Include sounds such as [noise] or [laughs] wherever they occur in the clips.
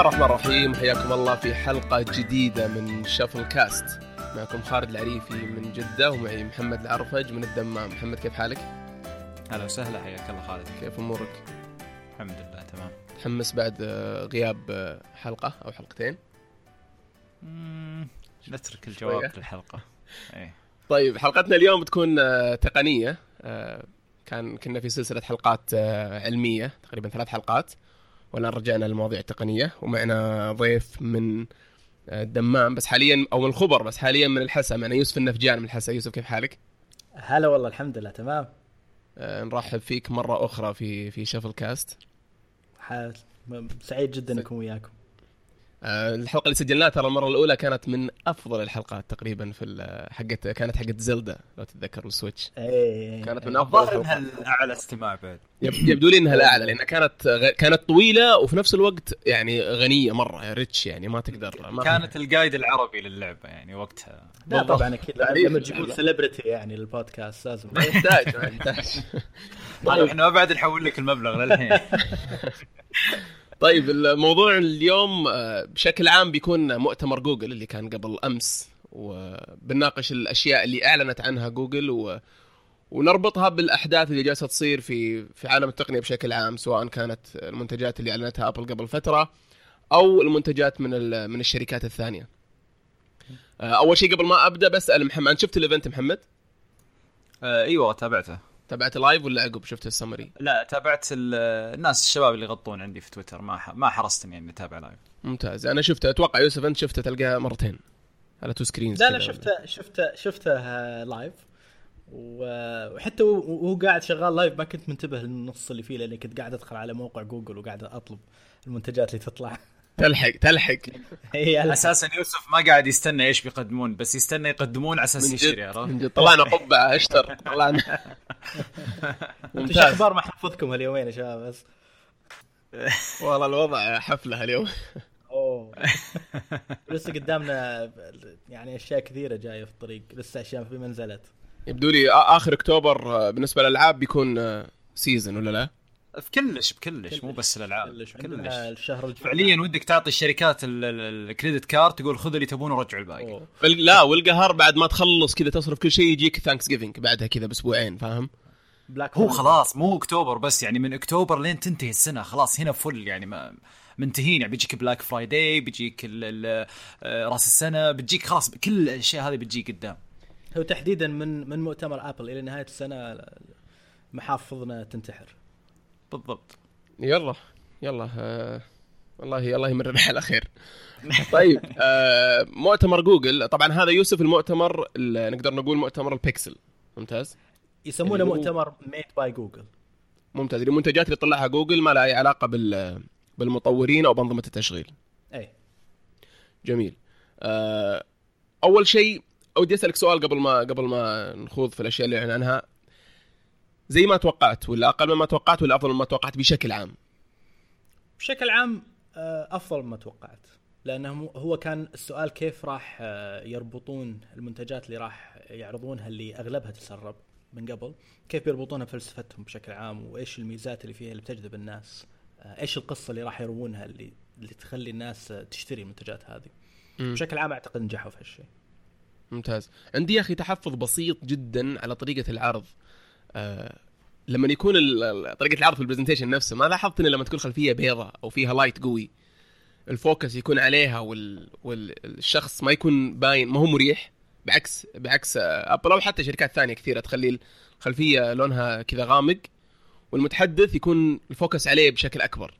الله الرحمن الرحيم. حياكم الله في حلقة جديدة من شفل كاست معكم خالد العريفي من جدة ومعي محمد العرفج من الدمام. محمد كيف حالك؟ هلا وسهلا حياك الله خالد. كيف أمورك؟ الحمد لله تمام. متحمس بعد آه، غياب آه، حلقة أو حلقتين؟ مم، نترك الجواب. للحلقة. [laughs] إيه. طيب حلقتنا اليوم بتكون آه، تقنية. كان كنا في سلسلة حلقات علمية تقريبا ثلاث حلقات. والآن رجعنا للمواضيع التقنية ومعنا ضيف من آه، الدمام. بس حاليا أو من الخبر بس حاليا من الحسا. معنا يوسف النفجان من الحسا. يوسف كيف حالك؟ هلا والله الحمد لله. تمام. آه، نرحب فيك مرة أخرى في في شفل كاست. ح- سعيد جدا أكون وياكم. آه، الحلقة اللي سجلناها ترى المرة الأولى كانت من أفضل الحلقات تقريبا في حقت كانت حقت زلدا لو تتذكر السويتش إيه كانت من إيه. أفضل الظاهر إنها الأعلى استماع بعد. يب- يبدو لي إنها الأعلى لأنها كانت غ... كانت طويلة وفي نفس الوقت يعني غنية مرة rich يعني ما تقدر ما كانت ال guide العربي للعبة يعني وقتها. لا. طبعا أكيد. لما تجيبون. celebrity يعني للبودكاست لازم. ما يحتاج ما يحتاج. طيب إحنا ما بعد نحول لك المبلغ للحين. [laughs] طيب الموضوع اليوم آه، بشكل عام بيكون مؤتمر جوجل اللي كان قبل أمس وبنناقش الأشياء اللي أعلنت عنها جوجل و... ونربطها بالأحداث اللي جالسة تصير في في عالم التقنية بشكل عام سواء كانت المنتجات اللي أعلنتها ابل قبل فترة أو المنتجات من ال... من الشركات الثانية. آه، أول شيء قبل ما أبدأ بسأل محمد شفت ال event محمد؟ آه إيوه تابعته تابعت live ولا عقب شفت السمري؟ لا تابعت ال- الناس الشباب اللي يغطون عندي في تويتر. ما ح- ما حرصت إني إني أتابع live ممتاز. أنا شفته. أتوقع يوسف أنت شفته تلقاه مرتين على two screens لا لا شفته شفته شفته آه، live و- وحتى وهو قاعد شغال live ما كنت منتبه للنص اللي فيه لأني كنت قاعد أدخل على موقع جوجل وقاعد أطلب المنتجات اللي تطلع. تلحق تلحق. أساسا يوسف ما قاعد يستنى إيش بيقدمون بس يستنى يقدمون على أساس يشتري عرفت؟ طلعنا قبعه أشتر. طلعنا أنتم شو ممتاز أخبار محفظكم هاليومين يا شباب بس. والله الوضع حفلة اليوم أوه. [laughs] لسه قدامنا يعني أشياء كثيرة جاية في الطريق لسه أشياء في منزلت. يبدو لي آخر أكتوبر آه، بالنسبة للألعاب بيكون season ولا لا؟ في clash ب clash مو. بس الألعاب كلش كلش الشهر الجاي فعليا ودك تعطي الشركات ال- ال- ال credit card تقول خذوا اللي تبونه ورجعوا الباقي لا والقهر بعد ما تخلص كذا تصرف كل شيء يجيك Thanksgiving بعدها كذا بأسبوعين فاهم؟ Black هو. خلاص مو أكتوبر بس يعني من أكتوبر لين تنتهي السنة خلاص هنا full يعني ما منتهين يعني بيجيك Black Friday بيجيك ال- ال- آه، راس السنة بتجيك خلاص كل الأشياء هذه بتجيك قدام هو تحديدا من من مؤتمر Apple إلى نهاية السنة محافظنا تنتحر بالضبط. يلا يلا آه والله الله يمرنا على خير طيب آه مؤتمر جوجل. طبعا هذا يوسف المؤتمر ال- نقدر نقول مؤتمر البيكسل. ممتاز؟ يسمونه مؤتمر Made by Google ممتاز. المنتجات اللي طلعها جوجل ما لها أي علاقة بال بالمطورين أو بأنظمة التشغيل. أي. جميل. آه أول شيء ودي أسألك سؤال قبل ما قبل ما نخوض في الأشياء اللي اعلن عنها زي ما توقعت ولا أقل مما توقعت ولا أفضل مما توقعت بشكل عام؟ بشكل عام آه، أفضل مما توقعت لأنه هو كان السؤال كيف راح آه، يربطون المنتجات اللي راح يعرضونها اللي أغلبها تسرب من قبل؟ كيف بيربطونها بفلسفتهم بشكل عام؟ وإيش الميزات اللي فيها اللي بتجذب الناس؟ آه، إيش القصة اللي راح يروونها اللي اللي تخلي الناس تشتري المنتجات هذه؟ مم. بشكل عام أعتقد نجحوا في هالشيء. ممتاز. عندي يا أخي تحفظ بسيط جدا على طريقة العرض. آه لما يكون طريقة العرض في ال presentation نفسه ما لاحظت إن لما تكون خلفية بيضاء أو فيها light قوي ال focus يكون عليها وال... والشخص ما يكون باين ما هو مريح. بعكس بعكس آه، Apple أو حتى شركات ثانية كثيرة تخلي الخلفية لونها كذا غامق والمتحدث يكون ال focus عليه بشكل أكبر.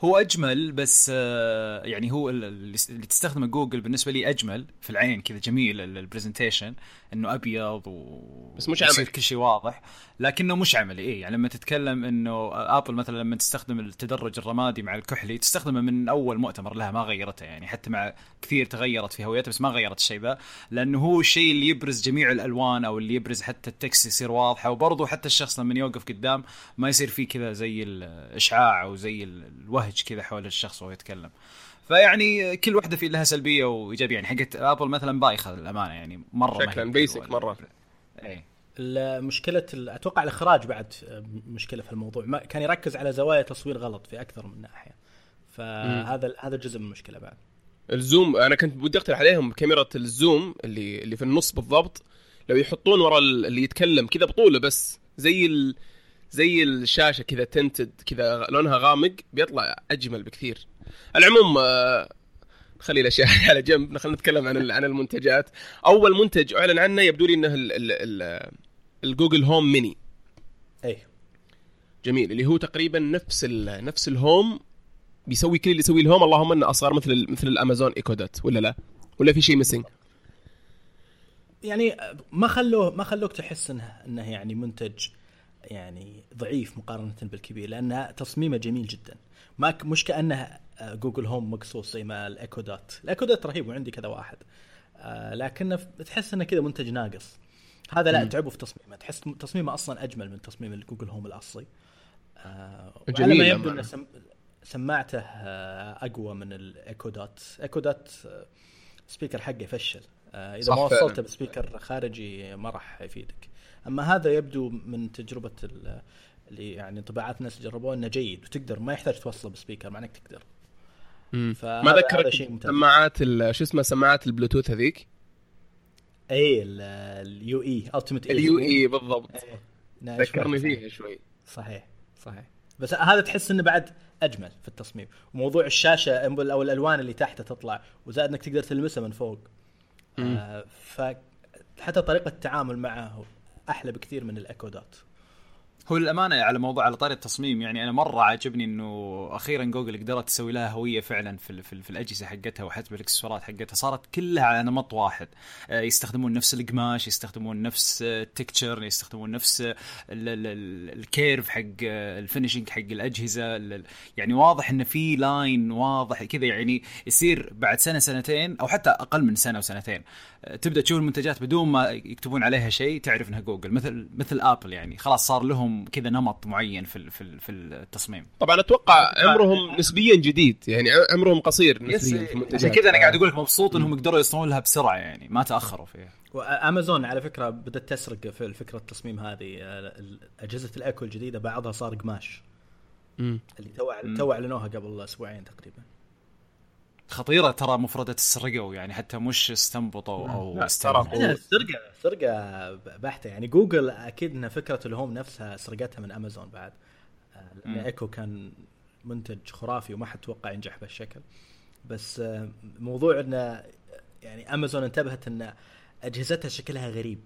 هو أجمل بس آه، يعني هو ال- اللي تستخدمه جوجل بالنسبة لي أجمل في العين كذا جميل ال- ال presentation إنه أبيض و بس مش يصير عملي. كل شيء واضح لكنه مش عملي إيه يعني لما تتكلم إنه Apple مثلا لما تستخدم التدرج الرمادي مع الكحلي تستخدمه من أول مؤتمر لها ما غيرته يعني حتى مع كثير تغيرت في هويتها بس ما غيرت الشيء ذا لأنه هو الشيء اللي يبرز جميع الألوان أو اللي يبرز حتى ال text يصير واضحه وبرضه حتى الشخص لما يوقف قدام ما يصير فيه كذا زي الإشعاع أو زي ال- الوهج كذا حول الشخص وهو يتكلم فيعني كل واحدة في لها سلبية وإيجابية. يعني حقت Apple مثلا بايخة للأمانة يعني مرة شكلاً basic مرة. إيه. مشكلة أتوقع الإخراج بعد مشكلة في الموضوع. ما كان يركز على زوايا تصوير غلط في أكثر من ناحية. فهذا هذا جزء من المشكلة بعد. ال zoom أنا كنت بدي أقترح عليهم كاميرا ال zoom اللي اللي في النص بالضبط. لو يحطون ورا ال- اللي يتكلم كذا بطوله بس زي ال... زي الشاشة كذا تمتد كذا لونها غامق بيطلع أجمل بكثير. العموم آه، خلي الأشياء [laughs] على جنب خلينا نتكلم عن عن المنتجات. أول منتج أعلن عنه يبدو لي إنه ال... ال... ال... ال Google Home Mini. أي. جميل اللي هو تقريبا نفس ال... نفس ال Home بيسوي كل اللي يسويه ال Home اللهم إنه أصغر مثل. مثل ال Amazon Echo Dot ولا لا؟ ولا في شيء missing يعني ما خلوه ما خلوك تحس انه إنه يعني منتج يعني ضعيف مقارنة بالكبير لأن تصميمه جميل جدا. ما مش كأنه Google Home مقصوص زي ما ال Echo Dot. ال Echo Dot رهيب وعندي كذا واحد. آه، لكنه تحس إنه كذا منتج ناقص. هذا لا تعبوا في تصميمه. تحس تصميمه أصلا أجمل من تصميم ال Google Home الأصلي. آه، جميل ما يبدو أمانة. ان سم... سماعته آه، أقوى من ال Echo Dot. Echo Dot آه، speaker حقه يفشل. آه، إذا ما. وصلته ب speaker خارجي ما راح يفيدك. أما هذا يبدو من تجربة ال- اللي يعني انطباعات الناس جربوه إنه جيد وتقدر ما يحتاج توصله ب speaker مع إنك تقدر. ما ذكرك ممتاز. سماعات شو اسمه سماعات البلوتوث هذيك؟ اي اليو E Ultimate ال UE بالضبط. إيه، ذكرني فيها شوي. صحيح صحيح. بس هذا تحس إنه بعد أجمل في التصميم. وموضوع الشاشة أو الألوان اللي تحته تطلع وزائد إنك تقدر تلمسها من فوق. آه فحتى طريقة التعامل معه أحلى بكثير من ال Echo Dot هو للأمانة على موضوع على طاري التصميم يعني أنا مرة عجبني إنه أخيرا جوجل قدرت تسوي لها هوية فعلا في في, في الأجهزة حقتها وحتى بالإكسسوارات حقتها. صارت كلها على نمط واحد. آه، يستخدمون نفس القماش يستخدمون نفس ال texture يستخدمون نفس ال- ال curve حق آه، ال finishing حق الأجهزة. ال- ال- يعني واضح انه في line واضح كذا يعني يصير بعد سنة سنتين أو حتى أقل من سنة وسنتين. آه، تبدأ تشوف المنتجات بدون ما يكتبون عليها شيء تعرف إنها جوجل. مثل مثل Apple يعني. خلاص صار لهم كذا نمط معين في ال- في ال- في التصميم. طبعا أتوقع عمرهم نسبيا جديد. يعني عمرهم قصير نسبيا في عشان المنتجات. كذا أنا قاعد أقول لك مبسوط إنهم قدروا يصنعون لها بسرعة يعني ما تأخروا فيها. وأمازون على فكرة بدأت تسرق في فكره التصميم هذه. آه، أجهزة الايكو الجديدة بعضها صار قماش. اللي تو تو أعلنوها قبل أسبوعين تقريبا. خطيرة ترى مفردة سرقوا يعني حتى مش استنبطوا أو ترى لا، سرقه سرقه بحتة. يعني جوجل أكيد إن فكرة ال Home نفسها سرقتها من أمازون بعد. آه، لأن مم. إيكو كان منتج خرافي وما حد توقع ينجح بهالشكل. بس آه، موضوع انه يعني أمازون انتبهت إن أجهزتها شكلها غريب.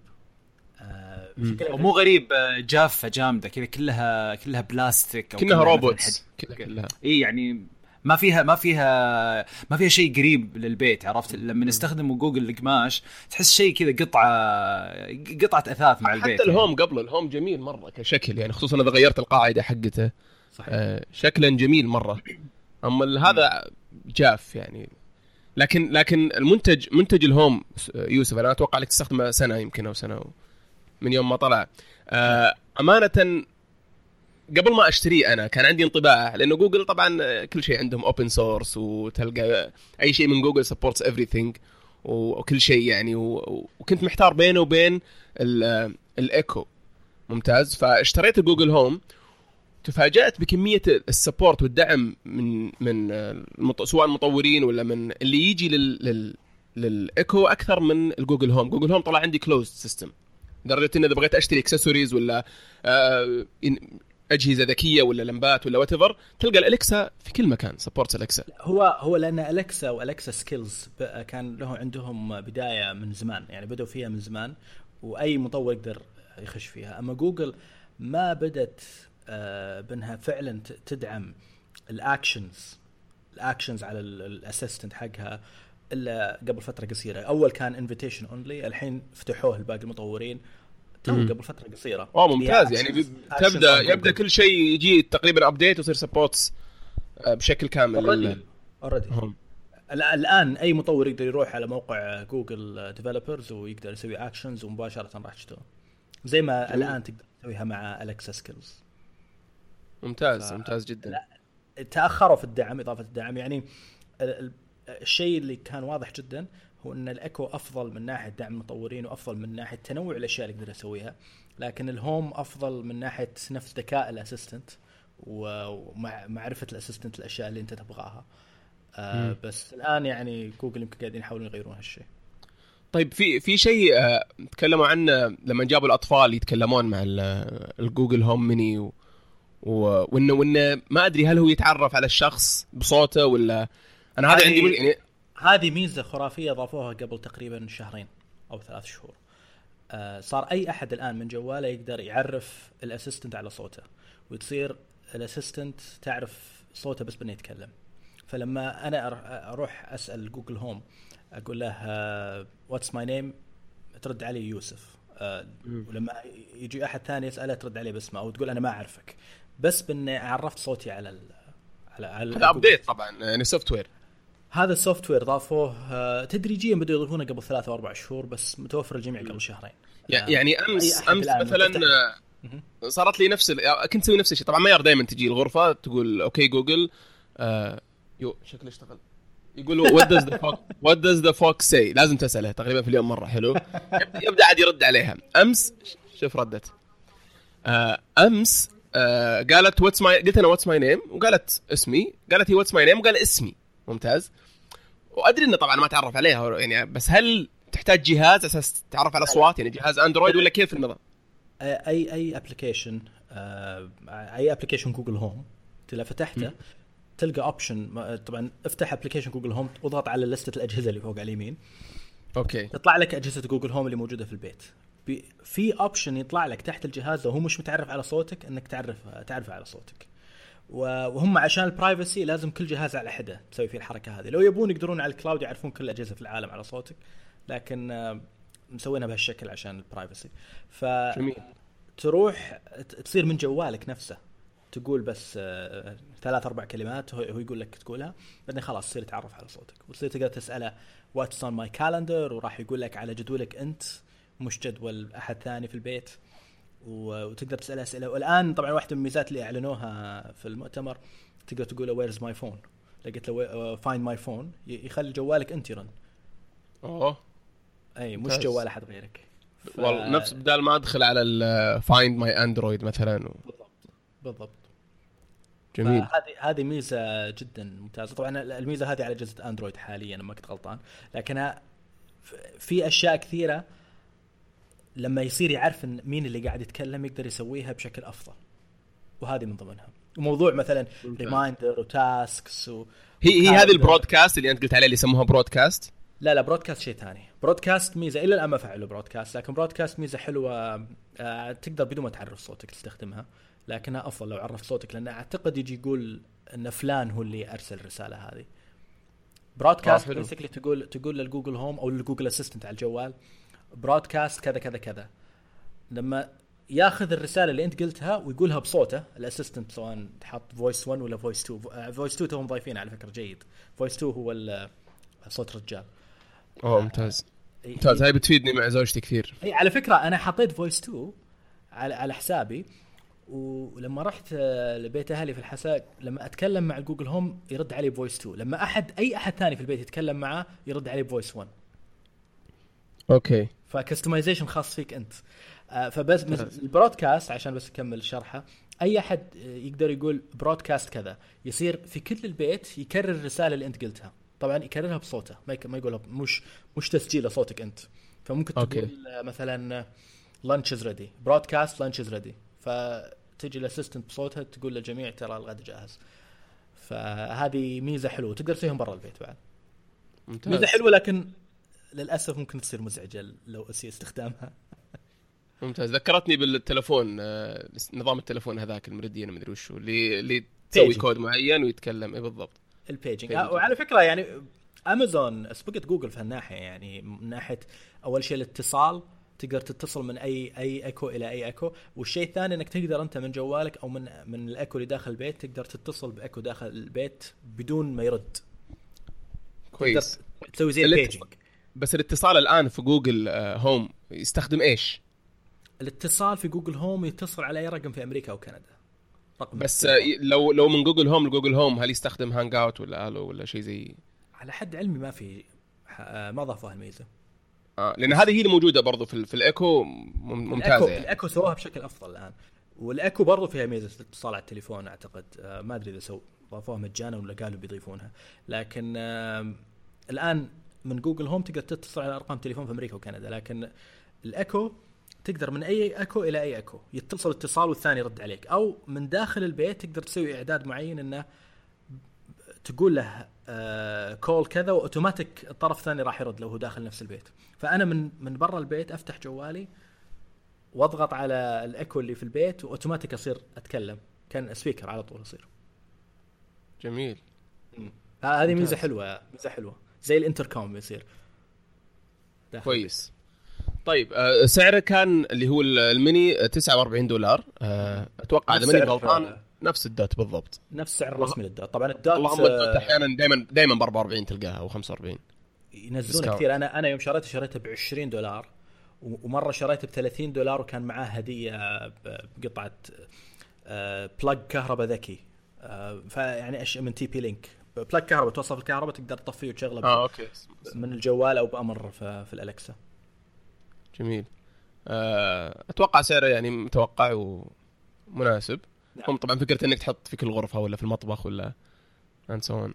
آه، شكلها مو غريب آه، جافة جامدة كذا كلها كلها بلاستيك أو كانها مثلاً robots. كلها كلها. إي يعني ما فيها ما فيها ما فيها شيء قريب للبيت عرفت؟ لما نستخدم جوجل القماش تحس شيء كذا قطعه قطعة أثاث مع البيت حتى ال Home قبل ال Home جميل مرة كشكل يعني خصوصا إذا غيرت القاعدة حقته. صحيح. آه، شكلا جميل مرة. أما هذا جاف يعني. لكن لكن المنتج منتج ال Home يوسف أنا أتوقع لك تستخدمه سنة يمكن أو سنة من يوم ما طلع. آه، أمانة قبل ما اشتريه أنا كان عندي انطباع لأنه جوجل طبعا كل شيء عندهم open source وتلقى أي شيء من Google supports everything وكل شيء يعني وكنت محتار بينه وبين ال- الايكو ممتاز. فاشتريت ال Google Home تفاجأت بكمية ال support والدعم من من. سواء المطورين ولا من اللي يجي لل... لل... للايكو أكثر من ال Google Home Google Home طلع عندي closed system لدرجة إن إذا بغيت أشتري اكسسوارز ولا آه، أجهزة ذكية ولا لمبات ولا what تلقى ال Alexa في كل مكان support Alexa هو هو لأن Alexa و Alexa Skills كان له عندهم بداية من زمان يعني بدأوا فيها من زمان وأي مطور يقدر يخش فيها. أما جوجل ما بدت آه، بأنها فعلا تدعم ال actions ال actions على ال assistant حقها إلا قبل فترة قصيرة. أول كان invitation only الحين فتحوه لباقي المطورين تو. قبل فترة قصيرة اوه ممتاز يعني actions تبدأ يبدأ. كل شيء يجي تقريبا update ويصير supports بشكل كامل Already. الآن أي مطور يقدر يروح على موقع Google Developers ويقدر يسوي actions ومباشرة راح تشتغل زي ما جميل. الآن تقدر تسويها مع Alexa Skills ممتاز ف- ممتاز جدا. تأخروا في الدعم إضافة الدعم يعني ال- ال- الشيء اللي كان واضح جدا هو ان الايكو أفضل من ناحية دعم المطورين وأفضل من ناحية تنوع الأشياء اللي يقدر يسويها. لكن ال Home أفضل من ناحية نفس ذكاء ال assistant ومعرفه ال assistant الأشياء اللي أنت تبغاها. آه بس الآن يعني جوجل يمكن قاعدين يحاولون يغيرون هالشيء. طيب في في شيء آه، تكلموا عنه لما جابوا الأطفال يتكلمون مع ال Google Home Mini و... وانه وإنه ما أدري هل هو يتعرف على الشخص بصوته ولا أنا هذا عندي يعني هذه ميزة خرافية ضافوها قبل تقريبا شهرين أو ثلاث شهور. آه صار أي أحد الآن من جواله يقدر يعرف ال assistant على صوته وتصير ال assistant تعرف صوته بس بإنه يتكلم. فلما أنا أروح أسأل Google Home أقول له what's my name ترد علي يوسف. آه ولما يجي أحد ثاني يسأله ترد عليه باسمه أو تقول أنا ما أعرفك. بس بإني عرفت صوتي على ال على على هذا update طبعا يعني software هذا ال software ضافوه آه، تدريجيا بدوا يضيفونه قبل ثلاثة أو أربع شهور بس متوفر الجميع قبل شهرين. يعني أمس أمس مثلا آه، صارت لي نفس كنت أسوي نفس الشيء. طبعا ما دائما تجي الغرفة تقول OK Google آه يو شكله اشتغل. يقول what does the fox what does the fox say لازم تسأله تقريبا في اليوم مرة. حلو. يبدا عاد يرد عليها. أمس شوف ردت. آه أمس آه قالت what's my قلت أنا what's my name وقالت اسمي قالت هي what's my name وقال اسمي ممتاز. وأدري إنه طبعا ما تعرف عليها يعني بس هل تحتاج جهاز أساس تعرف على أصوات؟ يعني جهاز Android ولا كيف النظام؟ اي اي application أي application Google Home إذا فتحته تلقى option طبعا افتح application Google Home واضغط على لسته الأجهزة اللي فوق على اليمين. OK. يطلع لك أجهزة Google Home اللي موجودة في البيت. في option يطلع لك تحت الجهاز وهو مش متعرف على صوتك إنك تعرف تعرف على صوتك. وهم عشان ال privacy لازم كل جهاز على حده تسوي فيه الحركة هذه. لو يبون يقدرون على ال cloud يعرفون كل الاجهزه في العالم على صوتك لكن آه، مسوينها بهالشكل عشان ال privacy ف جميل. تروح تصير من جوالك نفسه. تقول بس آه، ثلاث أربع كلمات هو يقول لك تقولها بعدين خلاص تصير يتعرف على صوتك. وتصير تقدر تسأله what's on my calendar وراح يقول لك على جدولك أنت مش جدول أحد ثاني في البيت. وتقدر تسأل أسئلة. والآن طبعا واحدة من الميزات اللي أعلنوها في المؤتمر تقدر تقول له where's my phone لقيت له find my phone يخلي جوالك أنت يرن أوه. أي مش جوال أحد غيرك. ف... والله نفس بدال ما أدخل على ال find my Android مثلا و... بالضبط. بالضبط. جميل. هذه هذه ميزة جدا ممتازة. طبعا الميزة هذه على اجهزه Android حاليا ما كنت غلطان. لكنها في أشياء كثيرة لما يصير يعرف إن مين اللي قاعد يتكلم يقدر يسويها بشكل أفضل. وهذه من ضمنها. وموضوع مثلا reminder و tasks و هي هي هذه ال broadcast اللي أنت قلت عليه اللي يسموها broadcast لا لا broadcast شيء ثاني. broadcast ميزة إلى الآن ما فعلوا broadcast لكن broadcast ميزة حلوة. آه تقدر بدون ما تعرف صوتك تستخدمها لكنها أفضل لو عرفت صوتك لأن أعتقد يجي يقول إن فلان هو اللي أرسل الرسالة هذه. broadcast آه basically تقول تقول لل Google Home أو لل Google Assistant على الجوال broadcast كذا كذا كذا. لما ياخذ الرسالة اللي انت قلتها ويقولها بصوته ال assistant سواء تحط voice 1 ولا voice 2 voice 2 توهم ضايفين على فكرة جيد. voice 2 هو صوت رجال أوه ممتاز. ممتاز. هاي بتفيدني مع زوجتي كثير. إي على فكرة أنا حطيت voice 2 على على حسابي ولما رحت لبيت أهلي في الحساء لما أتكلم مع Google Home يرد علي ب voice 2 لما احد أي أحد ثاني في البيت يتكلم معاه يرد علي ب voice 1 Okay. ف customization خاص فيك أنت. آه، فبس ال broadcast عشان بس أكمل شرحه أي أحد يقدر يقول broadcast كذا يصير في كل البيت يكرر الرسالة اللي أنت قلتها. طبعا يكررها بصوته ما ما يقولها مش مش تسجيل لصوتك أنت. فممكن تقول okay. مثلا lunch is ready broadcast lunch is ready فتجي ال assistant بصوتها تقول للجميع ترى الغدا جاهز. فهذه ميزة حلوة تقدر تسويهم برا البيت بعد. ممتاز. ميزة حلوة لكن للأسف ممكن تصير مزعجة لو اسي استخدامها. ممتاز. ذكرتني بالتلفون آه، نظام التلفون هذاك المريديان مدري وشو اللي اللي تسوي كود معين ويتكلم. اي بالضبط. ال paging آه وعلى فكرة يعني امازون سبقت جوجل في هالناحية يعني من ناحية أول شيء الاتصال تقدر تتصل من اي أي ايكو إلى أي ايكو والشيء الثاني إنك تقدر أنت من جوالك أو من من الايكو اللي داخل البيت تقدر تتصل بايكو داخل البيت بدون ما يرد. كويس. تسوي زي ال paging بس الاتصال الآن في Google Home آه، يستخدم إيش؟ الاتصال في Google Home يتصل على أي رقم في أمريكا أو كندا. رقم بس آه، لو لو من جوجل هوم لجوجل هوم هل يستخدم Hangout ولا آلو ولا شيء زي؟ على حد علمي ما في آه، ما ضافوا هالميزه آه لأن هذه هي اللي موجوده برضو في, في الإيكو ممتازه الايكو, يعني. الإيكو سووها بشكل أفضل الآن. والإيكو برضو فيها ميزة اتصال على التليفون أعتقد. آه، ما أدري إذا سو ضافوها مجانا ولا قالوا بيضيفونها. لكن آه، الآن من Google Home تقدر تتصل على أرقام تليفون في أمريكا وكندا لكن الايكو تقدر من أي ايكو إلى أي ايكو يتصل اتصال والثاني يرد عليك. أو من داخل البيت تقدر تسوي إعداد معين إنه تقول له آه call كذا وأوتوماتيك الطرف الثاني راح يرد لو هو داخل نفس البيت. فأنا من من برا البيت أفتح جوالي وأضغط على الايكو اللي في البيت وأوتوماتيك أصير أتكلم. كان speaker على طول يصير. جميل. هذه ميزة. حلوة ميزة حلوة. زي الانتركوم يصير. داخل كويس. طيب آه، سعره كان اللي هو ال- الميني آه، 49 دولار. آه، أتوقع إذا نفس ماني سعر- غلطان نفس ال Dot بالضبط. نفس السعر الرسمي لل Dot طبعا ال Dot اللهم ال Dot آه، أحيانا دائما دائما ب 44 تلقاها أو 45 ينزلون. كثير. أنا أنا يوم شريته شريته ب 20 دولار ومرة شريته ب 30 دولار وكان معاه هدية بقطعة plug كهرباء ذكي. آه، فيعني من TP-Link plug كهرباء توصل الكهرباء تقدر تطفيه وتشغله آه okay. من الجوال أو بأمر في, في ال Alexa جميل. آه، أتوقع سعره يعني متوقع ومناسب. نعم. هم طبعا فكرة إنك تحط في كل غرفة ولا في المطبخ ولا and so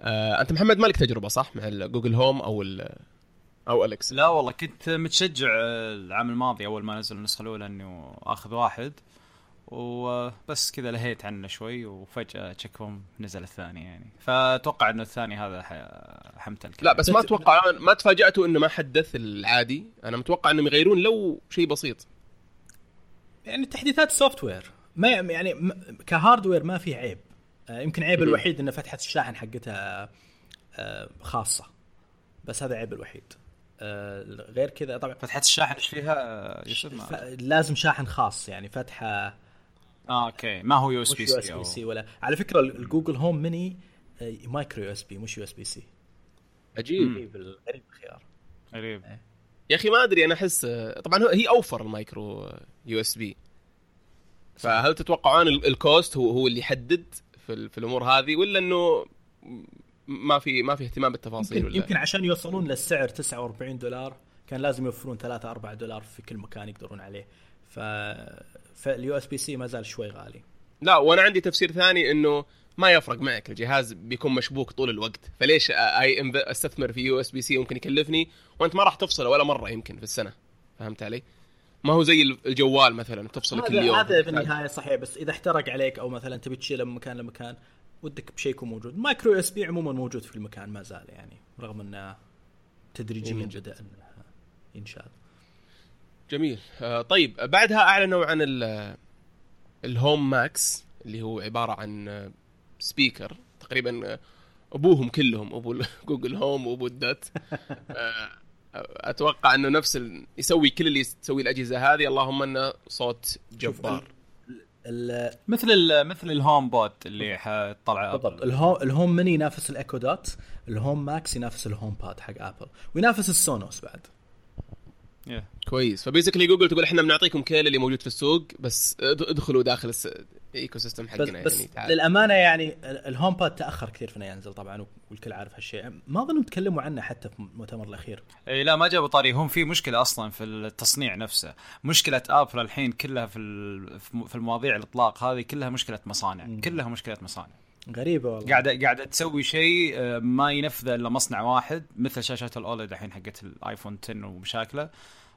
آه، أنت محمد مالك تجربة صح؟ مع ال Google Home أو ال أو Alexa لا والله كنت متشجع العام الماضي أول ما نزل النسخة الأولى إنه أخذ واحد. وبس كذا لهيت عنه شوي وفجأة check هم نزل الثاني يعني. فأتوقع إنه الثاني هذا ح- حمتلك لا بس ما أتوقع ما تفاجأتوا إنه ما حدث العادي؟ أنا متوقع إنهم يغيرون لو شيء بسيط. يعني تحديثات software ما يعني ك hardware ما في عيب. آه، يمكن عيب. الوحيد ان فتحه الشاحن حقتها آه، خاصة. بس هذا عيب الوحيد. آه، غير كذا طبعا. فتحه الشاحن إيش فيها؟ يوسف ف- لازم شاحن خاص يعني فتحة آه okay. ما هو يو اس بي يو اس سي بي سي ولا على فكرة ال- ال Google Home Mini آه، مايكرو يو اس بي مش يو اس بي سي. عجيب. غريب ال- غريب الخيار. غريب. يا أخي ما أدري أنا أحس طبعا هو- هي أوفر ال micro USB. فهل تتوقعون ال- ال cost هو هو اللي يحدد في, ال- في الأمور هذه ولا إنه ما في ما في اهتمام بالتفاصيل يمكن, ولا؟ يمكن عشان يوصلون للسعر 49 دولار كان لازم يوفرون 3 4 دولار في كل مكان يقدرون عليه. ف فال USB-C ما زال شوي غالي. لا وأنا عندي تفسير ثاني إنه ما يفرق معك الجهاز بيكون مشبوك طول الوقت. فليش اي أستثمر في USB-C ممكن يكلفني وأنت ما راح تفصله ولا مرة يمكن في السنة. فهمت علي؟ ما هو زي الجوال مثلا تفصله كل يوم. هذا بالنهايه صحيح بس إذا احترق عليك أو مثلا تبي تشيله من مكان لمكان ودك بشيء يكون موجود. micro USB عموما موجود في المكان ما زال يعني رغم إنه تدريجيا. بدأ انه ينشال جميل. آه طيب بعدها أعلنوا عن ال- ال Home Max اللي هو عبارة عن آه، speaker تقريبا آه، أبوهم كلهم أبو Google Home [laughs] وأبو ال Dot [laughs] آه، أتوقع إنه نفس ال... يسوي كل اللي تسوي الأجهزة هذه. اللهم إنه صوت جبار. ال- مثل ال مثل الهوم بوت اللي حطلع بالضبط. الهوم الهوم ميني ينافس ال Echo Dot ال Home Max ينافس ال HomePod حق Apple وينافس ال Sonos بعد. Yeah. كويس. ف basically Google تقول إحنا بنعطيكم كل اللي موجود في السوق بس اد- ادخلوا داخل الس... ال ecosystem بس, حقنا بس يعني تعال. للأمانة يعني ال- ال HomePod تأخر كثير في انه ينزل طبعا والكل عارف هالشيء. ما أظن تكلموا عنه حتى في المؤتمر الأخير. إي لا ما جابوا طاري. هم في مشكلة أصلا في التصنيع نفسه. مشكلة Apple الحين كلها في ال- في المواضيع الإطلاق هذه كلها مشكلة مصانع. مم. كلها مشكلة مصانع. غريبة والله. قاعدة قاعدة تسوي شيء آه، ما ينفذه إلا مصنع واحد مثل شاشات ال OLED الحين حقت ال iPhone 10 ومشاكله.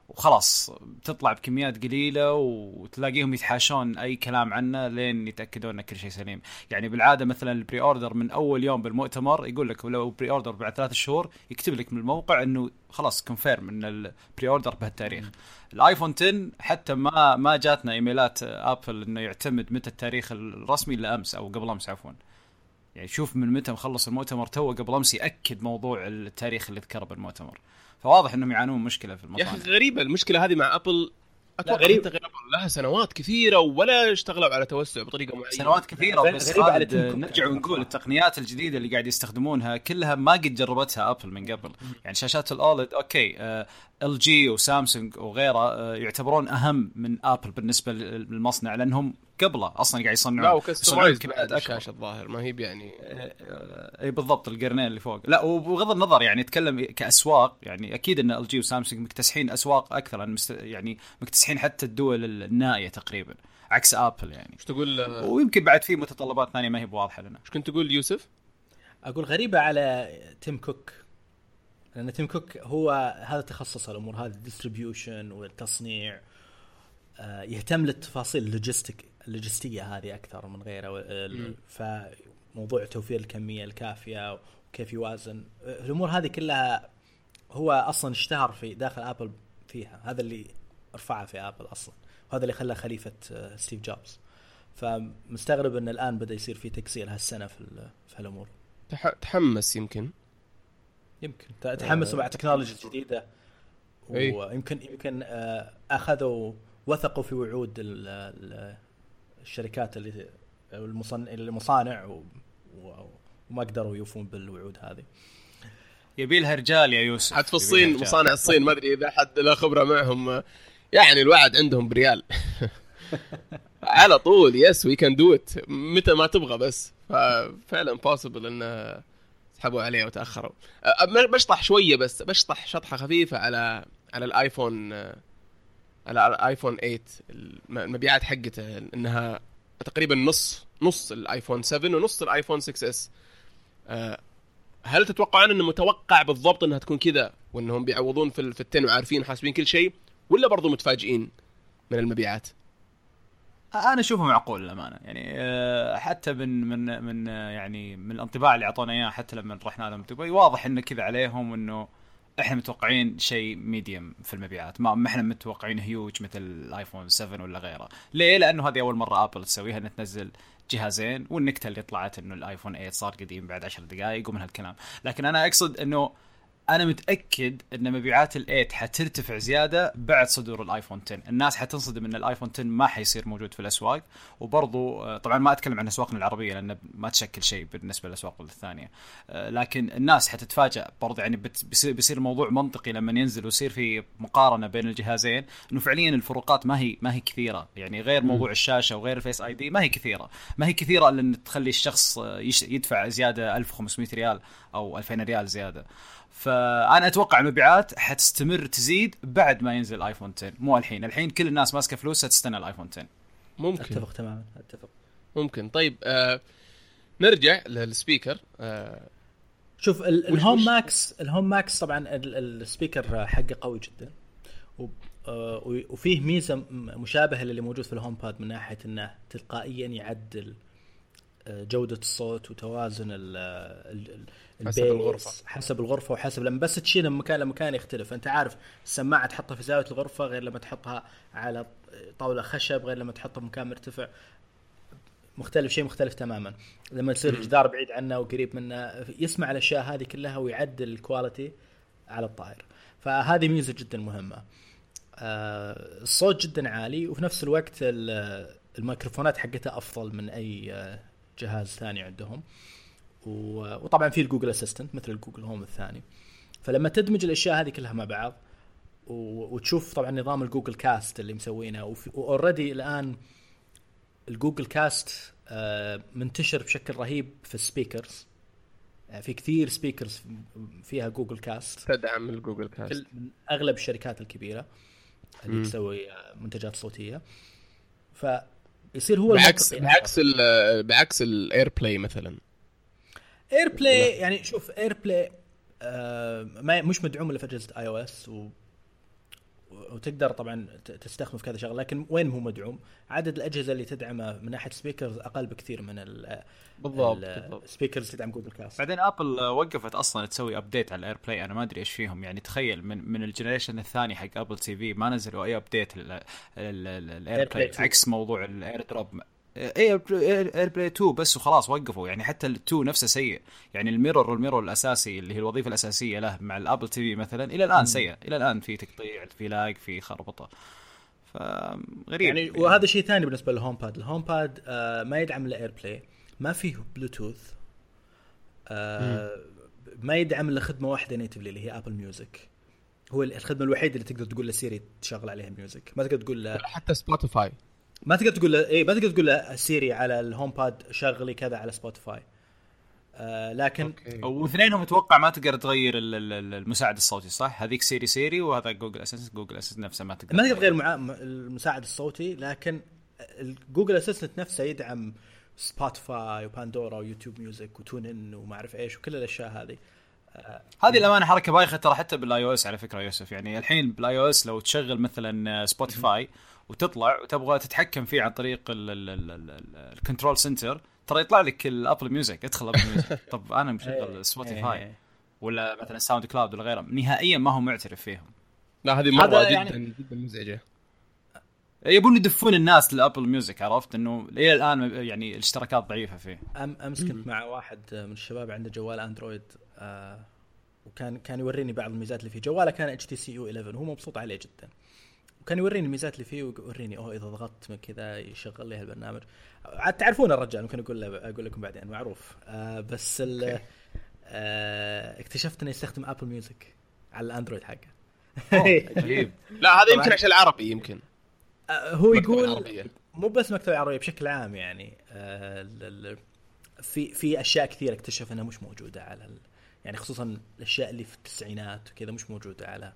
وخلاص بتطلع بكميات قليلة وتلاقيهم يتحاشون أي كلام عنه لين يتأكدون ان كل شيء سليم. يعني بالعادة مثلا ال pre-order من أول يوم بالمؤتمر يقول لك لو pre-order بعد ثلاث شهور يكتب لك من الموقع إنه خلاص confirm إن ال pre-order بهالتاريخ. الآيفون 10 حتى ما ما جاتنا إيميلات آبل إنه يعتمد متى التاريخ الرسمي إلا أمس أو قبل أمس عفوا. يعني شوف من متى مخلص المؤتمر تو قبل أمس يأكد موضوع التاريخ اللي ذكره بالمؤتمر. فواضح إنهم يعانون مشكلة في يا المصانع أخي غريبة المشكلة هذه مع أبل. أتوقع غريب. غير ابل لها سنوات كثيرة ولا اشتغلوا على توسع بطريقة معينة. سنوات كثيرة بس غريب على. نرجع ونقول التقنيات الجديدة اللي قاعد يستخدمونها كلها ما قد جربتها أبل من قبل. يعني شاشات ال OLED okay LG وسامسونج وغيره آه، يعتبرون أهم من أبل بالنسبة للمصنع لأنهم قبله أصلا قاعد يصنعون. لا و customize بعد. الشاشه الظاهر ما هي يعني إي بالضبط القرنين اللي فوق. لا وبغض النظر يعني نتكلم كأسواق يعني أكيد إن LG وسامسونج مكتسحين أسواق أكثر يعني, مست... يعني مكتسحين حتى الدول النائية تقريبا عكس ابل يعني. إيش تقول آه، ويمكن بعد في متطلبات ثانية ما هي بواضحة لنا. إيش كنت تقول يوسف؟ أقول غريبة على تيم كوك لأن تيم كوك هو هذا تخصص الأمور هذه ال distribution والتصنيع يهتم للتفاصيل ال logistic اللوجستية هذه أكثر من غيره فموضوع توفير الكمية الكافية وكيف يوازن. آه، الأمور هذه كلها هو أصلا اشتهر في داخل آبل فيها. هذا اللي رفعه في آبل أصلا وهذا اللي خلاه خليفة آه، ستيف جوبز. فمستغرب إن الآن بدأ يصير في تكسير هالسنة في في هالأمور. تح... تحمس يمكن. يمكن. تحمسوا مع تكنولوجيا جديدة. إي. ويمكن يمكن آه، أخذوا وثقوا في وعود ال- ال- الشركات اللي المصنع المصانع و- و- وما قدروا يوفون بالوعود هذه. يبي لها رجال يا يوسف. حتى في الصين. مصانع الصين ما أدري إذا حد له خبرة معهم. يعني الوعد عندهم بريال. [laughs] على طول yes we can do it متى ما تبغى بس. ففعلا possible إنه سحبوا عليه وتأخروا. بشطح شوية بس بشطح شطحة خفيفة على على الآيفون الايفون 8 الم- المبيعات حقته إنها تقريبا نص نص الايفون 7 ونص الايفون 6S هل تتوقعون إنه متوقع بالضبط إنها تكون كذا وإنهم بيعوضون في ال- في ال ten وعارفين وحاسبين كل شيء ولا برضو متفاجئين من المبيعات؟ أنا أشوفه معقول للأمانة. يعني آه، حتى من من من آه، يعني من الانطباع اللي أعطونا إياه حتى لما رحنا لهم دبي واضح إنه كذا عليهم انه إحنا متوقعين شيء medium في المبيعات. ما ما إحنا متوقعين هيوج مثل الايفون 7 ولا غيره. ليه؟ لأنه هذه أول مرة ابل تسويها إنها تنزل جهازين والنكتة اللي طلعت إنه الايفون 8 صار قديم بعد 10 دقائق ومن هالكلام. لكن أنا أقصد إنه أنا متأكد إن مبيعات ال8 حترتفع زيادة بعد صدور الايفون 10 الناس حتنصدم إن الايفون 10 ما حيصير موجود في الأسواق. وبرضو آه، طبعا ما أتكلم عن أسواقنا العربية لأن ما تشكل شيء بالنسبة للأسواق الثانية. آه، لكن الناس حتتفاجأ برضو يعني بيصير الموضوع منطقي لما ينزل ويصير في مقارنة بين الجهازين. إنه فعليا الفروقات ما هي ما هي كثيرة. يعني غير موضوع الشاشة وغير ال Face ID ما هي كثيرة. ما هي كثيرة إلا إن تخلي الشخص آه، يدفع زيادة 1500 ريال أو 2000 ريال زيادة. فأنا أتوقع المبيعات حتستمر تزيد بعد ما ينزل الايفون 10 مو الحين. الحين كل الناس ماسكة فلوسها تستنى الايفون 10 ممكن. أتفق تماما أتفق. ممكن. طيب آه نرجع لل speaker. آه شوف ال- وش- ال Home وش- Max ال Home Max طبعا ال- ال speaker حقه قوي جدا. و- آه، وفيه ميزة مشابهة للي موجود في ال HomePod من ناحية إنه تلقائيا يعدل آه، جودة الصوت وتوازن ال ال- ال- حسب الغرفة. حسب الغرفة وحسب لما بس تشيله من مكان لمكان يختلف. أنت عارف السماعة تحطها في زاوية الغرفة غير لما تحطها على طاولة خشب غير لما تحطها في مكان مرتفع. مختلف شيء مختلف تماما. لما يصير الجدار بعيد عنه وقريب منه يسمع الأشياء هذه كلها ويعدل الكواليتي على الطائر فهذه ميزة جدا مهمة. آه، الصوت جدا عالي وفي نفس الوقت ال- الميكروفونات حقتها أفضل من أي آه، جهاز ثاني عندهم. وطبعا في ال Google Assistant مثل ال Google Home الثاني. فلما تدمج الأشياء هذه كلها مع بعض وتشوف طبعا نظام ال Google Cast اللي مسوينه و already الآن ال Google Cast آه، منتشر بشكل رهيب في ال speakers آه، في كثير speakers فيها جوجل كاست تدعم ال Google Cast أغلب الشركات الكبيرة اللي مم. تسوي آه، منتجات صوتية. فيصير هو بعكس بعكس بعكس ال AirPlay مثلا. AirPlay يعني شوف AirPlay آه ما مش مدعوم إلا في اجهزه iOS و وتقدر طبعا تستخدمه في كذا شغلة لكن وين هو مدعوم؟ عدد الأجهزة اللي تدعمه من ناحية speakers أقل بكثير من ال- بالضبط ال- بالضبط ال speakers اللي تدعم Google Cast بعدين ابل آه، وقفت أصلا تسوي update على ال AirPlay أنا ما أدري إيش فيهم. يعني تخيل من من ال generation الثاني حق Apple TV ما نزلوا أي update لل AirPlay 2. عكس موضوع ال AirDrop Air AirPlay 2 بس وخلاص وقفوا. يعني حتى ال 2 نفسه سيء. يعني ال mirror وال mirror الأساسي اللي هي الوظيفة الأساسية له مع ال Apple TV مثلا إلى الآن سيء. إلى الآن في تقطيع في lag في خربطة. فغريب يعني وهذا شيء ثاني بالنسبة لل HomePod ال HomePod آه ما يدعم ال AirPlay ما فيه بلوتوث آه ما يدعم إلا خدمة واحدة natively اللي هي Apple Music هو الخدمة الوحيدة اللي تقدر تقول ل Siri تشغل عليها music ما تقدر تقول له حتى Spotify ما تقدر تقول له اي ما تقدر تقول له Siri على ال HomePod شغلي كذا على Spotify. آه لكن واثنينهم أتوقع ما تقدر تغير ال- ال- ال- المساعد الصوتي صح؟ هذيك Siri Siri وهذا Google Assistant Google Assistant نفسه ما تقدر ما تقدر تغير. مع... المساعد الصوتي لكن Google Assistant نفسه يدعم Spotify و Pandora و YouTube Music و TuneIn وما أعرف إيش وكل الأشياء هذه. هذه الأمانة حركة بايخة ترى حتى بال iOS على فكرة يوسف. يعني الحين بال iOS لو تشغل مثلا Spotify وتطلع وتبغى تتحكم فيه عن طريق ال Control Center ترى يطلع لك ال Apple Music ادخل Apple Music [laughs] طب أنا مشغل Spotify إيه. ولا مثلا SoundCloud ولا غيره نهائيا ما هو معترف فيهم. لا هذه مرة جدا يعني- جدا مزعجة. يبون يدفون الناس ل Apple Music عرفت؟ إنه إلى الآن يعني الاشتراكات ضعيفة فيه. أم امس كنت مع واحد من الشباب عنده جوال Android آه وكان كان يوريني بعض الميزات اللي فيه. جواله كان HTC U 11 وهو مبسوط عليه جدا. وكان يوريني الميزات اللي فيه ويوريني أوه إذا ضغطت من كذا يشغل لي هالبرنامج. عاد تعرفون الرجال ممكن أقول له أقول لكم بعدين معروف. آه بس ال- آه اكتشفت انه يستخدم Apple Music على ال Android حقه. [laughs] عجيب. لا هذا. يمكن عشان العربي يمكن. آه، هو يقول. مو بس مكتبة عربية بشكل عام يعني. آه، ال- ال- في في أشياء كثير اكتشف إنها مش موجودة على ال... يعني خصوصا الأشياء اللي في التسعينات وكذا مش موجودة على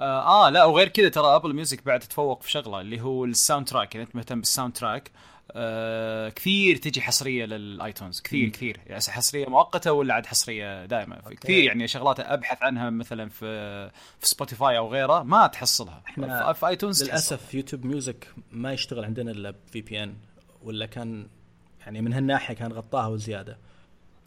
آه, آه لا وغير كذا ترى Apple Music بعد تتفوق في شغله اللي هو ال soundtrack اذا أنت مهتم بال soundtrack آه كثير تجي حصرية لل iTunes كثير كثير. يعني حصرية مؤقتة ولا عاد حصرية دائما. okay. كثير يعني شغلات أبحث عنها مثلا في في Spotify أو غيره ما تحصلها. إحنا في, iTunes للأسف YouTube Music ما يشتغل عندنا إلا ب VPN ولا كان يعني من هالناحية كان غطاها وزيادة.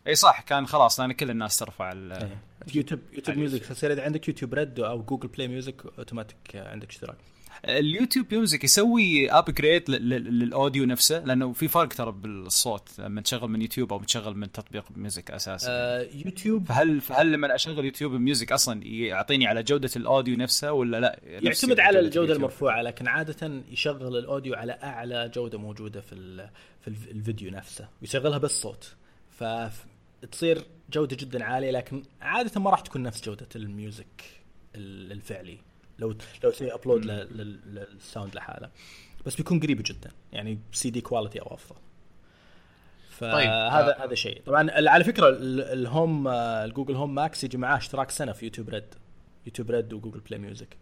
إي صح كان خلاص لأن كل الناس ترفع ال- إيه. YouTube YouTube Music تصير إذا عندك YouTube Red أو Google Play Music automatic عندك اشتراك. ال YouTube Music يسوي upgrade لل audio نفسه لأنه في فرق ترى بالصوت لما تشغل من يوتيوب أو تشغل من تطبيق Music أساسا. آه يوتيوب فهل فهل لما أشغل YouTube Music أصلا يعطيني على جودة ال audio نفسه ولا لا؟ يعتمد على الجودة اليوتيوب؟ المرفوعة لكن عادة يشغل ال audio على أعلى جودة موجودة في ال- في الف- الفيديو نفسه ويشغلها بالصوت. فتصير جودة جدا عالية لكن عادة ما راح تكون نفس جودة ال music ال- الفعلي لو لو تسوي upload لل sound لحاله. بس بيكون قريب جدا يعني CD quality أو افضل طيب، فهذا آه. هذا شيء. طبعا على فكرة ال- ال Home آه، ال Google Home Max يجي معاه اشتراك سنة في YouTube Red YouTube Red و Google Play Music.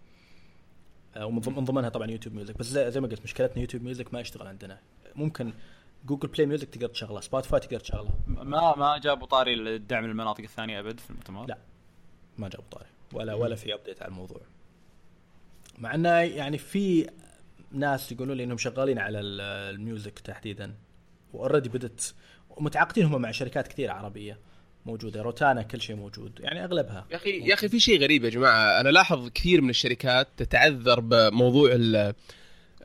آه، ومن ضمن- من ضمنها طبعا YouTube Music. بس زي, زي ما قلت مشكلتنا YouTube Music ما يشتغل عندنا. ممكن Google Play Music تقدر تشغله Spotify تقدر تشغله. ما ما جابوا طاري الدعم للمناطق الثانية أبد في المؤتمر؟ لا. ما جابوا طاري. ولا ولا في update على الموضوع. مع إنه يعني في ناس يقولون لي إنهم شغالين على ال- ال music تحديدا و already بدت ومتعاقدين هم مع شركات كثير عربية موجودة روتانا كل شيء موجود يعني أغلبها يا أخي يا أخي في شيء غريب يا جماعة أنا لاحظ كثير من الشركات تتعذر بموضوع ال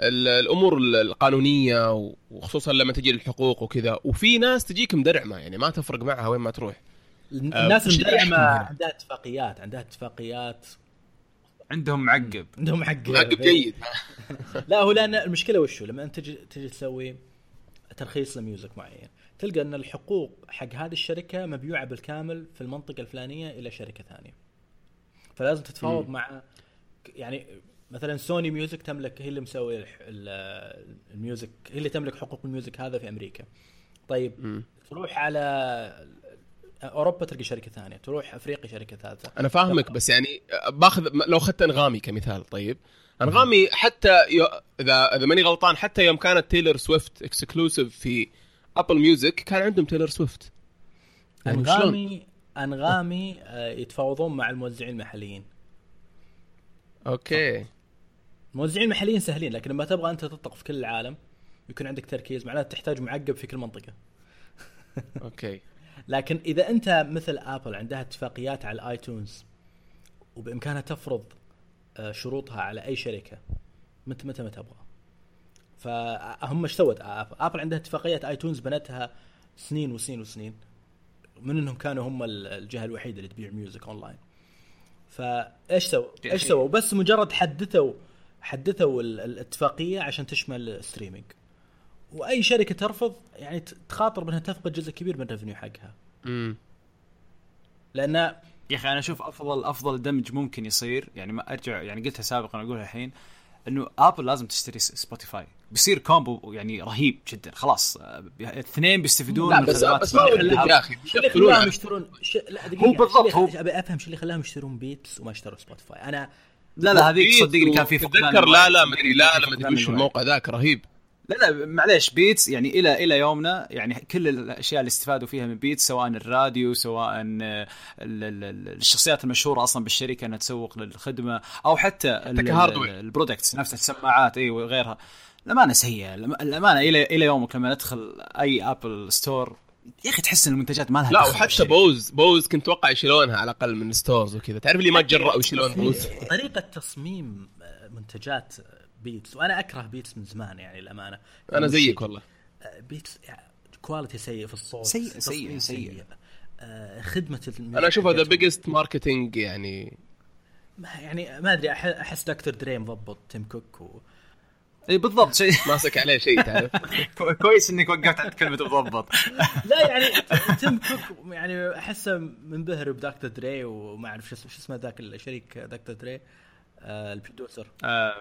الأمور القانونية وخصوصا لما تجي للحقوق وكذا. وفي ناس تجيك مدرعمة يعني ما تفرق معها وين ما تروح. الناس المدعمه يحكم هنا؟ عندها اتفاقيات عندها اتفاقيات. عندهم معقب. عندهم حق معقب جيد. [laughs] لا هو لأن المشكلة وشو؟ لما أنت تجي تجي تسوي ترخيص لميوزك معين تلقى أن الحقوق حق هذه الشركة مبيوعة بالكامل في المنطقة الفلانية إلى شركة ثانية. فلازم تتفاوض. مع يعني مثلا Sony Music تملك هي اللي مسوي ال music هي اللي تملك حقوق ال music هذا في أمريكا. طيب مم. تروح على أوروبا تلقى شركة ثانية تروح أفريقيا شركة ثالثة. أنا فاهمك بس يعني باخذ لو أخذت أنغامي كمثال طيب. أنغامي حتى ي... إذا إذا ماني غلطان حتى يوم كانت Taylor Swift exclusive في Apple Music كان عندهم Taylor Swift يعني شلون؟ انغامي أنغامي آه، يتفاوضون مع الموزعين المحليين. okay. الموزعين المحليين سهلين لكن لما تبغى أنت تطلق في كل العالم يكون عندك تركيز. معناته تحتاج معقب في كل منطقة. [laughs] أوكي. لكن إذا أنت مثل Apple عندها اتفاقيات على ال iTunes وبإمكانها تفرض آه، شروطها على أي شركة متى متى ما تبغى. فهم إيش سوت Apple؟ Apple عندها اتفاقيات iTunes بنتها سنين وسنين وسنين من إنهم كانوا هم ال- الجهة الوحيدة اللي تبيع music online فإيش سووا إيش. سووا؟ بس مجرد حدثوا حدثوا ال- الاتفاقية عشان تشمل ال streaming وأي شركة ترفض يعني تخاطر بأنها تفقد جزء كبير من ال revenue حقها. امم لأن يا أخي أنا أشوف افضل أفضل دمج ممكن يصير يعني ما أرجع يعني قلتها سابقا أقولها الحين إنه Apple لازم تشتري Spotify بيصير combo يعني رهيب جدا خلاص آه، الاثنين بيستفيدون لا من بس خدمات بس ما يا أخي شو اللي خلاهم يشترون؟ ش... لا دقيقة هو بالضبط، هو- أبي أفهم شو اللي خلاهم يشترون Beats وما اشتروا Spotify أنا لا لا هذيك صدقني كان في فقدان تذكر لا لا. مدري لا لا مدري وش. الموقع ذاك رهيب لا لا معليش Beats يعني إلى إلى يومنا يعني كل الأشياء اللي استفادوا فيها من Beats سواء الراديو سواء ال- ال- ال- الشخصيات المشهورة أصلا بالشركة إنها تسوق للخدمة أو حتى, ال products نفس السماعات إي وغيرها الأمانة سيئة الأمانة إلى إلى يومك لما ندخل أي Apple Store يا أخي تحس إن المنتجات ما لها لا وحتى. Bose Bose كنت أتوقع يشيلونها على الأقل من stores وكذا. تعرف اللي ما تجرأوا يشيلون Bose؟ طريقة تصميم آه، منتجات آه، Beats وأنا أكره Beats من زمان يعني الامانه أنا زيك والله. آه، Beats يعني quality سيء في الصوت سيء- سيء- سيء. آه، خدمة أنا اشوفها the. biggest marketing يعني ما- يعني ما أدري أحس Dr. Dre مضبط Tim Cook و... إي بالضبط شيء [laughs] ماسك عليه شيء تعرف. كويس انك وقفت عند كلمة مضبط. لا يعني Tim Cook يعني أحسه منبهر ب Dr. Dre وما أعرف شو اسمه ذاك الشريك Dr. Dre آه ال producer آه،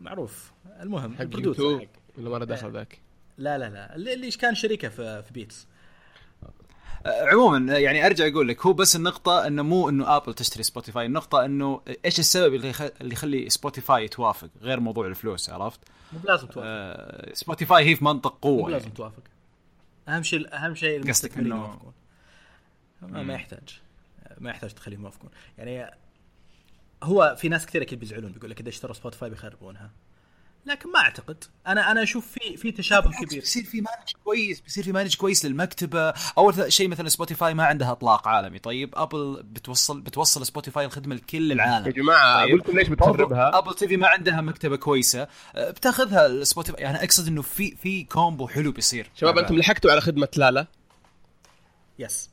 معروف المهم حق ال producer ولا ما دخل ذاك؟ لا لا لا. اللي اللي كان شريكه في في Beats. عموما يعني أرجع أقول لك هو بس النقطة إنه مو إنه Apple تشتري Spotify، النقطة إنه إيش السبب اللي. اللي يخلي Spotify توافق غير موضوع الفلوس عرفت؟ مو بلازم توافق آه Spotify هي في منطق مو قوة بلازم يعني. توافق أهم شيء أهم شيء إنه- يوافقون ما, ما يحتاج ما يحتاج تخليهم يوافقون يعني هو في ناس كثير أكيد بيزعلون بيقول لك إذا اشتروا Spotify بيخربونها لكن ما أعتقد. أنا أنا أشوف في في تشابه كبير. بيصير في مانج كويس بيصير في مانج كويس للمكتبة. أول شيء مثلا Spotify ما عندها إطلاق عالمي. طيب Apple بتوصل بتوصل Spotify الخدمة لكل العالم. يا جماعة طيب. أقول لكم ليش بتخربها؟ Apple TV ما عندها مكتبة كويسة. أه، بتاخذها ال Spotify يعني أقصد إنه في في combo حلو بيصير. شباب أنتم لحقتوا على خدمة Lala؟ yes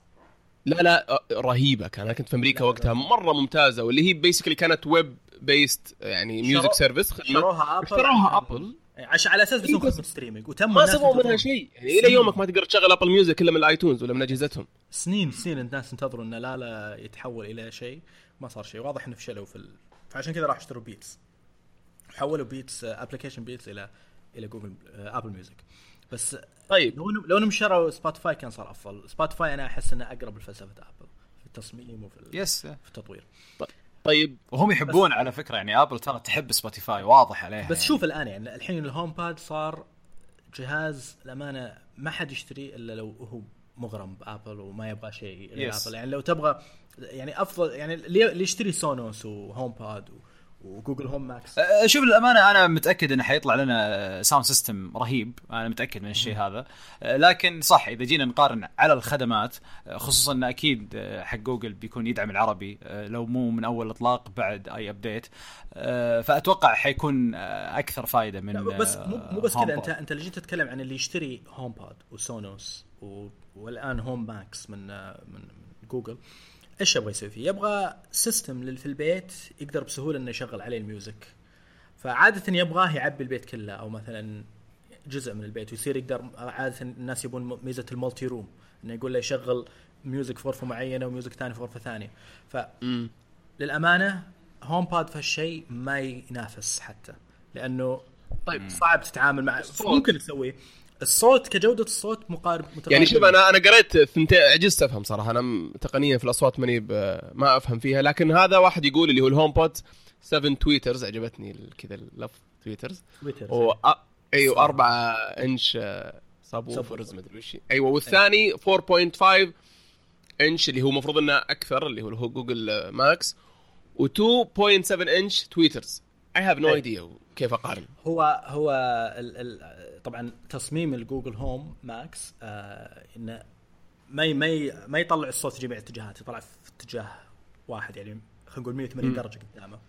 Lala رهيبة كان أنا كنت في أمريكا وقتها مرة ممتازة واللي هي basically كانت web based يعني music service شروها Apple اشتروها Apple. عشان على أساس بيسوون خدمة streaming وتم ما سووا منها. شيء. يعني إلى يومك ما تقدر تشغل Apple Music إلا من ال iTunes ولا من أجهزتهم. سنين سنين الناس ينتظروا إن Lala يتحول إلى شيء. ما صار شيء. واضح إنه فشلوا في ال... فعشان كذا راح اشتروا Beats حولوا Beats application Beats إلى إلى Google Apple Music بس طيب. لو لو إنهم شروا Spotify كان صار أفضل. Spotify أنا أحس إنه أقرب لفلسفه Apple في التصميم وفي yes في التطوير. طيب. وهم يحبون على فكرة يعني Apple ترى تحب Spotify واضح عليها بس يعني. شوف الآن يعني الحين ال HomePod صار جهاز للامانه ما حد يشتريه إلا لو هو مغرم ب Apple وما يبغى شيء Yes. Apple يعني لو تبغى يعني افضل يعني اللي اللي يشتري Sonos و HomePod و- و Google Home Max. أه، شوف للامانه أنا متأكد إنه حيطلع لنا sound system رهيب. أنا متأكد من الشيء هذا. أه، لكن صح إذا جينا نقارن على الخدمات أه، خصوصا إن أكيد أه، حق جوجل بيكون يدعم العربي أه، لو مو من أول إطلاق بعد اي update أه، فأتوقع حيكون أه، أكثر فائده من لا، بس أه، مو مو بس كذا. انت. أنت اللي جيت تتكلم عن اللي يشتري HomePod و Sonos. والآن Home Max من, من جوجل إيش يبغى يسوي فيه؟ يبغى system في البيت يقدر بسهولة إنه يشغل عليه ال music فعادة يبغاه يعبي البيت كله أو مثلا جزء من البيت ويصير يقدر عادة الناس يبون ميزة ال multi-room إنه يقول له يشغل music في غرفه معينة و music ثاني في غرفه ثانية. ف امم للأمانة HomePod في هالشيء ما ينافس حتى لأنه طيب. صعب تتعامل مع ممكن تسويه. الصوت كجودة الصوت مقارب متقارب. يعني شوف أنا أنا قريت ثنتين عجزت أفهم صراحة. أنا تقنيا في الأصوات ماني ما أفهم فيها. لكن هذا واحد يقول اللي هو ال HomePod 7 tweeters. عجبتني كذا اللفظ tweeters. tweeter و أيوه 4 inch subwoofers مدري وش أيوه والثاني 4.5 إنش اللي هو المفروض إنه أكثر اللي هو هو Google Max و2.7 inch tweeters. I have no. idea كيف أقارن؟ هو هو ال ال طبعا تصميم ال Google Home Max آه انه ما ما ما يطلع الصوت في جميع الاتجاهات يطلع في اتجاه واحد يعني خلينا نقول 180 درجة قدامه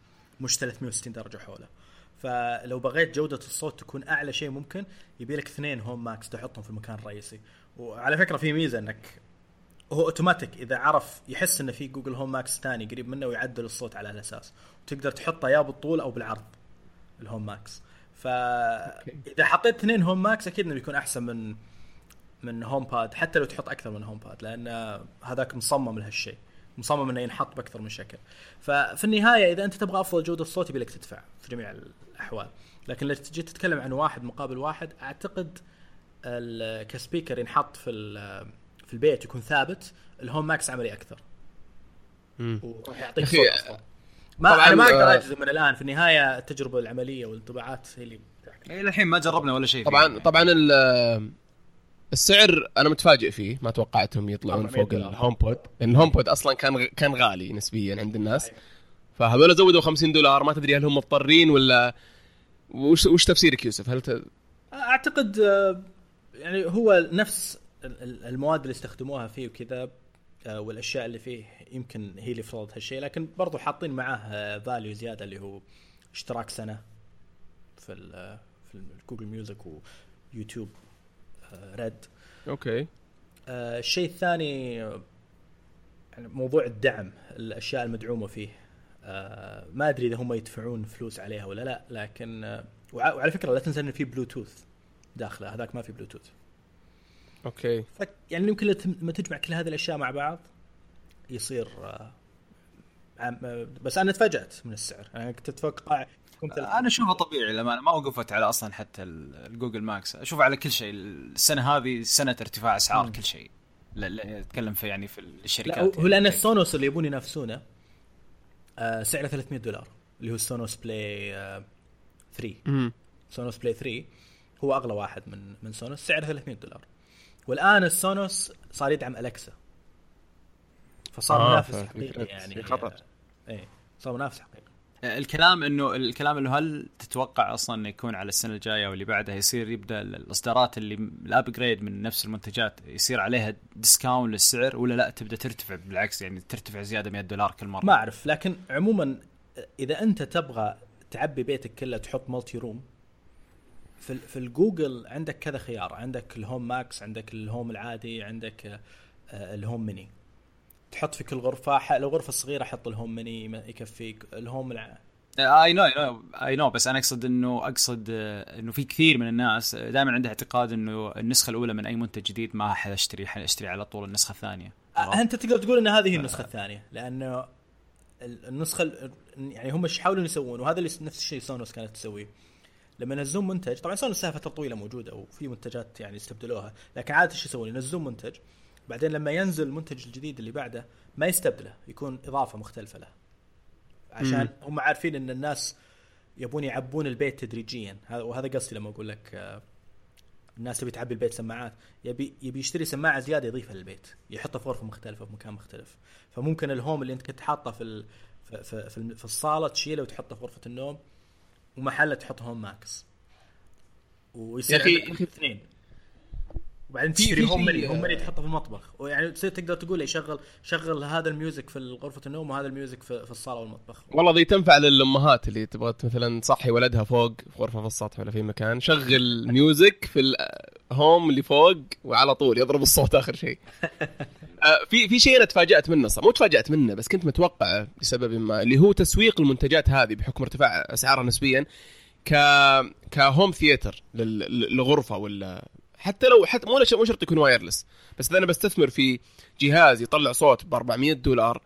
مش 360 درجة حوله. فلو بغيت جودة الصوت تكون أعلى شيء ممكن يبي لك اثنين Home Max تحطهم في المكان الرئيسي. وعلى فكرة في ميزة إنك هو أوتوماتيك إذا عرف يحس انه في Google Home Max ثاني قريب منه ويعدل الصوت على الاساس وتقدر تحطه يا بالطول أو بالعرض. ال Home Max. فاذا حطيت اثنين Home Max أكيد إنه بيكون أحسن من من HomePod حتى لو تحط أكثر من HomePod لأن هذاك مصمم لهالشيء. مصمم إنه ينحط بأكثر من شكل. ففي النهاية إذا أنت تبغى أفضل جودة صوت يبي لك تدفع في جميع الأحوال. لكن لو تجي تتكلم عن واحد مقابل واحد أعتقد ك speaker ينحط في ال- في البيت يكون ثابت. ال Home Max عملي أكثر. وراح يعطيك صوت أصلا ما طبعاً، أنا ما أقدر آه، أجزم من الآن في النهاية التجربة العملية والانطباعات هي اللي تحكي. إلى الحين ما جربنا ولا شيء طبعا فيه. طبعا ال- السعر أنا متفاجئ فيه ما توقعتهم يطلعون 400 فوق. ال HomePod لأن ال HomePod أصلا كان كان غالي نسبيا عند الناس فهذول زودوا 50 دولار ما تدري هل هم مضطرين ولا وش وش تفسيرك يوسف هل ت... أعتقد آه، يعني هو نفس ال- ال- المواد اللي استخدموها فيه وكذا والأشياء اللي فيه يمكن هي اللي فرضت هالشيء. لكن برضو حاطين معاه value زيادة اللي هو اشتراك سنة في ال في Google Music و YouTube Red okay. آه، الشيء الثاني آه، يعني موضوع الدعم الأشياء المدعومة فيه. آه، ما أدري إذا هم يدفعون فلوس عليها ولا لا لكن آه، وع- وعلى فكرة لا تنسى انه في بلوتوث داخله. هذاك ما في Bluetooth okay. ف يعني يمكن لما تجمع كل هذه الأشياء مع بعض يصير آه، عم- آه، بس أنا تفاجأت من السعر. أنا كنت أتوقع كنت أنا أشوفه طبيعي لما ما وقفت على أصلا حتى ال- ال Google Max أشوف على كل شيء. السنة هذه سنة ارتفاع أسعار كل شيء. لا لا أتكلم في يعني في الشركات. هو- هو لأن يعني. ال Sonos اللي يبون ينافسونه آه، سعره 300 دولار اللي هو ال Sonos Play آه، 3 امم Sonos Play 3 هو أغلى واحد من من Sonos سعره 300 دولار. والآن ال Sonos صار يدعم Alexa فصار آه، منافس حقيقي يعني. في خطر. إيه صار منافس حقيقي. الكلام انه الكلام إنه هل تتوقع أصلا إنه يكون على السنة الجاية واللي بعدها يصير يبدأ الإصدارات اللي ال upgrade من نفس المنتجات يصير عليها discount للسعر ولا لا تبدأ ترتفع؟ بالعكس يعني ترتفع زيادة 100 دولار كل مرة. ما أعرف لكن عموما إذا أنت تبغى تعبي بيتك كله تحط multi-room في في الجوجل عندك كذا خيار. عندك ال Home Max عندك ال Home العادي عندك آه، ال Home Mini. تحط في كل غرفة لو غرفه صغيره حط ال Home Mini يكفيك. ال Home الع... اي نو اي نو بس أنا أقصد إنه أقصد آه، إنه في كثير من الناس دائما عنده اعتقاد إنه النسخة الأولى من أي منتج جديد ما حاشتري حاشتري على طول النسخة الثانية. آه، أنت تقدر تقول إن هذه هي النسخة الثانية لأنه ال- النسخة ال- يعني هم إيش يحاولون يسوون؟ وهذا اللي نفس الشيء سونوس كانت تسويه. لما ينزلون منتج طبعا سونوس لها فتره طويله موجودة وفي منتجات يعني استبدلوها لكن عادة إيش يسوون؟ ينزلون منتج بعدين لما ينزل المنتج الجديد اللي بعده ما يستبدله يكون إضافة مختلفة له. عشان هم عارفين إن الناس يبون يعبون البيت تدريجيا. هذا- وهذا قصدي لما أقول لك آه، الناس تبي تعبي البيت سماعات. يبي يبي يشتري سماعة زيادة يضيفها للبيت يحطها في غرفة مختلفة في مكان مختلف. فممكن ال Home اللي أنت كنت حاطه في ال... في, في, في الصالة تشيله وتحطه في غرفة النوم ومحله تحط Home Max. ويصير عندك اثنين. وبعدين تشتري Home Mini Home Mini تحطه في المطبخ. ويعني تصير تقدر تقول لي شغل شغل هذا ال music في غرفة النوم وهذا ال music في, في الصالة والمطبخ. والله ذي تنفع للأمهات اللي تبغى مثلا تصحي ولدها فوق في غرفة في السطح ولا في مكان. شغل [laughs] music في ال Home اللي فوق وعلى طول يضرب الصوت آخر شيء. آه، [laughs] في في شيء أنا تفاجأت منه صح؟ مو تفاجأت منه بس كنت متوقعه لسبب ما اللي هو تسويق المنتجات هذه بحكم ارتفاع أسعارها نسبيا ك ك home theater لل- للغرفة ولا حتى لو حتى مو مو شرط يكون wireless بس إذا أنا بستثمر في جهاز يطلع صوت ب 400 دولار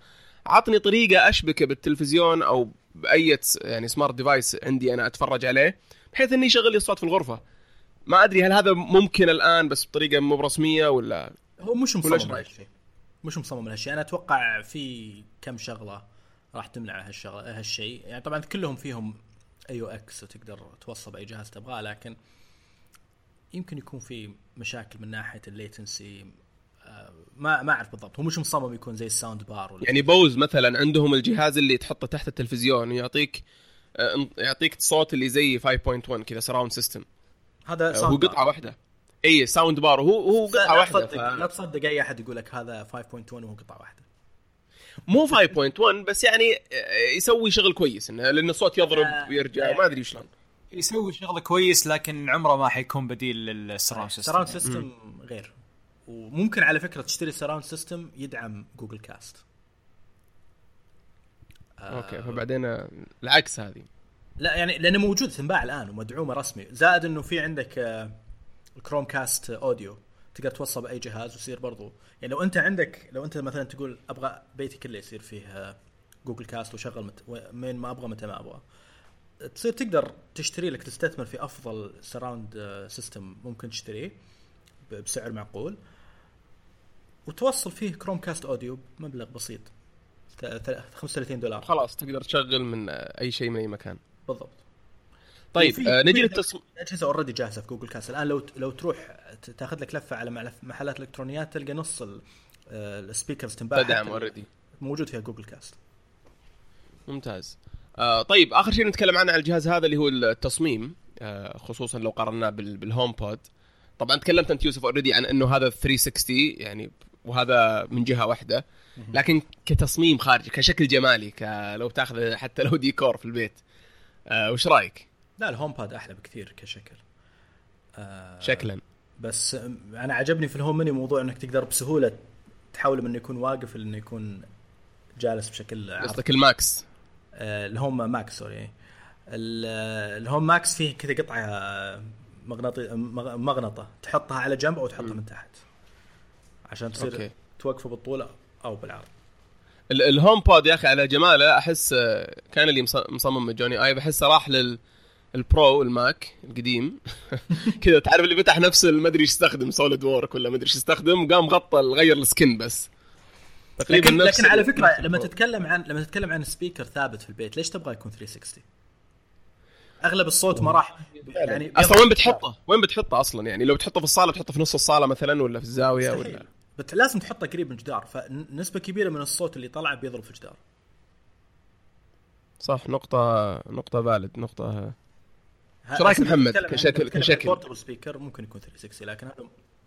عطني طريقة أشبكه بالتلفزيون أو بأي يعني smart device عندي أنا أتفرج عليه بحيث إني يشغل لي الصوت في الغرفة. ما أدري هل هذا ممكن الآن بس بطريقة مو رسمية ولا هو مش مصمم مش مصمم لهالشيء أنا أتوقع في كم شغلة راح تمنع هالشغله هالشيء. يعني طبعا كلهم فيهم AUX وتقدر توصل بأي جهاز تبغاه لكن يمكن يكون في مشاكل من ناحية ال latency. ما ما أعرف بالضبط. هو مش مصمم يكون زي ال sound bar ولا يعني Bose مثلا عندهم الجهاز اللي تحطه تحت التلفزيون ويعطيك آه، يعطيك صوت اللي زي 5.1 كذا surround system هذا هو sound bar. قطعه واحدة. اي sound bar هو هو قطعة لا واحدة تصدق لا ف... تصدق أي أحد يقول لك هذا 5.1 وهو قطعة واحدة. مو 5.1 بس يعني آه، يسوي شغل كويس إنه لأن الصوت يضرب آه، ويرجع لا. ما أدري شلون. يسوي شغله كويس لكن عمره ما حيكون بديل لل surround system surround system غير. وممكن على فكرة تشتري surround system يدعم Google Cast أوكي فبعدين آه، العكس هذه. لا يعني لأنه موجود تنباع الآن ومدعومة رسمي. زائد إنه في عندك آه، ال Chromecast Audio تقدر توصل بأي جهاز ويصير برضو. يعني لو أنت عندك لو أنت مثلا تقول أبغى بيتي كله يصير فيه Google Cast وشغل مت... من ما أبغى متى ما أبغى. تصير تقدر تشتري لك تستثمر في أفضل surround system ممكن تشتريه بسعر معقول. وتوصل فيه Chromecast Audio بمبلغ بسيط. ت- ث- 35 دولار. خلاص تقدر تشغل من أي شيء من أي مكان. بالضبط. طيب آه نجي في للتصميم اجهزه already جاهزة في Google Cast الآن لو لو تروح تأخذ لك لفة على محلات إلكترونيات تلقى نص ال- آه، ال speakers تنباع تدعم already موجود فيها Google Cast ممتاز. آه طيب آخر شيء نتكلم عنه على الجهاز هذا اللي هو التصميم آه خصوصا لو قارناه بال- بال HomePod طبعا تكلمت أنت يوسف already عن إنه هذا 360 يعني وهذا من جهة واحدة. لكن كتصميم خارجي كشكل جمالي لو تأخذ حتى لو ديكور في البيت آه وش رأيك؟ لا ال HomePod أحلى بكثير كشكل. آه شكلا. بس أنا عجبني في ال Home Mini موضوع إنك تقدر بسهولة تحوله من إنه يكون واقف لأنه يكون جالس بشكل قصدك ال Max؟ آه ال Home Max sorry ال- الهوم ماكس فيه كذا قطعة آه، مغناطي مغ- مغنطة. تحطها على جنب أو تحطها من تحت. عشان تصير أوكي. توقفه بالطول أو بالعرض. ال- الهوم بود يا أخي على جماله أحس آه، كان اللي مص- مصمم جوني آي بحسه راح لل البرو الماك القديم [laughs] كذا تعرف اللي فتح نفس ما أدري إيش يستخدم سوليد وورك ولا ما أدري إيش يستخدم قام غطى غير السكن بس تقريبا لكن, نفس لكن على فكرة لما. تتكلم عن لما تتكلم عن سبيكر ثابت في البيت ليش تبغى يكون 360 أغلب الصوت ما راح يعني أصلا وين بتحطه؟ وين بتحطه أصلا يعني لو تحطه في الصالة تحطه في نص الصالة مثلا ولا في الزاوية ولا. بت لازم تحطه قريب من الجدار فنسبة كبيرة من الصوت اللي طلع بيضرب في الجدار صح نقطة نقطة فالid نقطة إيش رأيك محمد؟ كشكل- كشكل؟ بورتبل سبيكر ممكن يكون 360 لكن هذا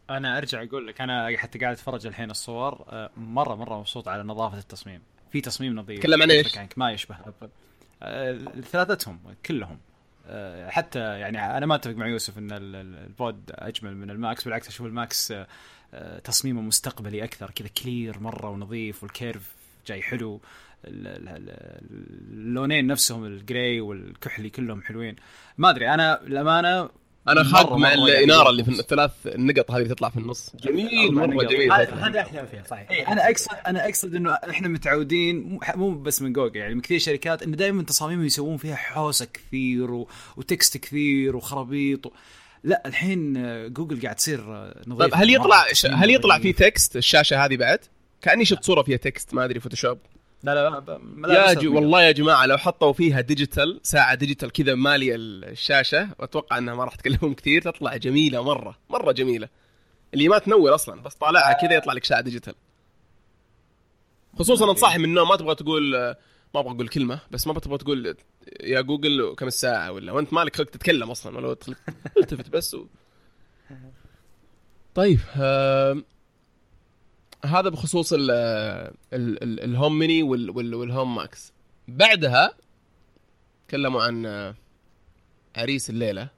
أنا أرجع أقول لك أنا حتى قاعد أتفرج الحين الصور آه، مره مرة مبسوط على نظافة التصميم. في تصميم نظيف. تكلم عن؟ كانك ما يشبه. آه، ثلاثتهم كلهم. آه، حتى يعني أنا ما أتفق مع يوسف إن ال- ال- ال Pod أجمل من ال Max بالعكس أشوف ال Max تصميمه مستقبلي أكثر كذا clear مرة ونظيف وال curve جاي حلو. اللونين نفسهم ال gray والكحلي كلهم حلوين. ما أدري أنا الامانه أنا خاق مع الإنارة اللي في الثلاث النقط هذه اللي تطلع في النص. جميل مرة. جميل. هذا أحلى فيها صحيح. اي أنا اقصد أنا أقصد إنه إحنا متعودين مو- مو بس من جوجل يعني من كثير شركات إنه دائما تصاميمهم يسوون فيها حوسة كثير و... و text كثير وخرابيط و... لا الحين جوجل قاعد تصير نظيفه طيب هل يطلع. ش- هل يطلع في text الشاشة هذه بعد؟ كأني شفت صورة فيها text ما أدري Photoshop. لا لا, لا, يا جي والله يا جماعة لو حطوا فيها digital ساعة digital كذا مالية الشاشة وأتوقع إنها ما راح تكلمهم كثير تطلع جميلة مرة مرة جميلة. اللي ما تنور أصلا بس طالعها كذا يطلع لك ساعة digital خصوصا إن صحيت من النوم ما تبغى تقول ما أبغى أقول كلمة بس ما تبغى تقول يا جوجل كم الساعة ولا وأنت مالك خلق تتكلم أصلا ولا [laughs] التفت بس و... طيب آم، هذا بخصوص ال ال ال ال Home Mini وال وال وال Home Max. بعدها تكلموا عن عريس الليلة.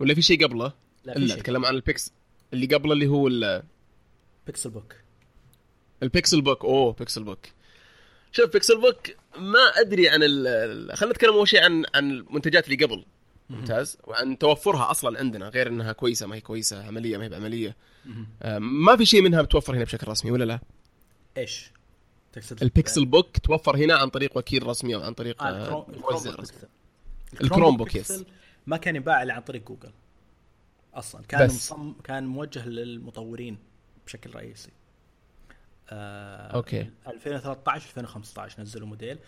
ولا في شيء قبله؟ لا في الا شيء. تكلموا عن ال Pix اللي قبله اللي هو ال- Pixelbook ال Pixelbook. أوه Pixelbook. شوف Pixelbook ما أدري عن ال- خلينا نتكلم أول شيء عن عن المنتجات اللي قبل. ممتاز وعن توفرها أصلا عندنا غير إنها كويسة ما هي كويسة عملية ما هي بعملية آه، ما في شيء منها متوفر هنا بشكل رسمي ولا لا إيش؟ تقصد البيكسل بوك توفر هنا عن طريق وكيل رسمي أو عن طريق آه آه، ال Chrome ال Chrome. الكروم بوك، يس. ما كان ينباع إلا عن طريق جوجل أصلا كان. مصم كان موجه للمطورين بشكل رئيسي آه أوكي. 2013 2015 نزلوا موديل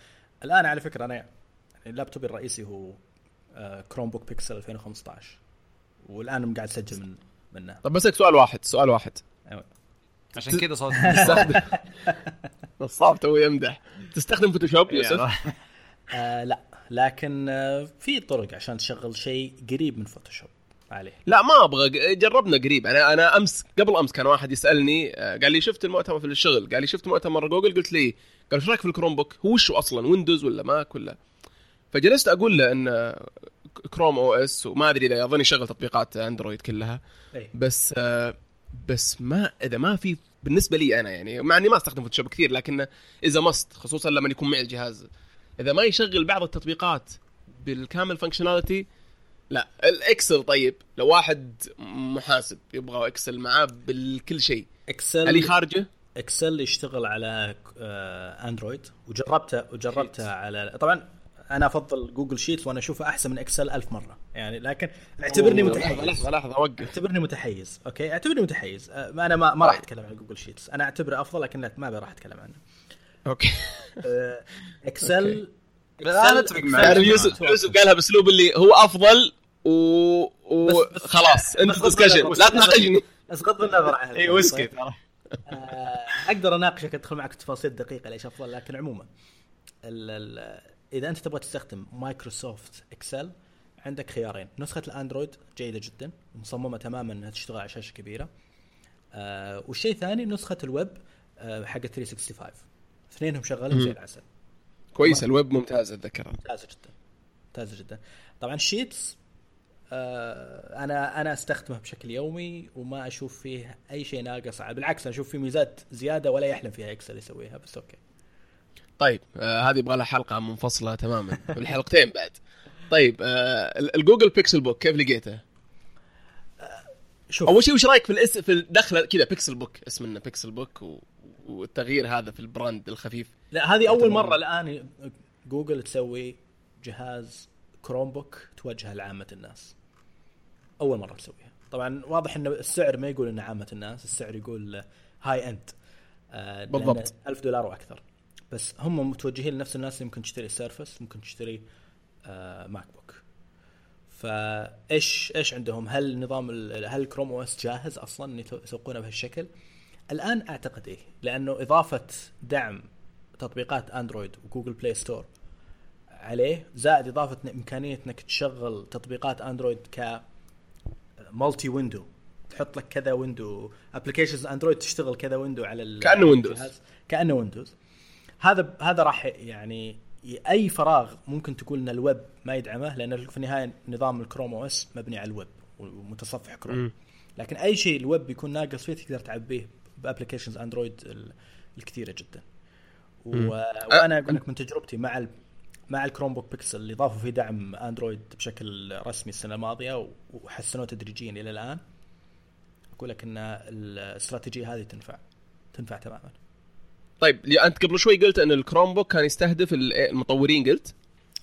الآن على فكرة أنا يعني اللابتوب الرئيسي هو كروم بوك بيكسل 2015 والآن قاعد أسجل من منه. طب بسالك سؤال واحد سؤال واحد. أيوة. عشان كذا صوت [laughs] تستخدم [laughs] نصاب تو يمدح. تستخدم فوتوشوب يوسف [laughs] آه لا. لكن آه في طرق عشان تشغل شيء قريب من فوتوشوب عليه. لا ما أبغى. جربنا قريب. أنا أنا أمس قبل أمس كان واحد يسألني آه، قال لي شفت المؤتمر في الشغل؟ قال لي شفت مؤتمر جوجل؟ قلت لي قال إيش رأيك في الكروم بوك هو وش أصلا Windows ولا Mac ولا؟ فجلست أقول له إن آه، Chrome OS وما أدري إذا اظن يشغل تطبيقات اندرويد كلها. اي بس آه، بس ما إذا ما في بالنسبة لي أنا يعني مع إني ما أستخدم فوتوشوب كثير لكن إذا مست خصوصا لما يكون معي الجهاز. إذا ما يشغل بعض التطبيقات بالكامل functionality لا. ال Excel طيب لو واحد محاسب يبغى Excel معاه بالكل شيء. Excel اللي خارجه؟ Excel يشتغل على آه، اندرويد وجربته وجربته على طبعا أنا أفضل Google Sheets وأنا أشوفه أحسن من Excel ألف مرة. يعني لكن اعتبرني متحيز. لحظة لحظة اوقف اعتبرني متحيز okay؟ اعتبرني متحيز. أه، أنا ما ما راح أتكلم عن Google Sheets أنا أعتبره أفضل لكن لا ما راح أتكلم عنه. أوكي. أه، [laughs] اكسل أنا أتفق إكسل- معك. يعني يوسف يوسف قالها بأسلوب اللي هو أفضل و بس- بس- وخلاص أنت غض ديسكشن النظر- لا تناقشني. بس غض النظر عن اي ويسكي ترى. آه، أقدر أناقشك أدخل معك في تفاصيل دقيقة ليش أفضل لكن عموما. ال ال إذا أنت تبغى تستخدم مايكروسوفت إكسل عندك خيارين. نسخة الأندرويد جيدة جدا مصممة تماما إنها تشتغل على شاشة كبيرة. آه والشيء الثاني نسخة الويب آه حق 365 اثنينهم شغالين زي العسل. كويس الويب ممتاز اتذكرها ممتازة جدا. ممتازة جدا. طبعا Sheets آه أنا أنا أستخدمه بشكل يومي وما أشوف فيه أي شيء ناقص. بالعكس أنا أشوف فيه ميزات زيادة ولا يحلم فيها Excel يسويها بس okay. طيب آه هذه يبغى لها حلقة منفصلة تماما [laughs] الحلقتين بعد. طيب آه ال- ال Google Pixelbook كيف لقيته؟ شوف. أول شيء وش رأيك في الاس في الدخلة كذا Pixelbook اسمنا Pixelbook و... والتغيير هذا في ال brand الخفيف؟ لا هذه أول مرة الآن جوجل تسوي جهاز Chromebook توجهه لعامة الناس. أول مرة تسويها. طبعا واضح إن السعر ما يقول إنه عامة الناس السعر يقول high end آه بالضبط. 1000 دولار وأكثر. بس هم متوجهين لنفس الناس اللي ممكن تشتري Surface ممكن تشتري آه MacBook فإيش إيش عندهم؟ هل نظام هل Chrome OS جاهز أصلا إن يسوقونه بهالشكل؟ الآن أعتقد إيه لأنه إضافة دعم تطبيقات اندرويد و Google Play Store عليه زائد إضافة إمكانية إنك تشغل تطبيقات اندرويد ك multi window تحط لك كذا window applications اندرويد تشتغل كذا window على كأنه Windows. كأنه Windows هذا هذا راح يعني أي فراغ ممكن تقول إن الويب ما يدعمه لأن في النهاية نظام ال Chrome OS مبني على الويب ومتصفح كروم. لكن أي شيء الويب يكون ناقص فيه تقدر تعبيه ب applications أندرويد ال- الكثيرة جدا. و... وأنا أقول لك من تجربتي مع ال... مع ال Chromebook Pixel اللي ضافوا فيه دعم أندرويد بشكل رسمي السنة الماضية وحسنوه تدريجيا إلى الآن أقول لك إن الاستراتيجية هذه تنفع تنفع تماما. طيب أنت قبل شوي قلت إن ال Chromebook كان يستهدف ال- المطورين قلت؟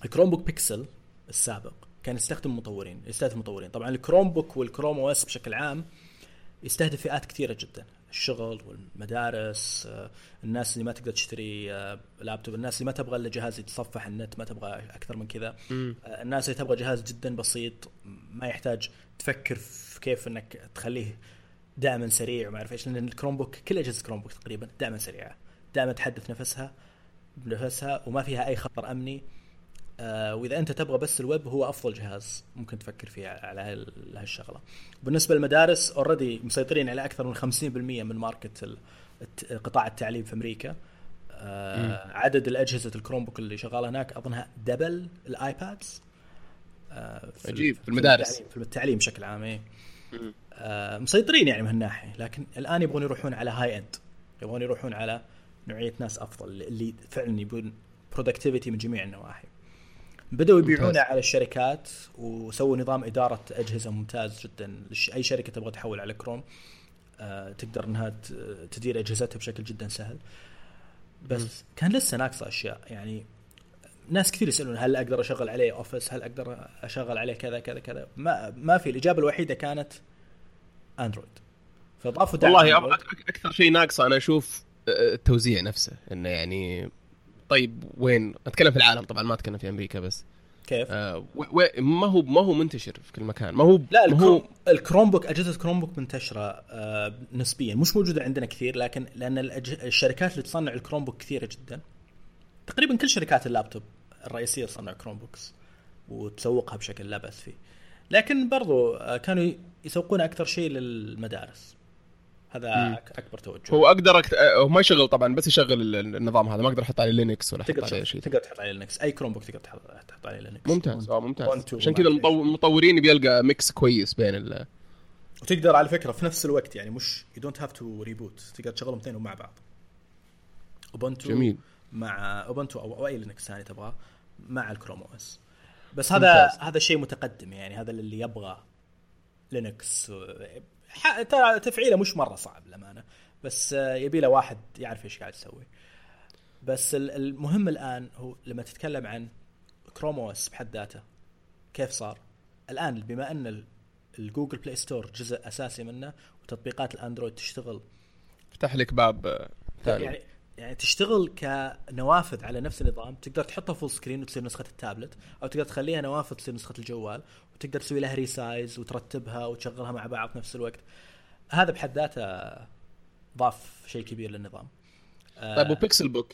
ال Chromebook Pixel السابق كان يستخدم مطورين يستهدف مطورين طبعا ال Chromebook وال Chrome OS بشكل عام يستهدف فئات كثيرة جدا. الشغل والمدارس آه، الناس اللي ما تقدر تشتري آه، لابتوب الناس اللي ما تبغى إلا جهاز يتصفح النت ما تبغى أكثر من كذا. آه، الناس اللي تبغى جهاز جدا بسيط ما يحتاج تفكر في كيف إنك تخليه دائما سريع وما أعرف إيش لأن ال Chromebook كل أجهزة ال Chromebook تقريبا دائما سريعة. دائما تحدث نفسها بنفسها وما فيها أي خطر أمني آه وإذا أنت تبغى بس الويب هو أفضل جهاز ممكن تفكر فيه على هال- هالشغله. بالنسبة للمدارس already مسيطرين على أكثر من 50% من market قطاع التعليم في أمريكا. آه عدد الأجهزة ال Chromebook اللي شغالة هناك أظنها double ال iPads. آه في عجيب، في المدارس. في التعليم بشكل عام إيه. مسيطرين يعني من هالناحية لكن الآن يبغون يروحون على high end يبغون يروحون على نوعية ناس أفضل اللي فعلا يبون productivity من جميع النواحي. بدأوا يبيعونه. على الشركات وسووا نظام إدارة أجهزة ممتاز جدا. أي شركة تبغى تحول على كروم آه، تقدر إنها ت- تدير أجهزتها بشكل جدا سهل. بس كان لسه ناقصة أشياء. يعني ناس كثير يسألون هل أقدر أشغل عليه Office هل أقدر أشغل عليه كذا كذا كذا؟ ما ما في. الإجابة الوحيدة كانت اندرويد فأضافوا دعم والله أندرويد. أك- أك- أكثر شيء ناقصه أنا أشوف آه، التوزيع نفسه إنه يعني طيب وين؟ أتكلم في العالم طبعا ما أتكلم في أمريكا بس. كيف؟ آه و... و... ما هو ما هو منتشر في كل مكان ما هو لا ما هو ال Chrome, ال Chromebook أجهزة Chrome book منتشرة آه نسبيا. مش موجودة عندنا كثير لكن لأن الأج... الشركات اللي تصنع ال Chromebook كثيرة جدا. تقريبا كل شركات اللابتوب الرئيسية تصنع كروم بوكس وتسوقها بشكل لا بأس فيه. لكن برضو آه كانوا يسوقون أكثر شيء للمدارس. هذا مم. أكبر توجه. هو أقدر أكت... آه، هو ما يشغل طبعا بس يشغل ال- النظام هذا ما أقدر أحط عليه لينكس ولا أحط تقدر عليه تحط- شيء. تقدر تحط عليه لينكس أي كروم بوك تقدر تحط تحط عليه لينكس ممتاز آه ممتاز. عشان كذا المطورين بيلقى mix كويس بين ال... وتقدر على فكرة في نفس الوقت يعني مش you don't have to reboot تقدر تشغلهم اثنينهم مع بعض. اوبنتو جميل. مع اوبنتو أو, أو أي لينكس ثاني تبغاه مع الكروم أو اس بس هذا ممتاز. هذا شيء متقدم يعني هذا اللي يبغى لينكس ترى تفعيله مش مرة صعب للأمانة. بس آه، يبي له واحد يعرف إيش قاعد يسوي. بس ال- المهم الآن هو لما تتكلم عن كروم أو اس بحد ذاته كيف صار؟ الآن بما أن ال- الجوجل بلاي ستور جزء أساسي منه وتطبيقات الأندرويد تشتغل. فتح لك باب آه، ثاني يعني يعني تشتغل كنوافذ على نفس النظام تقدر تحطها full screen وتصير نسخة التابلت أو تقدر تخليها نوافذ تصير نسخة الجوال وتقدر تسوي لها resize وترتبها وتشغلها مع بعض في نفس الوقت. هذا بحد ذاته ضاف شيء كبير للنظام. طيب وبيكسل بوك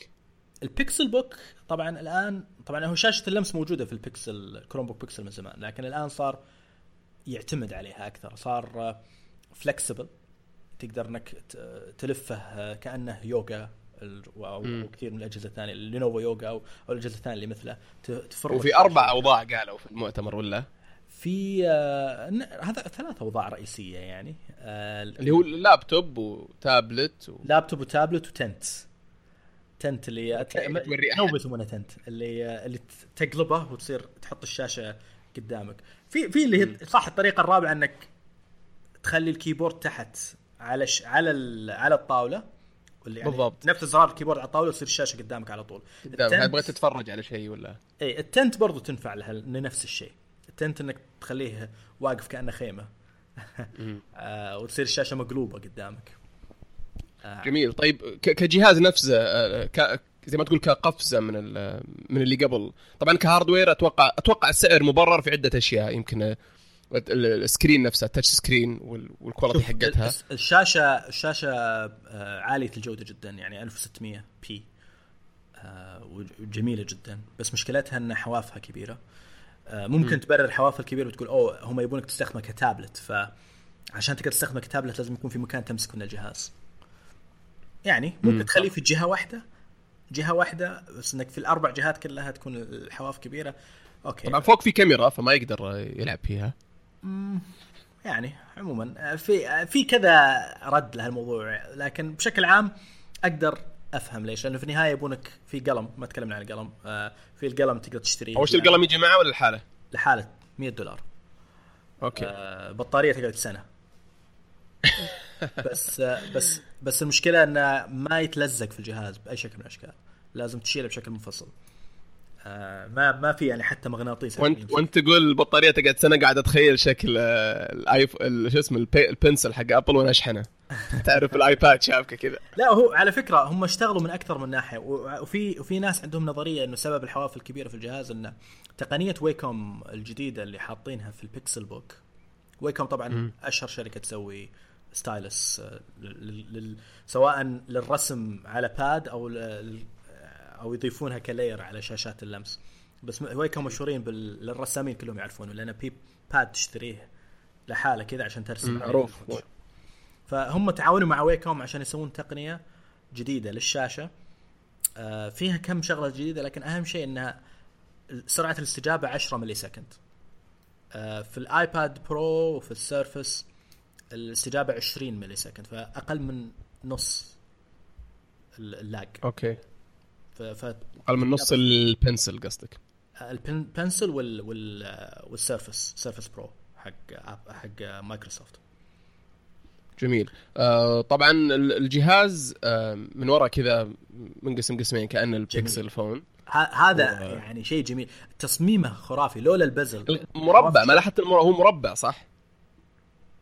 البيكسل بوك طبعا الآن طبعا هو شاشة اللمس موجودة في البيكسل كروم بوك بيكسل من زمان لكن الآن صار يعتمد عليها أكثر صار flexible تقدر إنك تلفه آه، كأنه يوغا ال- أو أو كثير من الأجهزة الثانية لينوفو يوغا أو الأجهزة الثانية اللي مثله تفرغ وفي أربع أوضاع قالوا في المؤتمر ولا؟ في آه، هذا ثلاث أوضاع رئيسية يعني. آه، اللي هو اللابتوب وتابلت و... لابتوب وتابلت وتنت. تنت اللي ت- توري يسمونه tent. اللي اللي تقلبه وتصير تحط الشاشة قدامك. في في اللي هي صح الطريقة الرابعة إنك تخلي ال keyboard تحت على ش... على ال... على الطاولة. واللي يعني بالضبط. نفس زرار ال keyboard على الطاولة وتصير الشاشة قدامك على طول. قدام ال tent- بغيت تتفرج على شيء ولا؟ اي ال tent برضو تنفع لها لنفس الشيء. ال tent إنك تخليه واقف كأنه خيمة. [laughs] آه وتصير الشاشة مقلوبة قدامك. جميل. طيب كجهاز نفسه آه، ك... زي ما تقول كقفزة من. من اللي قبل. طبعا ك hardware أتوقع أتوقع السعر مبرر في عدة أشياء. يمكن آه، ال- ال screen نفسها ال touch screen وال... وال quality حقتها. الشاشه الشاشة آه، عالية الجودة جدا يعني 1600 p آه، وجميله جدا. بس مشكلتها إن حوافها كبيرة. آه، ممكن تبرر حوافها الكبيره وتقول أوه هم يبونك تستخدمه كتابلت. فعشان تقدر تستخدمه كتابلت لازم يكون في مكان تمسك من الجهاز. يعني ممكن مم. تخليه في جهة واحدة جهة واحدة بس إنك في الأربع جهات كلها تكون الحواف كبيرة. Okay. طبعا فوق في كاميرا فما يقدر يلعب فيها. يعني عموما في في كذا رد لهالموضوع لكن بشكل عام أقدر أفهم ليش لأنه في النهاية يبونك في قلم ما تكلمنا عن القلم. آه، في القلم تقدر تشتريه أول شيء القلم يجي معه ولا لحاله؟ لحاله 100 دولار. Okay. آه، بطارية تقعد سنة. [laughs] بس آه، بس بس المشكلة إنه ما يتلزق في الجهاز بأي شكل من الأشكال. لازم تشيله بشكل منفصل. ما ما في يعني حتى مغناطيس وانت وانت تقول البطارية تقعد سنة قاعد أتخيل شكل الايف ال- شو اسمه ال pencil حق أبل وأنا أشحنه. تعرف الآيباد شابكه كذا. لا هو على فكرة هم اشتغلوا من أكثر من ناحية. وفي وفي ناس عندهم نظرية إنه سبب الحواف الكبيرة في الجهاز إنه تقنية ويكوم الجديدة اللي حاطينها في البيكسل بوك. ويكوم طبعا أشهر شركة تسوي stylus آه، سواء للرسم على pad أو أو يضيفونها ك layer على شاشات اللمس. بس م- ويكوم مشهورين بال- للرسامين كلهم يعرفونه لأن بي pad تشتريه لحاله كذا عشان ترسم معروف. فهم تعاونوا مع ويكوم عشان يسوون تقنية جديدة للشاشة. آه، فيها كم شغلة جديدة لكن أهم شيء إنها سرعة الاستجابة 10 millisecond في الآيباد برو وفي السيرفس الاستجابة 20 ملي سكند فأقل من نص ال- ال lag. Okay. ف- أقل من نص ال pencil قصدك. ال pencil وال وال والسيرفس سيرفس برو حق حق مايكروسوفت جميل. آه طبعا ال- الجهاز آه من ورا كذا منقسم قسمين كأن البيكسل فون. هذا يعني شيء جميل. تصميمه خرافي لولا ال bezel. مربع ما لاحظت المر... هو مربع صح؟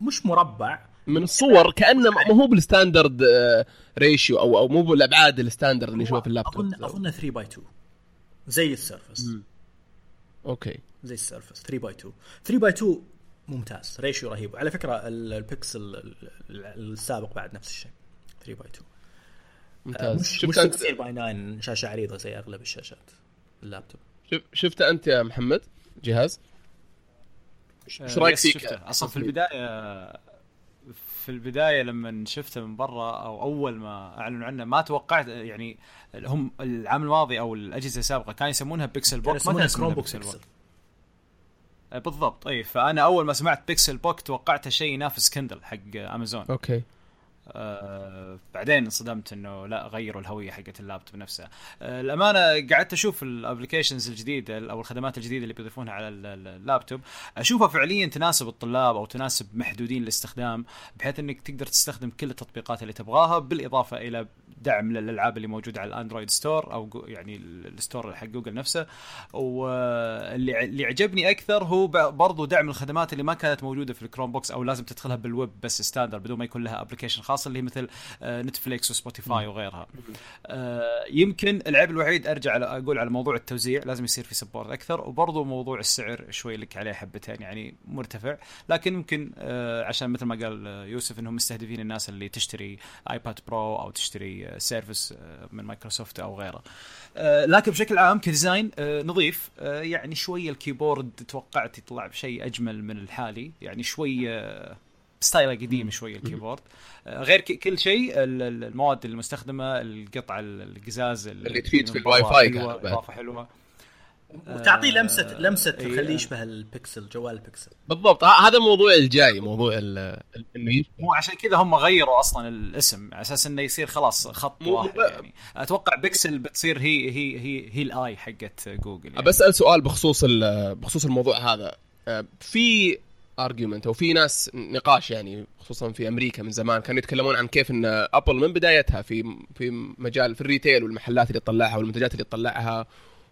مش مربع. من الصور كأنه ما هو بال standard آه ratio أو أو مو بالابعاد ال standard اللي نشوفها في اللابتوب. اظن أظن 3 by 2 زي السيرفس. Okay. زي السيرفس. 3 by 2 3 by 2 ممتاز. ratio رهيب. على فكرة ال- البيكسل ال- ال- السابق بعد نفس الشيء. 3 by 2 ممتاز. مش شفت مش انت 16 by 9 شاشة عريضة زي أغلب الشاشات اللابتوب. شف... شفت أنت يا محمد جهاز؟ إيش رأيك يس فيك؟ شفته. أصلا في البداية في البداية لما شفته من برا أو أول ما أعلنوا عنه ما توقعت يعني هم العام الماضي أو الأجهزة السابقة كانوا يسمونها بيكسل بوك كانوا يسمونها يسمونها كروم بوك بيكسل آه، بالضبط. اي فأنا أول ما سمعت Pixelbook توقعته شيء ينافس Kindle حق Amazon okay. آه بعدين انصدمت إنه لا غيروا الهوية حقت اللابتوب نفسها آه الامانه قعدت أشوف ال applications الجديدة أو الخدمات الجديدة اللي بيضيفونها على اللابتوب. أشوفها فعليا تناسب الطلاب أو تناسب محدودين الاستخدام بحيث إنك تقدر تستخدم كل التطبيقات اللي تبغاها بالإضافة إلى دعم للألعاب اللي موجودة على ال Android Store أو يعني الستور حق جوجل نفسه. واللي اللي عجبني أكثر هو برضو دعم الخدمات اللي ما كانت موجودة في ال Chromebooks أو لازم تدخلها بالويب بس standard بدون ما يكون لها application خاصة اللي مثل Netflix و Spotify وغيرها. آه، يمكن العيب الوحيد أرجع أقول على موضوع التوزيع لازم يصير في support أكثر وبرضو موضوع السعر شوي لك عليه حبتين يعني مرتفع. لكن ممكن آه، عشان مثل ما قال يوسف إنهم مستهدفين الناس اللي تشتري iPad Pro أو تشتري Surface آه، من مايكروسوفت أو غيره. آه، لكن بشكل عام ك design آه، نظيف. يعني شوية ال keyboard توقعت يطلع بشيء أجمل من الحالي يعني شوية style ه قديم شوي ال keyboard. غير كل شيء المواد المستخدمة القطع القزاز اللي تفيد في الواي فاي إضافة حلوة وتعطيه لمسة لمسة تخليه إيه. يشبه البكسل جوال البكسل. بالضبط. هذا الموضوع الجاي موضوع إنه مو عشان كذا هم غيروا أصلا الاسم على أساس إنه يصير خلاص خط واحد يعني. أتوقع بيكسل بتصير هي هي هي هي الآي حقت جوجل يعني. بسال سؤال بخصوص بخصوص الموضوع هذا. أه، في argument أو في ناس نقاش يعني خصوصا في أمريكا من زمان كانوا يتكلمون عن كيف إن Apple من بدايتها في في مجال في ال retail والمحلات اللي تطلعها والمنتجات اللي تطلعها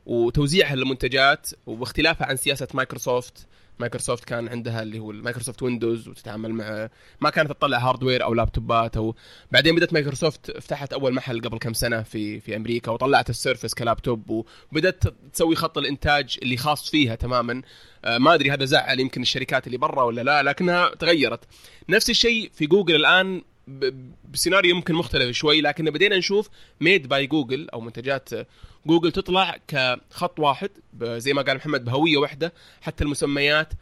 وتوزيعها للمنتجات واختلافها عن سياسة Microsoft Microsoft كان عندها اللي هو Microsoft Windows وتتعامل مع ما كانت تطلع hardware أو لابتوبات أو بعدين بدأت مايكروسوفت فتحت أول محل قبل كم سنة في في أمريكا وطلعت ال Surface كلابتوب وبدأت تسوي خط الإنتاج اللي خاص فيها تماما. آه، ما أدري هذا زعل يمكن الشركات اللي برا ولا لا لكنها تغيرت. نفس الشيء في جوجل الآن. بسيناريو يمكن مختلف شوي لكن بدينا نشوف made by Google أو منتجات جوجل تطلع كخط واحد زي ما قال محمد بهوية واحدة حتى المسميات.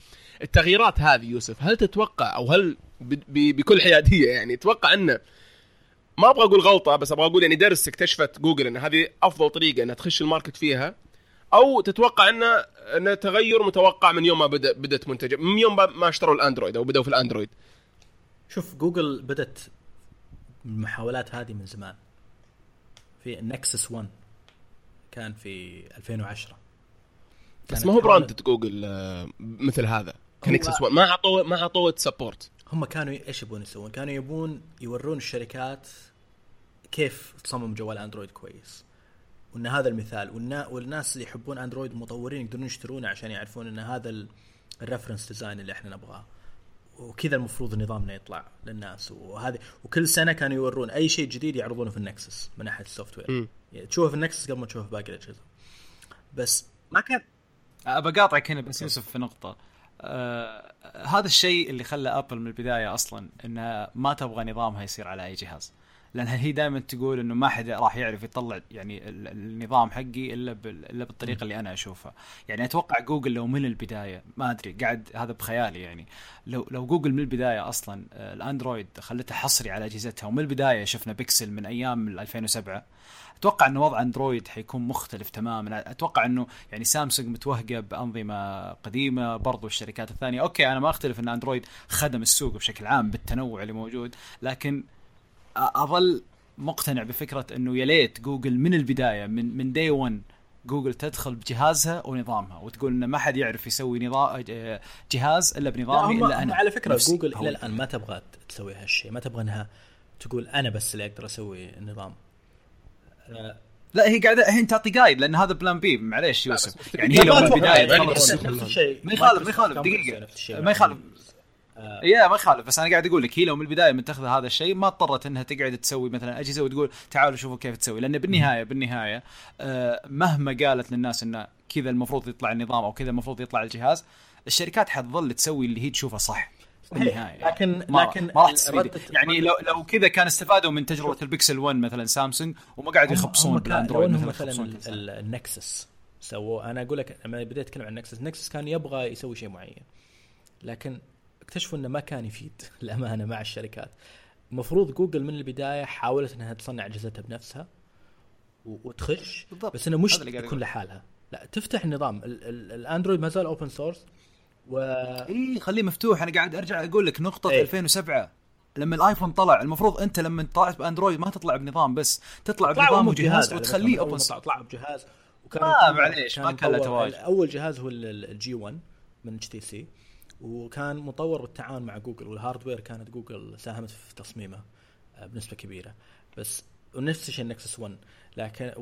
التغييرات هذه يوسف هل تتوقع أو هل بكل حيادية يعني تتوقع انه ما أبغى أقول غلطة بس أبغى أقول يعني درس اكتشفت جوجل أن هذه أفضل طريقة أنها تخش ال market فيها؟ أو تتوقع انه انه تغير متوقع من يوم ما بدا بدأت منتج من يوم ما اشتروا ال Android أو بدأوا في ال Android؟ شوف جوجل بدأت المحاولات هذه من زمان. في ال Nexus 1 كان في 2010 بس ما هو brand Google آه، مثل هذا ك Nexus 1 ما أعطوه ما أعطوه support هم كانوا إيش يبون يسوون؟ كانوا يبون يورون الشركات كيف تصمم جوال Android كويس. وإن هذا المثال والناس اللي يحبون Android مطورين يقدرون يشترونه عشان يعرفون إن هذا ال reference design اللي إحنا نبغاه. وكذا المفروض نظامنا يطلع للناس. وهذه وكل سنة كانوا يورون أي شيء جديد يعرضونه في ال Nexus من ناحية ال software. يعني تشوفه في ال Nexus قبل ما تشوفه في باقي الأجهزة. بس معليش بقاطعك هنا بس يوسف في نقطة. آه هذا الشيء اللي خلى Apple من البداية أصلا إنها ما تبغى نظامها يصير على أي جهاز. لانها هي دائما تقول إنه ما حدا راح يعرف يطلع يعني النظام حقي إلا إلا بالطريقة اللي أنا أشوفها. يعني أتوقع جوجل لو من البداية ما أدري قاعد هذا بخيالي يعني. لو لو جوجل من البداية أصلا آه، ال Android خلته حصري على أجهزتها ومن البداية شفنا بيكسل من أيام 2007 أتوقع إنه وضع Android حيكون مختلف تماما. أتوقع إنه يعني سامسونج متوهقة بأنظمة قديمة برضو الشركات الثانية. Okay أنا ما أختلف إن Android خدم السوق بشكل عام بالتنوع اللي موجود لكن أظل مقتنع بفكرة إنه يا ليت جوجل من البداية من من day 1 جوجل تدخل بجهازها ونظامها وتقول إنه ما حد يعرف يسوي نظام جهاز إلا بنظامي إلا أنا. على فكرة جوجل إلى الآن ما تبغى تسوي هالشيء ما تبغى إنها تقول أنا بس اللي أقدر أسوي النظام. لا هي قاعدة هي تعطي guide لأن هذا plan B معليش يوسف. يعني هي لو من البدايه ما يخالف ما يخالف دقيقة. ما يخالف. آه. يا ما يخالف بس أنا قاعد أقول لك هي لو من البداية متخذة هذا الشيء ما اضطرت إنها تقعد تسوي مثلا أجهزة وتقول تعالوا شوفوا كيف تسوي لأن بالنهاية بالنهاية آه مهما قالت للناس انه كذا المفروض يطلع النظام أو كذا المفروض يطلع الجهاز الشركات حتظل تسوي اللي هي تشوفه صح بالنهاية. لكن ما لكن ما راح تستفيد. يعني لو لو كذا كان استفادوا من تجربة البكسل 1 مثلا سامسونج وما قاعدوا يخبصون بال Android مثلا, مثلا ال Nexus سووا أنا أقول لك لما بديت أتكلم عن ال Nexus. ال Nexus كان يبغى يسوي شيء معين لكن اكتشفوا إنه ما كان يفيد [laughs] الأمانة مع الشركات. المفروض جوجل من البداية حاولت إنها تصنع اجهزتها بنفسها وتخش بالضبط. بس إنه مش تكون لحالها. لا تفتح النظام. ال Android ما زال open source و إي خليه مفتوح. أنا قاعد أرجع أقول لك نقطة إيه؟ 2007 لما ال iPhone طلع المفروض أنت لما طلعت ب Android ما تطلع بنظام بس تطلع بنظام وجهاز وتخليه. open ما طلعوا- طلعوا بجهاز وكان آه، مطور- معليش، ما كان له تواجد. أول جهاز هو ال G1 من HTC. وكان مطور بالتعاون مع جوجل وال hardware كانت جوجل ساهمت في تصميمه آه، بنسبة كبيرة. بس ونفس الشيء ال Nexus 1 لكن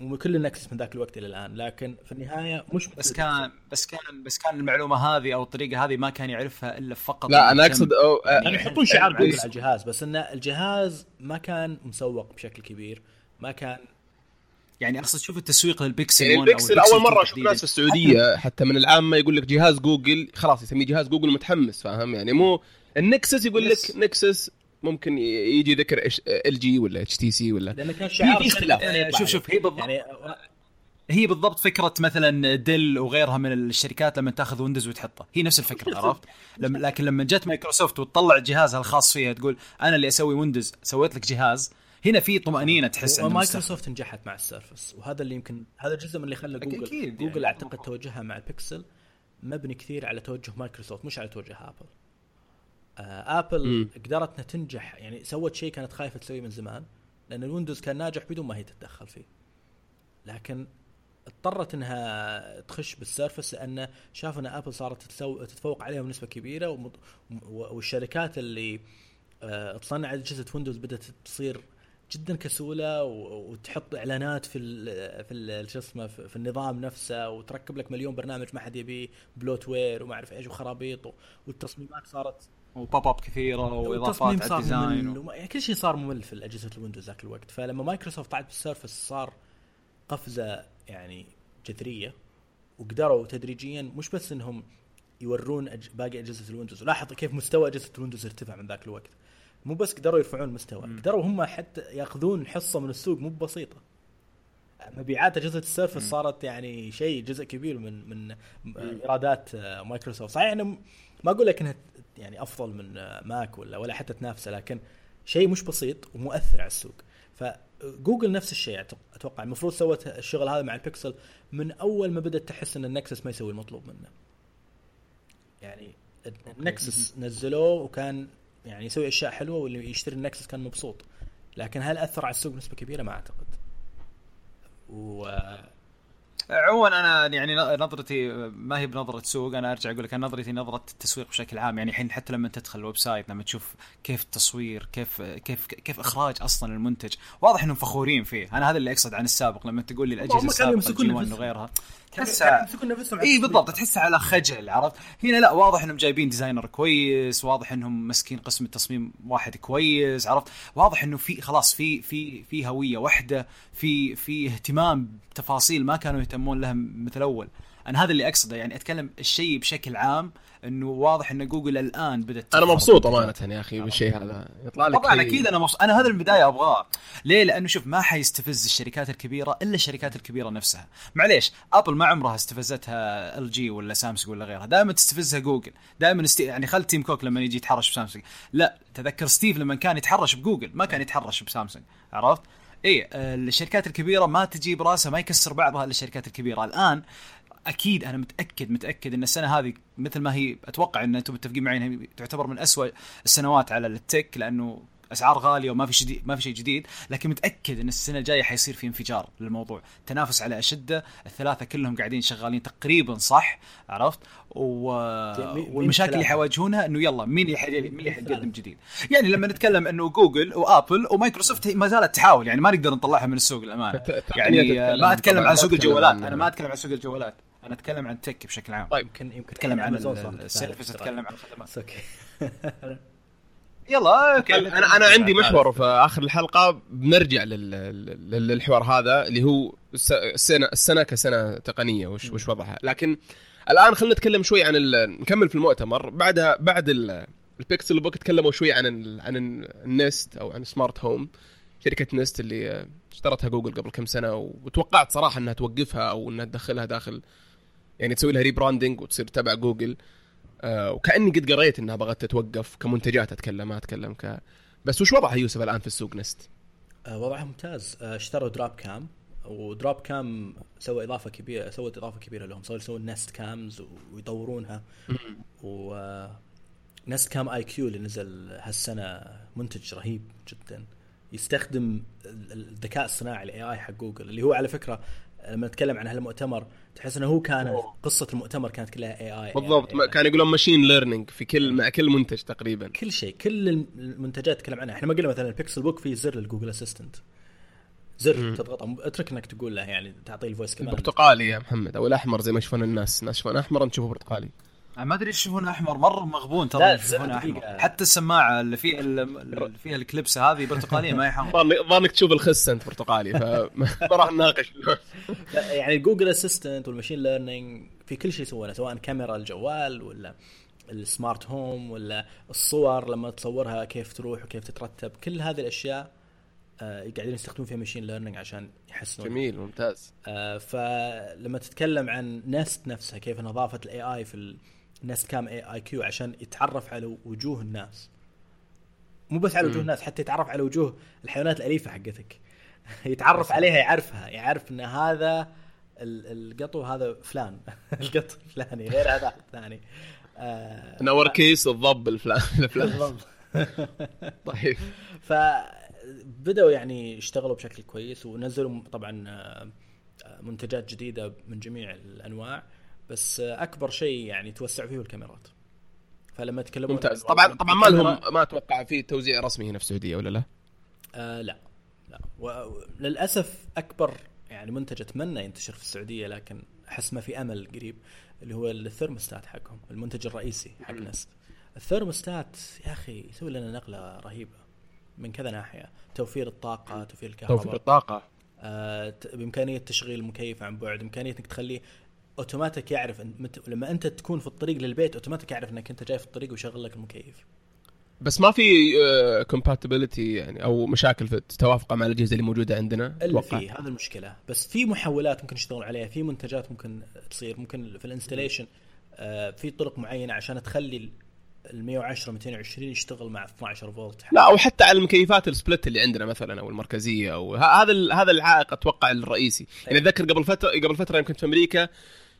وكل ال Nexus من ذاك الوقت إلى الآن. لكن في النهاية مش بس كان بس كان بس كان المعلومة هذه أو الطريقة هذه ما كان يعرفها إلا فقط لا أنا اقصد أو آه، يعني يحطون شعار يعني جوجل على الجهاز بس إن الجهاز ما كان مسوق بشكل كبير ما كان يعني أقصد شوف التسويق للبيكسل يعني 1 أو ال Pixel ال Pixel أول مرة 2 أشوف ناس في السعودية حتى من العامه يقول لك جهاز جوجل خلاص يسميه جهاز جوجل متحمس فاهم يعني مو ال Nexus يقول لك Nexus ممكن يجي ذكر إل جي ولا إتش تي سي ولا لأنه كان شعار في اختلاف. شوف- شوف، هي بالضبط. يعني هي بالضبط فكرة مثلا ديل وغيرها من الشركات لما تأخذ ويندوز وتحطه هي نفس الفكرة [laughs] عرفت لما لكن لما جت مايكروسوفت وتطلع جهازها الخاص فيها تقول أنا اللي أسوي ويندوز سويت لك جهاز هنا في طمأنينة تحس إنه مستقبل. ومايكروسوفت نجحت مع ال Surface وهذا اللي يمكن هذا الجزء من اللي خلى جوجل أكيد جوجل يعني. أعتقد توجهها مع البكسل مبني كثير على توجه مايكروسوفت مش على توجه آبل آه آبل مم. قدرت إنها تنجح يعني سوت شيء كانت خايفة تسويه من زمان لأن الويندوز كان ناجح بدون ما هي تتدخل فيه لكن اضطرت إنها تخش بال Surface لأن شافوا إن آبل صارت. تتفوق عليهم بنسبه كبيرة والشركات اللي آه، تصنع أجهزة ويندوز بدأت تصير جدا كسوله وتحط إعلانات في ال في ال- شو اسمه في النظام نفسه وتركب لك مليون برنامج ما حد يبيه bloatware وما أعرف إيش وخرابيط والتصميمات صارت و pop-up كثيره وإضافات على ال design و... يعني كل شيء صار ممل في اجهزه الويندوز ذاك الوقت. فلما مايكروسوفت طلعت بال Surface صار قفزة يعني جذرية وقدروا تدريجيا مش بس إنهم يورون أج... باقي أجهزة الويندوز. ولاحظ كيف مستوى أجهزة الويندوز ارتفع من ذاك الوقت. مو بس قدروا يرفعون المستوى. قدروا هم حتى ياخذون حصة من السوق مو بسيطه مبيعات أجهزة ال Surface صارت يعني شيء جزء كبير من من إيرادات آه، مايكروسوفت. صحيح إنه ما أقول لك إنها يعني أفضل من آه، ماك ولا ولا حتى تنافسه لكن شيء مش بسيط ومؤثر على السوق. فجوجل نفس الشيء أتوقع. المفروض سوت الشغل هذا مع البيكسل من أول ما بدأت تحس إن ال Nexus ما يسوي المطلوب منه. يعني ال Nexus نزلوه وكان يعني يسوي أشياء حلوة واللي يشتري ال Nexus كان مبسوط. لكن هل أثر على السوق بنسبه كبيرة؟ ما أعتقد. و عموما أنا يعني نظرتي ما هي بنظرة سوق أنا أرجع أقول لك أنا نظرتي نظرة التسويق بشكل عام. يعني الحين حتى لما تدخل ال website لما تشوف كيف التصوير كيف كيف كيف إخراج أصلا المنتج واضح إنهم فخورين فيه. أنا هذا اللي أقصد عن السابق لما تقول لي الأجهزة السابقة يمسكون ال G1 نفسهم. وغيرها. تحسها يمسكون نفسهم على اي. بالضبط تحسها على خجل عرفت؟ هنا لا واضح إنهم جايبين designer كويس واضح إنهم ماسكين قسم التصميم واحد كويس عرفت؟ واضح إنه في خلاص في في في هوية واحدة في في اهتمام بتفاصيل ما كانوا يهتمون لها مثل أول. أنا هذا اللي أقصده يعني أتكلم الشيء بشكل عام إنه واضح إن جوجل الآن بدأت أنا مبسوط. أمانة يا أخي بالشيء هذا. يطلع لك طبعا أكيد أنا مبسوط. أنا هذا البداية أبغاه. ليه؟ لأنه شوف ما حيستفز الشركات الكبيرة إلا الشركات الكبيرة نفسها. معليش ابل ما عمرها استفزتها ال جي ولا سامسونج ولا غيرها. دائما تستفزها جوجل. دائما است... يعني خل تيم كوك لما يجي يتحرش بسامسونج. لا تذكر ستيف لما كان يتحرش بجوجل. ما كان يتحرش بسامسونج. عرفت؟ اي الشركات الكبيرة ما تجي براسها ما يكسر بعضها الا الشركات الكبيرة. الآن أكيد أنا متأكد متأكد إن السنة هذه مثل ما هي أتوقع إن أنتم متفقين معي إنها تعتبر من أسوأ السنوات على ال tech لأنه أسعار غالية وما في جديد ما في شيء جديد لكن متأكد إن السنة الجاية حيصير في انفجار للموضوع. تنافس على أشدة الثلاثة كلهم قاعدين شغالين تقريبا صح عرفت؟ و... مين والمشاكل اللي؟ حيواجهونها إنه يلا مين اللي. مين اللي حيقدم جديد؟ يعني لما نتكلم إنه جوجل وآبل ومايكروسوفت ما زالت تحاول يعني ما نقدر نطلعها من السوق الامانه يعني آه، ما أتكلم عن سوق الجوالات أنا ما أتكلم عن سوق الجوالات. أنا أتكلم عن tech بشكل عام. طيب يمكن يمكن أتكلم عن أمازون صارت ال- ال service. [laughs] اتكلم عن الخدمات. okay. يلا okay. أنا أنا عندي محور في آخر الحلقة. بنرجع لل- لل- للحوار هذا اللي هو الس- السنة السنة كسنة تقنية وش وش وضعها. لكن الآن خلينا نتكلم شوي عن ال- نكمل في المؤتمر. بعدها بعد ال- ال Pixelbook تكلموا شوي عن ال عن ال- ال Nest أو عن smart home. شركة Nest اللي اشترتها جوجل قبل كم سنة وتوقعت صراحة إنها توقفها أو إنها تدخلها داخل يعني تسوي لها rebranding وتصير تبع جوجل. آه وكأني قد قريت إنها بغت تتوقف كمنتجات أتكلم ما أتكلم ك بس وش وضعها يوسف الآن في السوق Nest؟ آه، وضعها ممتاز. آه، اشتروا Dropcam. و Dropcam سوى إضافة كبيرة سوت إضافة كبيرة لهم. صاروا يسوون Nest Cams ويطورونها. و آه، Nest Cam IQ اللي نزل هالسنة منتج رهيب جدا. يستخدم ال- الذكاء الصناعي ال AI حق جوجل اللي هو على فكرة لما نتكلم عن هالمؤتمر تحس إنه هو كان قصة المؤتمر كانت كلها AI بالضبط. ما- كانوا يقولون machine learning في كل مع كل منتج تقريبا. كل شيء كل المنتجات تكلم عنها. إحنا ما قلنا مثلا ال Pixelbook فيه زر لل Google Assistant زر تضغطه اترك إنك تقول له يعني تعطيه ال voice كمان البرتقالي يا محمد أو الأحمر زي ما يشوفون الناس. الناس يشوفون أحمر انت تشوفه برتقالي. ما أدري إيش يشوفونه أحمر مرة مغبون ترى يشوفونه دقيقة. أحمر. حتى السماعة اللي فيها اللي فيها الكليبسه هذه برتقالية ما هي حمراء. ظنك ظنك تشوف الخس أنت برتقالي فما [laughs] راح نناقش. لا، يعني ال Google Assistant وال machine learning في كل شيء يسوونه سواء كاميرا الجوال ولا ال smart home ولا الصور لما تصورها كيف تروح وكيف تترتب كل هذه الأشياء آه قاعدين يستخدمون فيها machine learning عشان يحسنون. جميل ممتاز. آه فلما تتكلم عن Nest نفسها كيف ضافت ال AI في ال Nest Cam IQ عشان يتعرف على وجوه الناس. مو بس على وجوه الناس حتى يتعرف على وجوه الحيوانات الأليفة حقتك. [laughs] يتعرف عليها يعرفها يعرف إن هذا ال- القطو هذا فلان. [laughs] القط الفلاني غير هذا الثاني آه in our case الضب الفلان [laughs] الفلان. طيب. فبدأوا يعني يشتغلوا بشكل كويس ونزلوا طبعا آه، منتجات جديدة من جميع الأنواع. بس أكبر شيء يعني توسعوا فيه الكاميرات. فلما يتكلمون ممتاز. طبعا طبعا ما لهم ما أتوقع في توزيع رسمي هنا في السعودية ولا لا؟ آه لا. لا. وللاسف أكبر يعني منتج أتمنى ينتشر في السعودية لكن أحس ما في أمل قريب اللي هو الثيرموستات حقهم المنتج الرئيسي حق نست. الثيرموستات يا أخي يسوي لنا نقلة رهيبة من كذا ناحية. توفير الطاقة توفير الكهرباء. توفير الطاقة. آه، بإمكانية تشغيل المكيف عن بعد امكانيه إنك تخليه أوتوماتيك يعرف إن مت... لما أنت تكون في الطريق للبيت أوتوماتيك يعرف إنك أنت جاي في الطريق ويشغل لك المكيف. بس ما في compatibility يعني أو مشاكل في التوافق مع الأجهزة اللي موجودة عندنا؟ الا أتوقع. فيه هذا المشكلة. بس في محولات ممكن يشتغلون عليها في منتجات ممكن تصير ممكن في ال installation آه، في طرق معينة عشان تخلي ال 110 220 يشتغل مع 12 فولت. لا أو حتى على المكيفات ال split اللي عندنا مثلا أو المركزية أو هذا هذا العائق أتوقع الرئيسي. يعني أتذكر قبل فترة قبل فترة يوم كنت في أمريكا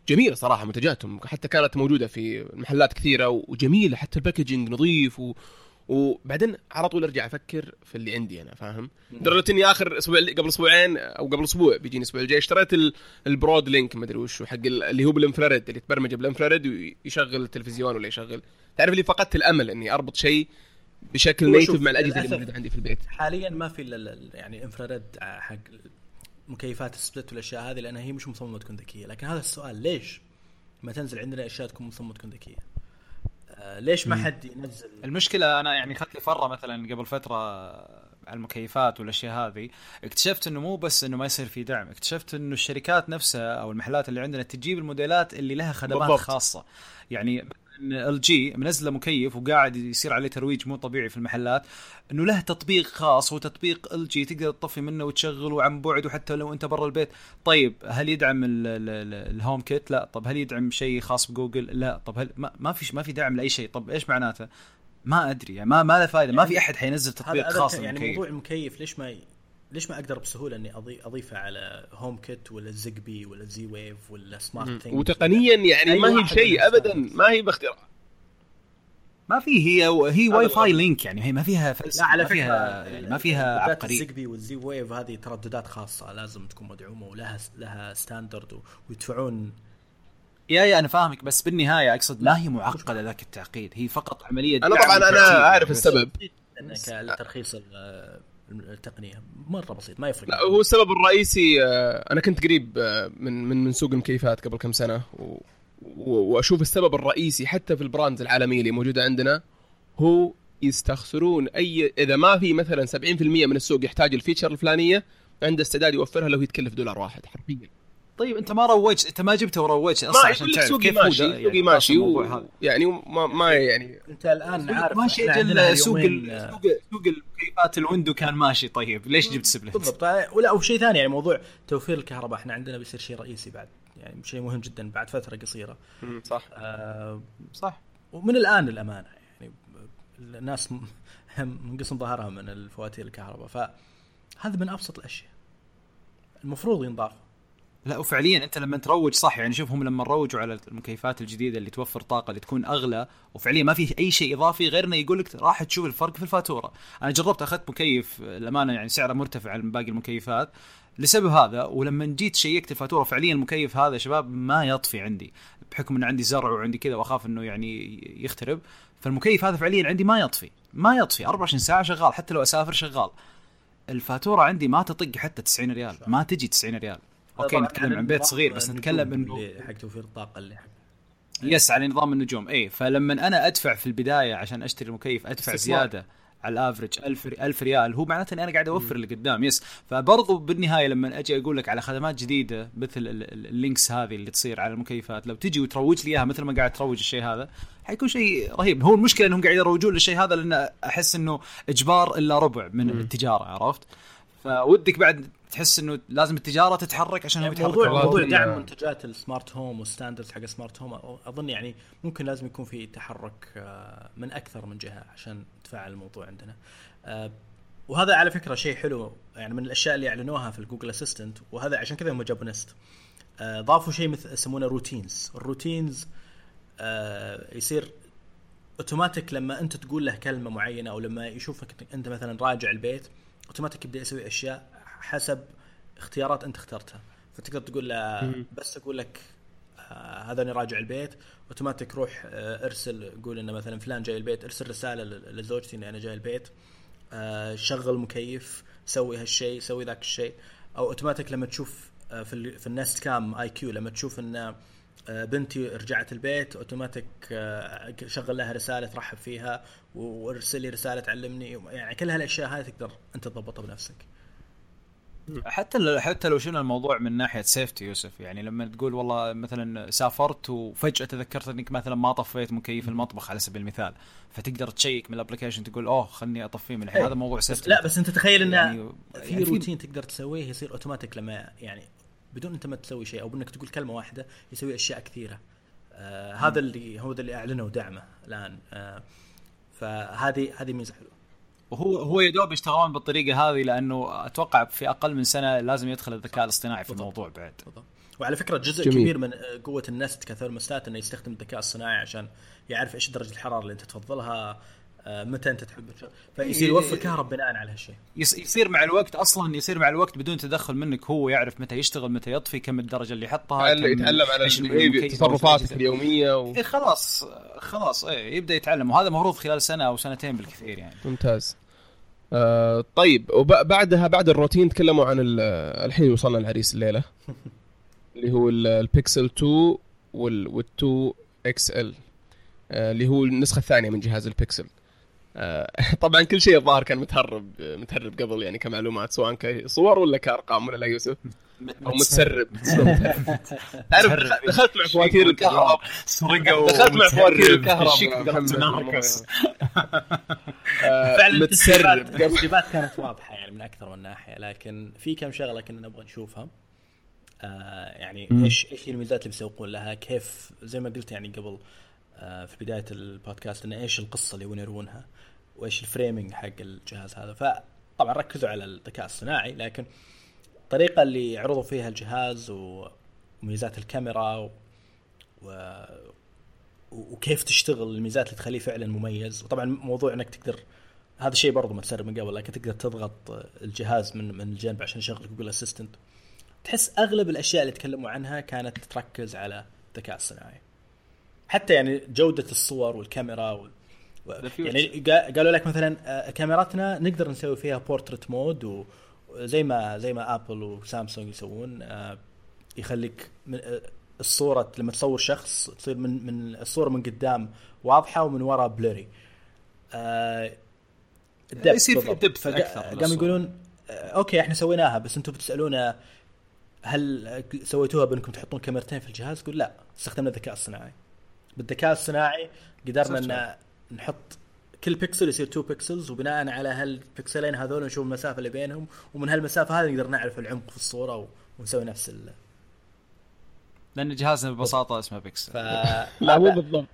جميلة صراحة منتجاتهم حتى كانت موجودة في محلات كثيرة وجميلة حتى ال packaging نظيف و... وبعدين على طول أرجع أفكر في اللي عندي أنا فاهم؟ لدرجة إني آخر أسبوع قبل أسبوعين أو قبل أسبوع بيجيني الأسبوع الجاي اشتريت ال- ال BroadLink ما أدري وش حق ال- اللي هو بال infrared اللي يتبرمج بال infrared ويشغل التلفزيون ولا يشغل. تعرف اللي فقدت الأمل إني أربط شيء بشكل نيتف مع الأجهزة اللي موجودة عندي في البيت. حاليا ما في إلا ال- يعني انفراريد حق مكيفات السبلت والأشياء هذه لأنها هي مش مصممة تكون ذكية. لكن هذا السؤال ليش ما تنزل عندنا أشياء تكون مصممة تكون ذكية؟ آه ليش ما حد ينزل؟ المشكلة أنا يعني اخذت لي فرة مثلا قبل فترة على المكيفات والأشياء هذه. اكتشفت إنه مو بس إنه ما يصير في دعم اكتشفت إنه الشركات نفسها أو المحلات اللي عندنا تجيب الموديلات اللي لها خدمات بالضبط. خاصة. يعني LG منزله مكيف وقاعد يصير عليه ترويج مو طبيعي في المحلات إنه له تطبيق خاص وتطبيق LG تقدر تطفي منه وتشغله عن بعد وحتى لو أنت برا البيت. طيب هل يدعم ال- ال- ال- HomeKit لا. طب هل يدعم شيء خاص بجوجل؟ لا. طب هل ما, في ما في دعم لأي شيء؟ طب إيش معناته؟ ما أدري يعني ما ما له فائده ما في أحد حينزل تطبيق خاص يعني للمكيف. موضوع المكيف ليش ما. ليش ما أقدر بسهولة إني أضي... أضيفه على HomeKit ولا Zigbee ولا Z-Wave ولا SmartThings وتقنيا يعني أي ما هي من ابدا. ما هي باختراع. ما في هي هي Wi-Fi link يعني هي ما فيها لا على ما فكرة فيها يعني ما فيها بالذات عبقريه ال Zigbee وال Z-Wave هذه ترددات خاصة لازم تكون مدعومة ولها لها standard و... ويدفعون. يا يا أنا فاهمك بس بالنهاية أقصد ما هي معقدة ذاك التعقيد هي فقط عملية أنا طبعا أنا عارف بس. السبب. انك لترخيص ال- التقنية. مرة بسيط ما يفرق. لا هو السبب الرئيسي آه، أنا كنت قريب آه، من من من سوق المكيفات قبل كم سنة و... وأشوف السبب الرئيسي حتى في ال brands العالمية اللي موجودة عندنا هو يستخسرون أي إذا ما في مثلا 70% من السوق يحتاج ال feature الفلانية عنده استعداد يوفرها لو يتكلف دولار واحد حرفيا. طيب انت ما روجت انت ما جبته وروجت أصلا ما عشان تعرف سوقي كيف ماشي ده- سوقي يعني ماشي. الموضوع و... هذا. يعني ما ما يعني أنت الآن عارف ماشي إجل سوق ال- سوق سوق المكيفات ال window كان ماشي طيب. ليش جبت split؟ بالضبط. ولا وشيء ثاني يعني موضوع توفير الكهرباء. إحنا عندنا بيصير شيء رئيسي بعد يعني شيء مهم جدا بعد فترة قصيرة. صح. آه صح. ومن الآن للأمانة يعني الناس [laughs] منقسم ظهرها من الفواتير الكهرباء. فهذا من أبسط الأشياء. المفروض ينضاف. لا وفعليا أنت لما تروج صح يعني شوف هم لما روجوا على المكيفات الجديدة اللي توفر طاقة اللي تكون أغلى وفعليا ما في أي شيء إضافي غير إنه يقول لك راح تشوف الفرق في الفاتورة. أنا جربت أخذت مكيف الامانه يعني سعره مرتفع عن باقي المكيفات. لسبب هذا ولما جيت شيكت الفاتورة فعليا المكيف هذا شباب ما يطفي عندي بحكم انه عندي زرع وعندي كذا وأخاف إنه يعني يخترب. فالمكيف هذا فعليا عندي ما يطفي ما يطفي. 24 ساعة شغال حتى لو أسافر شغال. الفاتورة عندي ما تطق حتى 90 ريال ما تجي 90 ريال. okay نتكلم عن بيت صغير بس نتكلم انه حق توفير الطاقة اللي حق yes على نظام النجوم. اي فلما أنا أدفع في البداية عشان أشتري المكيف أدفع زيادة على ال average 1000 1000 ريال هو معناته إني أنا قاعد أوفر اللي قدام yes. فبرضو بالنهاية لما أجي أقول لك على خدمات جديدة مثل ال links هذه اللي تصير على المكيفات لو تجي وتروج لي إياها مثل ما قاعد تروج الشيء هذا حيكون شيء رهيب. هو المشكلة إنهم قاعد يروجون للشيء هذا لأن أحس إنه إجبار إلا ربع من التجارة عرفت؟ فودك بعد تحس إنه لازم التجارة تتحرك عشان يعني موضوع موضوع دعم منتجات ال smart home وال standards حق ال smart home أظن يعني ممكن لازم يكون في تحرك آه، من أكثر من جهة عشان تفعل الموضوع عندنا. آه، وهذا على فكرة شيء حلو يعني من الأشياء اللي أعلنوها في ال Google Assistant وهذا عشان كذا هم جابوا Nest. آه، ضافوا شيء مثل يسمونه routines. ال routines يصير أوتوماتيك لما أنت تقول له كلمة معينة أو لما يشوفك أنت مثلا راجع البيت أوتوماتيك يبدأ يسوي أشياء حسب اختيارات انت اخترتها. فتقدر تقول له بس أقول لك آه هذا أنا راجع البيت. أوتوماتيك روح آه ارسل قول إنه مثلا فلان جاي البيت ارسل رسالة لزوجتي إني أنا جاي البيت. آه شغل مكيف سوي هالشيء سوي ذاك الشيء. أو أوتوماتيك لما تشوف في في ال Nest Cam IQ لما تشوف ان بنتي رجعت البيت أوتوماتيك شغل لها رسالة ترحب فيها وارسل لي رسالة تعلمني. يعني كل هالأشياء هذه تقدر أنت تضبطها بنفسك. حتى حتى لو شلنا الموضوع من ناحية safety يوسف يعني لما تقول والله مثلا سافرت وفجأة تذكرت إنك مثلا ما طفيت مكيف المطبخ على سبيل المثال فتقدر تشيك من ال application تقول أوه خلني اطفيه من الحين هذا موضوع safety لا بس أنت تخيل انه يعني في يعني روتين تقدر تسويه يصير اوتوماتيك لما يعني بدون أنت ما تسوي شيء أو انك تقول كلمة واحدة يسوي أشياء كثيرة. آه هذا اللي هو اللي أعلنوا دعمه الآن. آه فهذه هذه ميزة حلوة. وهو هو يا دوب يشتغلون بالطريقة هذه لأنه أتوقع في أقل من سنة لازم يدخل الذكاء الاصطناعي في الموضوع بعد. وعلى فكرة جزء جميل. كبير من قوة النست كثيرموستات إنه يستخدم الذكاء الصناعي عشان يعرف إيش درجة الحرارة اللي أنت تفضلها آه، متى أنت تحب فيصير يوفر كهرب بناء على هالشيء. يصير مع الوقت أصلا يصير مع الوقت بدون تدخل منك هو يعرف متى يشتغل متى يطفي كم الدرجة اللي يحطها يتعلم على تصرفاتك اليومية و... إيه خلاص خلاص إيه يبدأ يتعلم. وهذا المفروض خلال سنة أو سنتين بالكثير يعني. ممتاز. آه طيب وبعدها بعد الروتين تكلموا عن الحين وصلنا العريس الليلة. [laughs] اللي هو البيكسل 2 وال2 XL. اللي هو النسخة الثانية من جهاز البيكسل. آه، [laughs] طبعا كل شيء الظاهر كان متهرب متهرب قبل يعني كمعلومات سواء كصور ولا كأرقام ولا لا يوسف؟ أو متسرب. [laughs] تعرف دخلت مع فواتير الكهرباء. سرقوا [laughs] دخلت مع فواتير الكهرباء. فعلا متسرب. التسريبات كانت واضحة يعني من أكثر من ناحية لكن في كم شغلة كنا نبغى نشوفها. آه يعني إيش إيش الميزات اللي بيسوقون لها؟ كيف زي ما قلت يعني قبل آه في بداية البودكاست انه إيش القصة اللي يبون يروونها. وإيش ال framing حق الجهاز هذا. فطبعا ركزوا على الذكاء الصناعي لكن الطريقة اللي عرضوا فيها الجهاز وميزات الكاميرا و... و... وكيف تشتغل الميزات اللي تخليه فعلا مميز. وطبعا موضوع إنك تقدر هذا الشيء برضو متسرب من قبل لكن تقدر تضغط الجهاز من من الجنب عشان يشغل جوجل assistant تحس أغلب الأشياء اللي تكلموا عنها كانت تركز على الذكاء الصناعي. حتى يعني جودة الصور والكاميرا وال... يعني قالوا لك مثلا آه، كاميراتنا نقدر نسوي فيها portrait mode وزي ما زي ما ابل وسامسونج يسوون آه، يخليك آه، الصورة لما تصور شخص تصير من من الصورة من قدام واضحة ومن وراء blurry. يصير في depth أكثر قاموا يقولون okay إحنا سويناها بس أنتم بتسألونا هل سويتوها بأنكم تحطون كاميرتين في الجهاز؟ يقول لا استخدمنا الذكاء الصناعي. بالذكاء الصناعي قدرنا إن نحط كل بيكسل يصير 2 pixels وبناء على هالبكسلين هذول نشوف المسافة اللي بينهم ومن هالمسافة هذه نقدر نعرف العمق في الصورة ونسوي نفس ال لأن جهازنا ببساطة اسمه بيكسل ف... [laughs] لا مو بالضبط.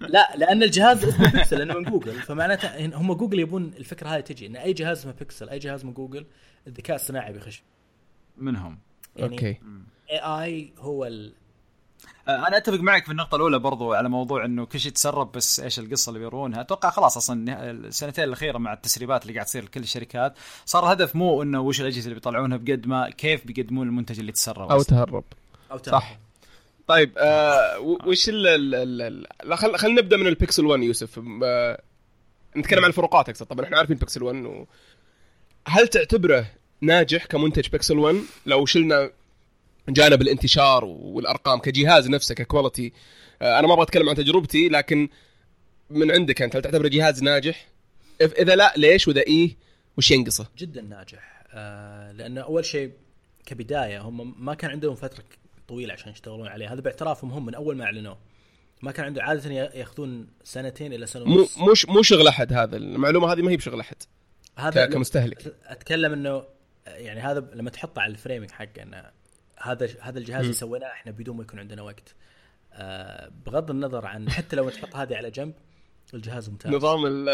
لا لأن الجهاز اسمه بيكسل لأنه من جوجل فمعناته هم جوجل يبون الفكرة هذه تجي إن أي جهاز اسمه بيكسل أي جهاز من جوجل الذكاء الصناعي بيخش. منهم. يعني okay. اي اي هو ال... آه، أنا أتفق معك في النقطة الأولى برضو على موضوع إنه كل شيء تسرب بس إيش القصة اللي بيرونها أتوقع خلاص أصلا السنتين الأخيرة مع التسريبات اللي قاعد تصير لكل الشركات صار الهدف مو إنه وش الأجهزة اللي بيطلعونها بقد ما كيف بيقدمون المنتج اللي تسرب أو تهرب. أو تهرب. صح طيب آه وش ال ال خل خلينا نبدأ من البيكسل 1 يوسف. آه نتكلم عن الفروقات أكثر طبعا إحنا عارفين بيكسل 1 و... هل تعتبره ناجح كمنتج بيكسل 1 لو شلنا جانب الانتشار والأرقام كجهاز نفسه ككواليتي آه أنا ما أبغى أتكلم عن تجربتي لكن من عندك أنت هل تعتبره جهاز ناجح؟ إذا لا ليش وإذا إيه؟ وش ينقصه؟ جدا ناجح. آه لأنه أول شيء كبداية هم ما كان عندهم فترة طويلة عشان يشتغلون عليه هذا باعترافهم هم من أول ما أعلنوه. ما كان عنده عادة يأخذون سنتين إلى سنة ونص. مو مش مو شغل أحد هذا. المعلومة هذه ما هي بشغل أحد. هذا كمستهلك. أتكلم إنه يعني هذا لما تحطه على ال framing حقه إنه هذا هذا الجهاز اللي سويناه إحنا بدون ما يكون عندنا وقت. آه بغض النظر عن حتى لو تحط هذه على جنب الجهاز ممتاز. نظام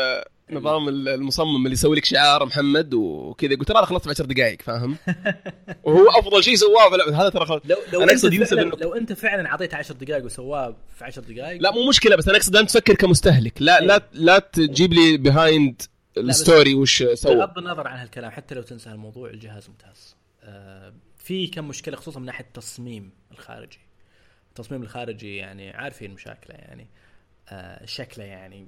نظام المصمم اللي يسوي لك شعار محمد وكذا قلت ترى أنا خلصت ب 10 دقائق فاهم؟ [laughs] وهو أفضل شيء سواه في هذا ترى خلص لو لو أنا أقصد إنه... لو أنت فعلا اعطيته 10 دقائق وسواه في 10 دقائق لا مو مشكلة بس أنا أقصد أنت تفكر كمستهلك. لا لا إيه. لا تجيب لي behind الستوري وش سوى. بغض النظر عن هالكلام حتى لو تنسى الموضوع الجهاز ممتاز. آه في كم مشكلة خصوصا من ناحية التصميم الخارجي. التصميم الخارجي يعني عارفين مشاكله يعني آه شكله يعني.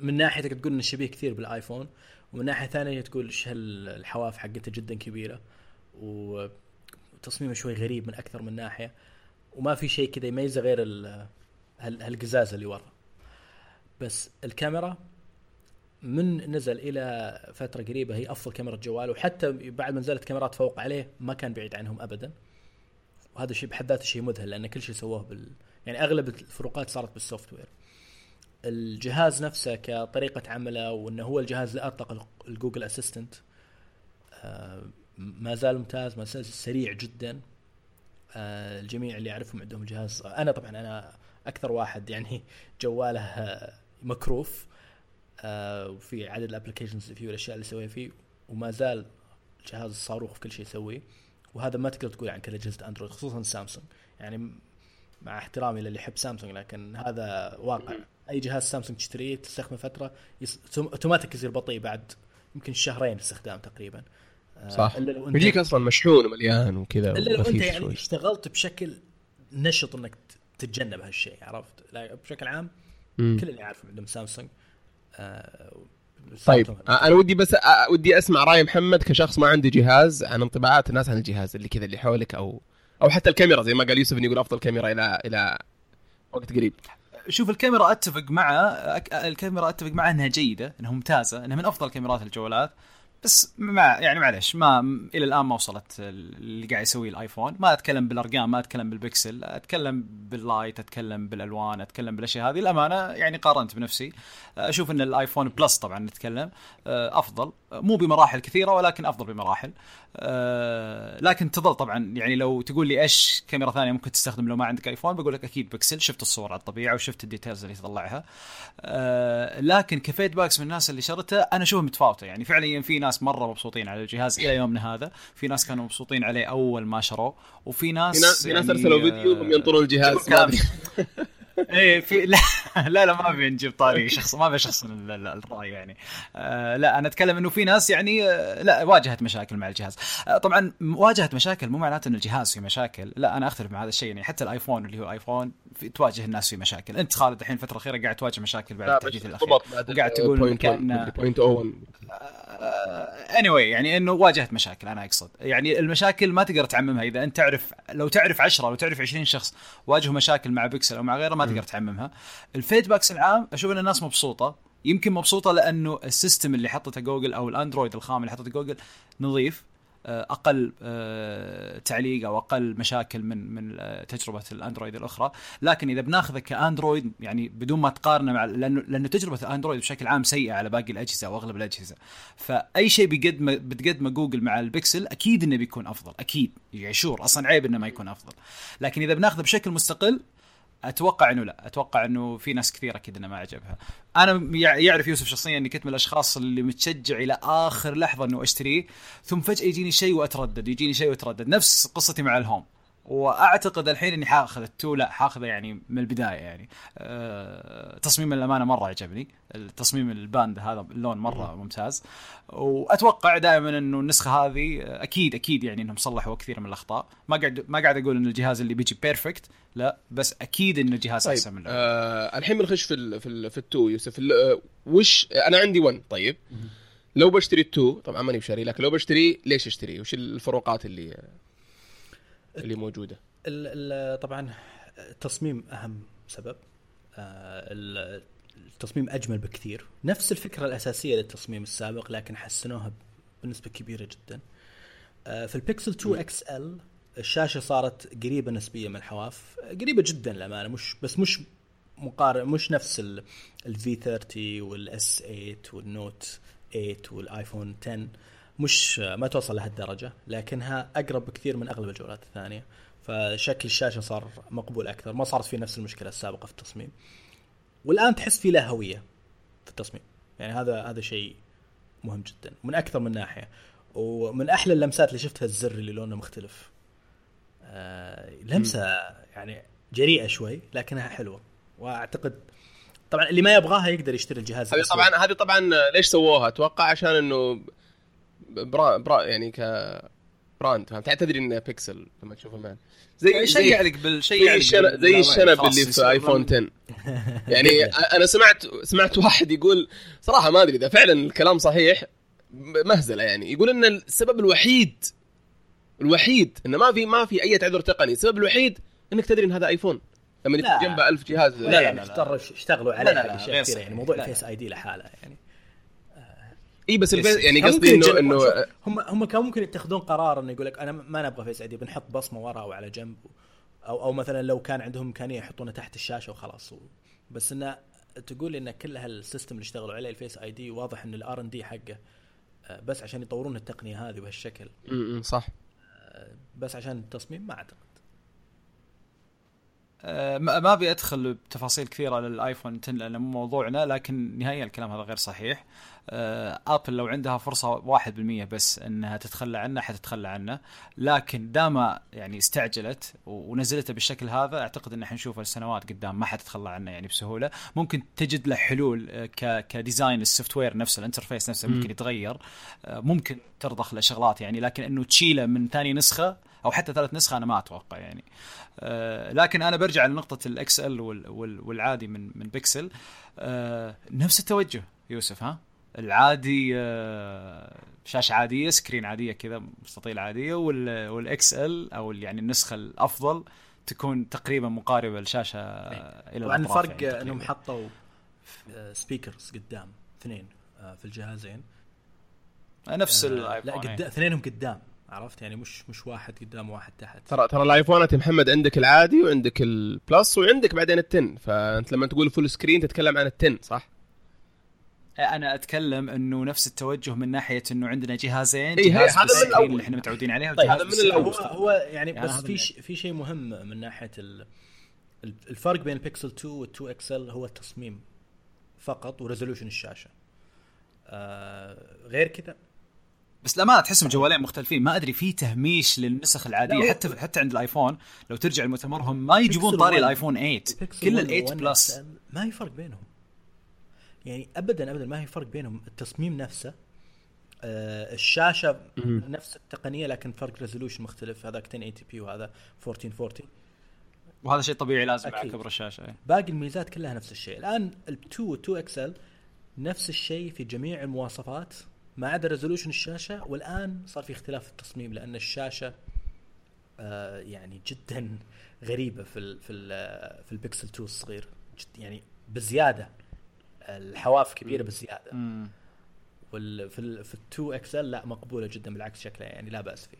من ناحية تقول إنه شبيه كثير بالآيفون ومن ناحية ثانية تقول إيش الحواف حقته جدا كبيرة وتصميمه شوي غريب من أكثر من ناحية وما في شيء كذا يميزه غير هالقزاز اللي ورا. بس الكاميرا من نزل إلى فترة قريبة هي أفضل كاميرا جوال وحتى بعد ما نزلت كاميرات فوق عليه ما كان بعيد عنهم ابدا. وهذا الشيء بحد ذاته شيء مذهل لأن كل شيء سووه بال يعني أغلب الفروقات صارت بال software. الجهاز نفسه كطريقة عمله وإنه هو الجهاز اللي اطلق الجوجل assistant ما زال ممتاز ما زال سريع جدا. آه، الجميع اللي اعرفهم عندهم جهاز أنا طبعا أنا أكثر واحد يعني [laughs] جواله مكروف. آه، وفي عدد ال applications فيه والأشياء اللي يسويها فيه وما زال جهاز الصاروخ في كل شيء يسويه. وهذا ما تقدر تقول عن كل أجهزة اندرويد خصوصا سامسونج يعني مع احترامي للي يحب سامسونج لكن هذا واقع. أي جهاز سامسونج تشتريه تستخدمه فترة يس... أوتوماتيك يصير بطيء بعد يمكن شهرين استخدام تقريبا. آه، صح. يجيك أصلا مشحون ومليان وكذا إلا لو أنت يعني شوي. اشتغلت بشكل نشط إنك تتجنب هالشيء عرفت؟ لا بشكل عام مم. كل اللي عارفه عندهم سامسونج طيب آه أنا ودي بس آه ودي أسمع رأي محمد كشخص ما عنده جهاز عن انطباعات الناس عن الجهاز اللي كذا اللي حولك أو أو حتى الكاميرا زي ما قال يوسف إنه يقول أفضل كاميرا إلى إلى وقت قريب. شوف الكاميرا أتفق معه الكاميرا أتفق معه إنها جيدة إنها ممتازة إنها من أفضل كاميرات الجوالات. بس ما يعني معلش ما إلى الآن ما وصلت اللي قاعد يسويه الآيفون. ما أتكلم بالأرقام ما أتكلم بالبكسل أتكلم بال light أتكلم بالألوان أتكلم بالأشياء هذه. الامانه يعني قارنت بنفسي. أشوف إن الآيفون بلس طبعا نتكلم أفضل. مو بمراحل كثيرة ولكن أفضل بمراحل. لكن تظل طبعا يعني لو تقول لي إيش كاميرا ثانية ممكن تستخدم لو ما عندك ايفون بقول لك أكيد بكسل شفت الصور على الطبيعة وشفت ال details اللي تطلعها لكن كفيدباكس من الناس اللي شرته أنا اشوفها متفاوتة. يعني فعليا في ناس مرة مبسوطين على الجهاز إلى يومنا هذا. في ناس كانوا مبسوطين عليه أول ما شروه. وفي ناس في ناس, يعني أرسلوا فيديو هم ينطرون الجهاز [laughs] إيه في لا لا لا ما بنجيب طاري شخص ما بشخص الرأي يعني. آه لا أنا أتكلم إنه في ناس يعني آه لا واجهت مشاكل مع الجهاز. آه طبعا واجهت مشاكل مو معناته ان الجهاز في مشاكل. لا أنا أختلف مع هذا الشيء يعني حتى الآيفون اللي هو آيفون في تواجه الناس في مشاكل. أنت خالد الحين الفترة الأخيرة قاعد تواجه مشاكل بعد التحديث الأخير. وقاعد تقول كان اني anyway يعني إنه واجهت مشاكل أنا أقصد. يعني المشاكل ما تقدر تعممها. إذا أنت تعرف لو تعرف 10 لو تعرف 20 شخص واجهوا مشاكل مع بيكسل أو مع غيره ما تقدر تعممها. ال feedbacks العام أشوف إن الناس مبسوطة. يمكن مبسوطة لأنه ال system اللي حطته جوجل أو الأندرويد الخام اللي حطته جوجل نظيف آه، أقل آه، تعليق أو أقل مشاكل من من آه، تجربة الأندرويد الأخرى. لكن إذا بناخذه كأندرويد يعني بدون ما تقارنه مع لأنه لأنه تجربة الأندرويد بشكل عام سيئة على باقي الأجهزة أو أغلب الأجهزة. فأي شيء بيقدمه بتقدمه جوجل مع البكسل أكيد إنه بيكون أفضل أكيد. يعني sure أصلا عيب إنه ما يكون أفضل. لكن إذا بناخذه بشكل مستقل أتوقع إنه لا. أتوقع إنه في ناس كثير أكيد إنه ما عجبها. أنا يع- يعرف يوسف شخصيا إني كنت من الأشخاص اللي متشجع إلى آخر لحظة إنه أشتريه ثم فجأة يجيني شيء وأتردد يجيني شيء وأتردد. نفس قصتي مع الهوم. واعتقد الحين اني حاخذ ال two لا حاخذه يعني من البداية يعني. أه تصميم الأمانة مرة عجبني. التصميم ال band هذا اللون مرة ممتاز. وأتوقع دائما إنه النسخة هذه أكيد أكيد يعني إنهم صلحوا كثير من الأخطاء. ما قاعد ما قاعد أقول إن الجهاز اللي بيجي perfect لا بس أكيد إن الجهاز طيب أحسن من الأول. آه الحين بنخش في ال في ال في ال two يوسف. ال- آه، وش أنا عندي 1 طيب. لو بشتري ال two طبعا ماني بشاري لكن لو بشتري ليش أشتري؟ وش الفروقات اللي اللي موجودة. ال- ال- طبعا التصميم أهم سبب. آه، ال- التصميم أجمل بكثير. نفس الفكرة الأساسية للتصميم السابق لكن حسنوها بنسبة كبيرة جدا. آه، في البيكسل 2 XL الشاشة صارت قريبة نسبيا من الحواف. قريبة جدا للأمانة مش بس مش مقارن مش نفس ال V 30 وال S 8 والنوت 8 والايفون 10 مش ما توصل لهالدرجة لكنها أقرب بكثير من أغلب الجوالات الثانية. فشكل الشاشة صار مقبول أكثر ما صارت فيه نفس المشكلة السابقة في التصميم. والآن تحس فيه له هوية في التصميم. يعني هذا هذا شيء مهم جدا من أكثر من ناحية. ومن أحلى اللمسات اللي شفتها الزر اللي لونه مختلف. آه لمسة يعني جريئة شوي لكنها حلوة. وأعتقد طبعا اللي ما يبغاها يقدر يشتري الجهاز هذه. طبعا هذه طبعا ليش سووها؟ أتوقع عشان إنه برا برا يعني ك brand فهمت؟ تدري إنه بيكسل لما تشوف المال زي شيء زي عليك بالشيء زي الشنب زي الشنب اللي في ايفون 10 [laughs] يعني أنا سمعت سمعت واحد يقول صراحة ما أدري إذا فعلا الكلام صحيح مهزلة يعني. يقول إن السبب الوحيد الوحيد إنه ما في ما في أي عذر تقني. السبب الوحيد إنك تدري إن هذا ايفون لما. يكون جنبه ألف جهاز. لا لا، لا لا، لا. اشتغلوا عليه لا، لا،. يعني موضوع ال Face ID لحاله يعني. اي بس ال Face يعني قصدي انه انه هم هم كان ممكن يتخذون قرار إنه يقول لك أنا ما نبغى Face ID بنحط بصمة ورا أو على جنب أو أو مثلا لو كان عندهم إمكانية يحطونها تحت الشاشة وخلاص بس إنه تقول إن كل هال system اللي اشتغلوا عليه ال Face ID واضح إن ال R&D حقه آه، بس عشان يطورون التقنية هذه بهالشكل. م- م، صح. بس عشان التصميم ما أعتقد. آه، ما ما أبي أدخل بتفاصيل كثيرة للايفون 10 لأنه مو موضوعنا لكن نهائيا الكلام هذا غير صحيح. آه، ابل لو عندها فرصة 1% بس إنها تتخلى عنه حتتخلى عنه. لكن دام يعني استعجلت ونزلته بالشكل هذا أعتقد إن حنشوفه السنوات قدام ما حتتخلى عنه يعني بسهولة. ممكن تجد له حلول آه، ك design ال software نفسه ال interface نفسه ممكن يتغير. آه، ممكن ترضخ له شغلات يعني لكن إنه تشيله من ثاني نسخة أو حتى ثالث نسخة أنا ما أتوقع يعني. آه، لكن أنا برجع لنقطة ال XL والعادي من من بيكسل. آه، نفس التوجه يوسف ها؟ العادي آه، شاشة عادية screen عادية كذا مستطيل عادية وال- وال XL أو يعني النسخة الأفضل تكون تقريبا مقاربة لشاشة آه، إلى طبعا الفرق يعني إنهم. حطوا speakers قدام اثنين في الجهازين. نفس آه، الايفون لا إيه. اثنينهم قدام. عرفت يعني مش مش واحد قدام وواحد تحت ترى ترى الايفونات يا محمد عندك العادي وعندك ال Plus وعندك بعدين ال ten فأنت لما تقول full screen تتكلم عن ال ten صح؟ أنا أتكلم إنه نفس التوجه من ناحية إنه عندنا جهازين إيه، جهاز هذا من الأول. اللي إحنا متعودين عليها طيب هذا من. الأول. هو هو يعني يعني بس في ش- في شيء مهم من ناحية ال- ال- الفرق بين البيكسل 2 وال2 XL هو التصميم فقط و resolution الشاشة آه غير كذا بس الامانه تحسهم جوالين مختلفين. ما أدري في تهميش للنسخ لا، العاديه حتى حتى عند الآيفون لو ترجع لمؤتمرهم ما يجيبون طاري 1 الآيفون 8 البيكسل كل 1 ال 8 و1 Plus ما هي فرق بينهم. يعني ابدا ابدا ما هي فرق بينهم. التصميم نفسه آه الشاشة نفس التقنية لكن فرق resolution مختلف. هذاك 1080 p وهذا 1440 وهذا شيء طبيعي لازم مع. كبر الشاشة إيه. باقي الميزات كلها نفس الشيء. الآن ال2 وال2 XL نفس الشيء في جميع المواصفات. ما عدا resolution الشاشة والآن صار في اختلاف في التصميم لأن الشاشة آه يعني جدا غريبة في ال في ال في البكسل 2 الصغير جد يعني بزيادة الحواف كبيرة بزيادة مم. وال في ال في ال2 XL لا مقبولة جدا بالعكس شكلها يعني لا بأس فيه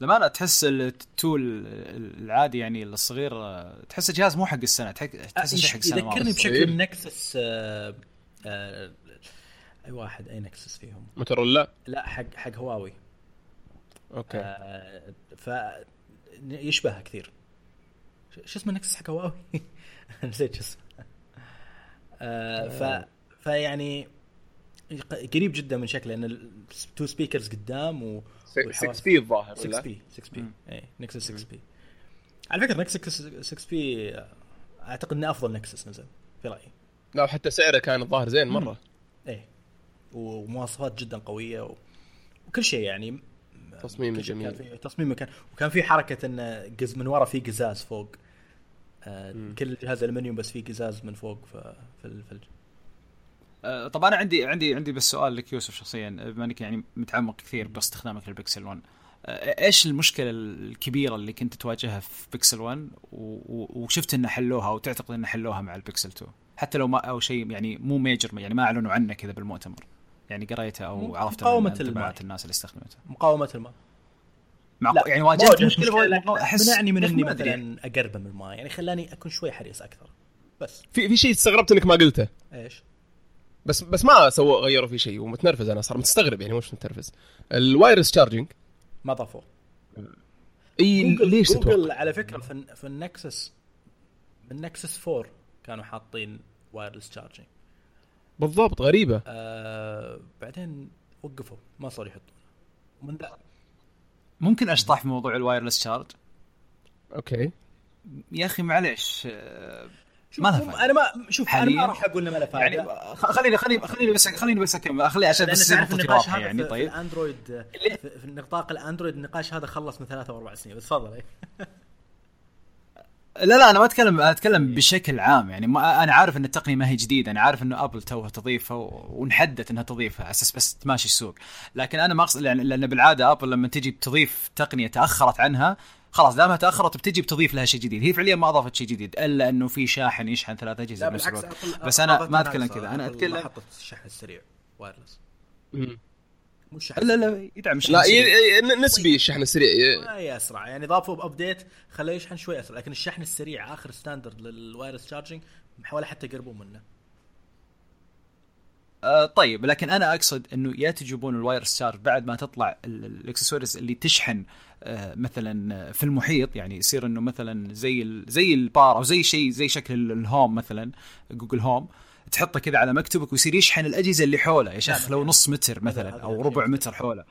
لما تحس ال tool العادي يعني الصغير آه، تحس جهاز مو حق السنة تحس تحس شيء حق السنة يذكرني. بشكل. النكسس آه آه أي واحد أي نكسس فيهم. موتورولا لا حق حق هواوي أوكي. آه ف يشبهها كثير. شو اسمه نكسس حق هواوي [laughs] نسيت شو اسمه. آه ف فيعني قريب جدا من شكله لأن two speakers قدام و 6 P الظاهر 6 P 6 P اي نكسس 6 P على فكرة نكسس 6 P أعتقد إنه أفضل نكسس نزل في رأيي. لا وحتى سعره كان الظاهر زين مرة. ومواصفات جدا قوية و... وكل شيء يعني. تصميم جميل. كان تصميمه كان وكان في حركة انه قزاز من ورا في قزاز فوق. آه كل الجهاز ألمنيوم بس في قزاز من فوق في في, في آه طب أنا عندي عندي عندي بس سؤال لك يوسف شخصيا بما إنك يعني متعمق كثير باستخدامك للبكسل 1 آه إيش المشكلة الكبيرة اللي كنت تواجهها في بيكسل 1 وشفت ان حلوها وتعتقد ان حلوها مع البكسل 2 حتى لو ما أو شيء يعني مو major يعني ما أعلنوا عنه كذا بالمؤتمر. يعني قريته أو عرفته مقاومة الماء. الناس اللي استخدمته. مقاومة الماء. مع يعني واجهت مشكلة أحس منعني من إني مثلا اقربه من الماء يعني خلاني أكون شوي حريص أكثر. بس. في في شيء استغربت إنك ما قلته. إيش؟ بس بس ما سووا غيروا في شيء ومتنرفز أنا صار مستغرب يعني مش متنرفز. ال wireless charging ما ضافوه. إي ليش جوجل على فكرة في, في النكسس النكسس 4 كانوا حاطين wireless charging بالضبط غريبة. آه بعدين وقفوا ما صاروا يحطون من ذا ممكن أشطح في موضوع ال wireless charge أوكي. يا أخي معليش آه، ما لها فائده أنا ما شوف أنا ما راح أقول إنه ما لها فائده يعني خليني خليني خليني بس خليني بس أكمل. خلي عشان بس النقاش هذا يعني طيب في الأندرويد في نطاق الأندرويد النقاش هذا خلص من ثلاثة أو أربع سنين بس تفضل. لا لا أنا ما اتكلم أتكلم بشكل عام. يعني ما أنا عارف إن التقنية ما هي جديدة. أنا عارف انه أبل توها تضيفها ونحدت إنها تضيفها. على أساس بس تماشي السوق. لكن أنا ما اقصد يعني لأن بالعادة أبل لما تجي بتضيف تقنية تأخرت عنها خلاص دامها تأخرت بتجي بتضيف لها شيء جديد. هي فعليا ما أضافت شيء جديد إلا إنه في شاحن يشحن ثلاث اجهزه بنفس الوقت بس أنا ما أتكلم كذا. أنا اتكلم حطت الشحن السريع wireless. مو الشحن لا لا يدعم الشحن لا نسبي الشحن السريع ما اسرع يعني ضافوا ب update خلوه يشحن شوي أسرع لكن الشحن السريع آخر standard لل wireless charging حاول حتى يقربون منه. آه طيب لكن أنا أقصد إنه يا تجيبون ال wireless charge بعد ما تطلع الاكسسوارز اللي تشحن آه مثلا في المحيط. يعني يصير إنه مثلا زي زي البار أو زي شيء زي شكل الهوم مثلا جوجل هوم تحطه كذا على مكتبك ويصير يشحن الأجهزة اللي حوله يا شيخ [laughs] لو نص متر مثلا أو ربع متر حوله.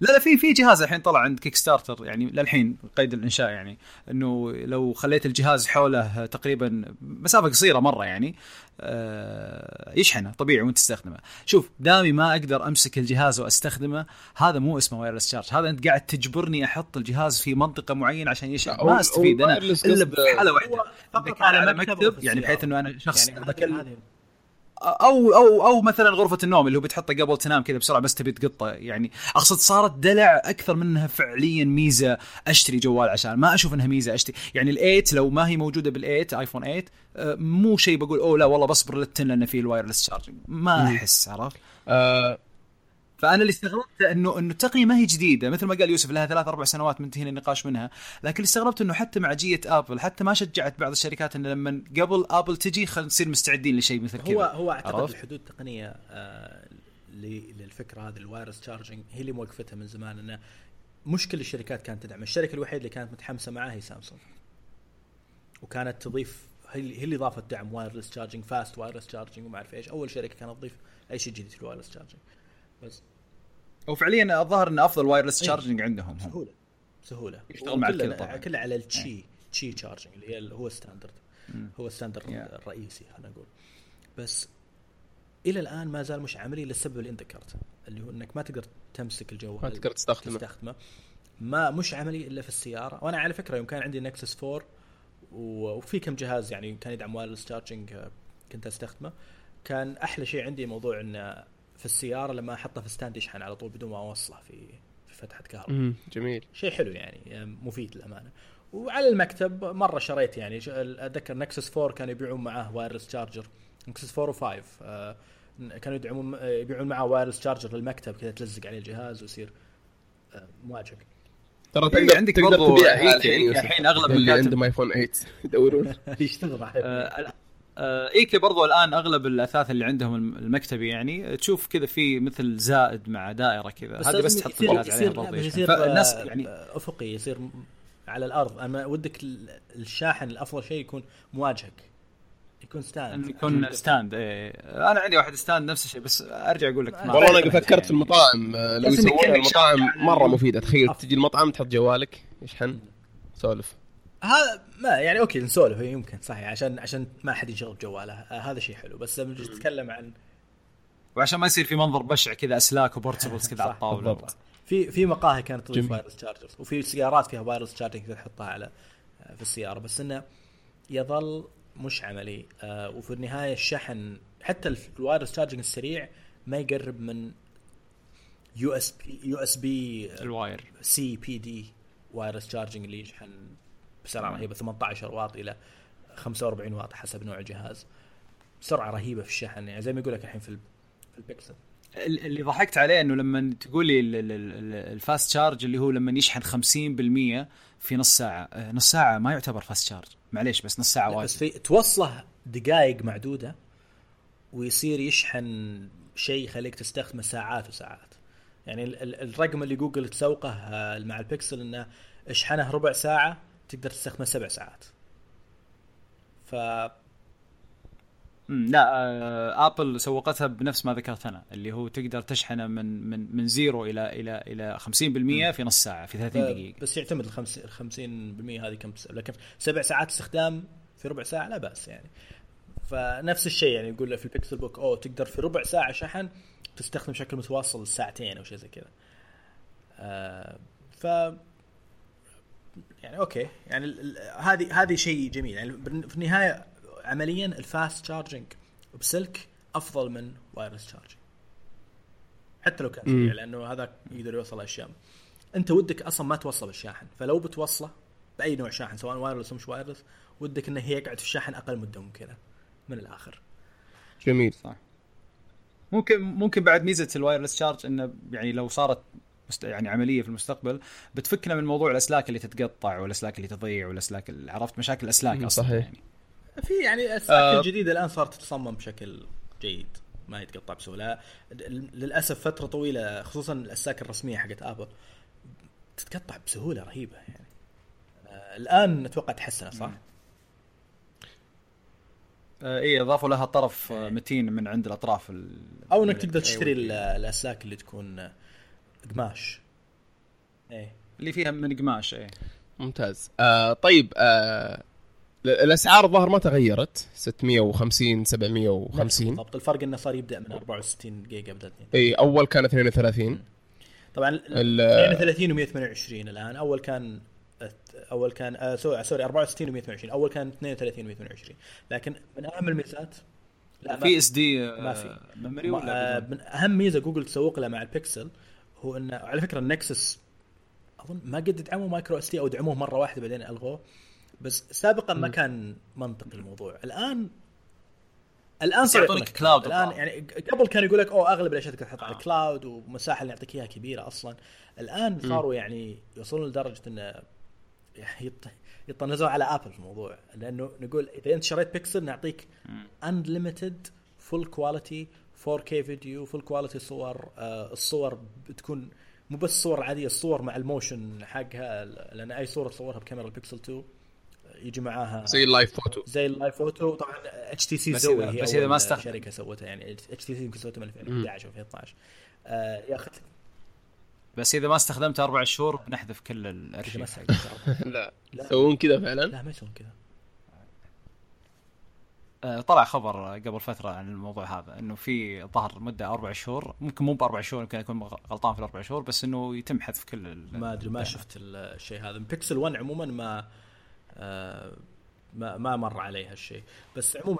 لا لا في في جهاز الحين طلع عند كيك ستارتر يعني للحين قيد الإنشاء يعني إنه لو خليت الجهاز حوله تقريبا مسافة قصيرة مرة يعني آه، يشحنه طبيعي وانت تستخدمه. شوف دامني ما أقدر أمسك الجهاز وأستخدمه هذا مو اسمه wireless charge هذا أنت قاعد تجبرني أحط الجهاز في منطقة معينة عشان يشحن. ما أستفيد أنا إلا بحالة واحدة. فقط على مكتب يعني بحيث إنه أنا شخص يعني بكلم أو أو أو مثلا غرفة النوم اللي هو بتحطه قبل تنام كذا بسرعة بس تبي تحطه يعني أقصد صارت دلع أكثر منها فعليا ميزة أشتري جوال عشان ما أشوف إنها ميزة أشتري. يعني الايت لو ما هي موجودة بالايت ايفون 8 آه، مو شيء بقول أوه لا والله بصبر للتن لأنه فيه ال wireless charging ما أحس عرفت؟ آه فأنا اللي استغربته انه إنه التقنية ما هي جديدة. مثل ما قال يوسف لها ثلاث أربع سنوات منتهين النقاش منها. لكن اللي استغربت إنه حتى مع جية آبل حتى ما شجعت بعض الشركات إنه لما قبل آبل تجي خلينا نصير مستعدين لشيء مثل كذا. هو هو أعتقد الحدود التقنية آه للفكرة هذه ال wireless charging هي اللي موقفتها من زمان إنه مش كل الشركات كانت تدعم. الشركة الوحيدة اللي كانت متحمسة معها هي سامسونج. وكانت تضيف هي اللي ضافت دعم wireless charging fast wireless charging وما أعرف إيش. أول شركة كانت تضيف أي شيء جديد في ال wireless charging بس وفعليا الظاهر انه أفضل wireless charging عندهم سهولة. سهولة. يشتغل مع الكل طبعا. كله على التشي تشي تشارجنج اللي هي هو standard هو ال standard yeah. الرئيسي خلينا نقول. بس إلى الآن ما زال مش عملي للسبب اللي انت ذكرته اللي هو إنك ما تقدر تمسك الجوال ما تقدر تستخدمه. تستخدمه. ما مش عملي إلا في السيارة. وأنا على فكرة يوم كان عندي نكسس 4 وفي كم جهاز يعني كان يدعم wireless charging كنت أستخدمه. كان أحلى شيء عندي موضوع انه في السيارة لما احطه في stand يشحن على طول بدون ما أوصله في في فتحة كهرباء. جميل. شيء حلو يعني مفيد للأمانة. وعلى المكتب مرة شريت يعني أتذكر نكسس 4 كانوا يبيعون معاه wireless charger نكسس 4 و5 آه كانوا يدعمون يبيعون معاه wireless charger للمكتب كذا تلزق عليه الجهاز ويصير آه مواجهك ترى تقدر عندك تقدر تبيع الحين أغلب اللي عندهم ايفون 8 [laughs] يدورون. [laughs] يشتغل ايكيا برضو الآن أغلب الأثاث اللي عندهم المكتبي يعني تشوف كذا في مثل زائد مع دائرة كذا. هذه بس تحط الجهاز عليها يصير فالناس يعني أفقي يصير على الأرض. أنا ودك ال- الشاحن الأفضل شيء يكون مواجهك يكون stand يكون stand إيه أنا عندي واحد stand نفس الشيء بس أرجع أقول لك. والله أنا فكرت في المطاعم آه، لو يسوونها كأنك المطاعم. مرة مفيدة. تخيل تجي المطعم تحط جوالك يشحن سولف. هذا ما يعني okay نسولف هي يمكن صحيح عشان عشان ما حد يشغل جواله آه هذا شيء حلو. بس لما نجي نتكلم عن وعشان ما يصير في منظر بشع كذا أسلاك و portables [laughs] كذا على الطاولة. بالضبط. في في مقاهي كانت تضيف. wireless chargers وفي سيارات فيها wireless charging تقدر تحطها على آه، في السيارة. بس إنه يظل مش عملي آه، وفي النهاية الشحن حتى ال wireless charging السريع ما يقرب من USB USB ال wire. C PD wireless charging اللي يشحن بسرعة رهيبة 18 واط إلى 45 واط حسب نوع الجهاز. سرعة رهيبة في الشحن يعني زي ما يقول لك الحين في في البكسل. ال- اللي ضحكت عليه إنه لما تقول لي ال- ال- ال- ال fast charge اللي هو لما يشحن 50% في نص ساعة. آه، نص ساعة ما يعتبر fast charge معليش بس نص ساعة لا، وايد بس في توصله دقائق معدودة ويصير يشحن شيء يخليك تستخدمه ساعات وساعات. يعني ال- ال- الرقم اللي جوجل تسوقه آه، مع البكسل إنه اشحنه ربع ساعة تقدر تستخدمه سبع ساعات. ف لا آه، آبل سوقتها بنفس ما ذكرت أنا اللي هو تقدر تشحنه من من من zero إلى إلى إلى 50% في نص ساعة في 30 دقيقة. بس يعتمد ال 50 ال 50% هذه كم لكن سبع ساعات استخدام في ربع ساعة لا بأس يعني. فنفس الشيء يعني يقول في البيكسل بوك أوه تقدر في ربع ساعة شحن تستخدم بشكل متواصل ساعتين أو شيء زي كذا. آه ف يعني okay. يعني هذه هذه شيء جميل. يعني في النهاية عمليا ال fast charging بسلك أفضل من wireless charging حتى لو كان سريع لأنه هذا يقدر يوصل أشياء. أنت ودك أصلا ما توصل الشاحن. فلو بتوصله بأي نوع شاحن سواء wireless أو مش wireless ودك إنه يقعد في الشاحن أقل مدة ممكنة من الآخر. جميل. صح. ممكن ممكن بعد ميزة ال wireless charge إنه يعني لو صارت مست... يعني عملية في المستقبل بتفكنا من موضوع الأسلاك اللي تتقطع والأسلاك اللي تضيع والأسلاك اللي عرفت مشاكل الاسلاك أصلا صحيح. يعني في يعني الاسلاك آه. الجديدة الآن صارت تتصمم بشكل جيد ما يتقطع بسهولة للأسف فترة طويلة خصوصا الأسلاك الرسمية حقت آبل تتقطع بسهولة رهيبة يعني آه الآن أتوقع تحسن صح؟ آه اي اضافوا لها طرف آه، متين من عند الأطراف ال... أو إنك تقدر. تشتري ال- الأسلاك اللي تكون آه، قماش. إيه. اللي فيها من قماش إيه. ممتاز. آه طيب آه ال- الأسعار الظاهر ما تغيرت. 650 نفس 750 بالضبط. الفرق إنه صار يبدأ من 64 جيجا بدل إي أول كان 32 طبعا ال- 32 و 128 الآن. أول كان أول كان آه sorry sorry 64 و 128 أول كان 32 و 128 لكن من أهم الميزات لا في SD ما في. memory آه، ولا بدون؟ من أهم ميزة جوجل تسوق لها مع البكسل هو انه على فكرة النكسس أظن ما قد دعموا micro SD أو دعموه مرة واحدة بعدين ألغوه. بس سابقا ما كان منطقي الموضوع. الان الآن صار يعطونك cloud الآن. يعني قبل كان يقول لك أوه أغلب الأشياء تقدر تحط على آه. ال cloud والمساحه اللي يعطيك إياها كبيرة أصلا. الآن صاروا يعني يوصلون لدرجة إنه يط- يطنزوا على ابل في الموضوع. لأنه نقول إذا أنت شريت بيكسل نعطيك unlimited full quality 4K فيديو full quality صور آه الصور بتكون مو بس صور عادية الصور مع ال motion حقها لأن أي صورة تصورها بكاميرا البيكسل 2 يجي معاها زي ال live photo زي ال live photo طبعا HTC Zoe هي بس أول ما استخدم. شركة سوتها يعني HTC يمكن سوتها من 2011 أو 2012 آه ياخذ بس إذا ما استخدمته أربع شهور بنحذف كل الأرشيف. [laughs] لا. لا. يسوون كذا فعلا؟ لا ما يسوون كذا طلع خبر قبل فترة عن الموضوع هذا إنه في ظهر مدة أربع شهور ممكن مو بأربع شهور يمكن أكون غلطان في الأربع شهور بس إنه يتم حذف كل ما أدري ما شفت الشيء هذا. بيكسل 1 عموما ما آه ما ما مر علي هالشيء. بس عموما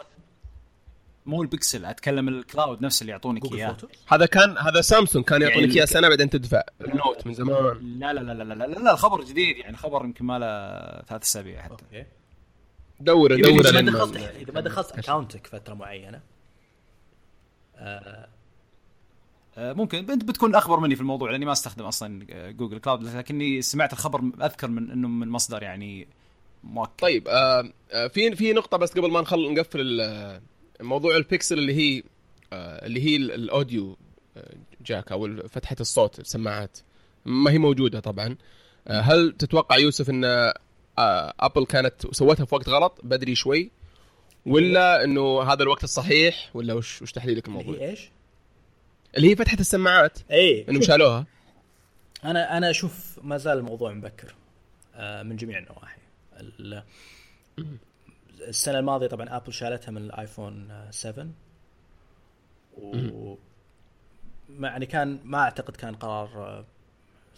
مو البكسل أتكلم ال cloud نفسه اللي يعطونك إياه. هذا كان هذا سامسونج كان يعني يعطونك إياه الك- سنة بعدين تدفع. النوت من زمان. لا لا لا لا لا لا, لا الخبر جديد يعني خبر يمكن ما له ثلاث أسابيع حتى. أوكي دور اذا دور ما لما- دخلت اذا ما دخلت اكونتك فتره معينه آه آه، ممكن انت بتكون اخبر مني في الموضوع لاني ما استخدم أصلا آه، جوجل Cloud لكني سمعت الخبر اذكر من انه من مصدر يعني مؤكد طيب آه آه، في في نقطة بس قبل ما نخل نقفل موضوع البيكسل اللي هي آه اللي هي ال- ال audio آه، jack أو فتحة الصوت السماعات ما هي موجودة طبعا آه، هل تتوقع يوسف ان آه، ابل كانت سوتها في وقت غلط بدري شوي ولا إنه هذا الوقت الصحيح ولا وش وش تحليلك اللي الموضوع؟ هي إيش؟ اللي هي فتحة السماعات. اي إنهم شالوها. [laughs] أنا أنا أشوف ما زال الموضوع مبكر آه، من جميع النواحي. ال- السنة الماضية طبعا ابل شالتها من الآيفون آه، 7 و ما يعني كان ما أعتقد كان قرار آه،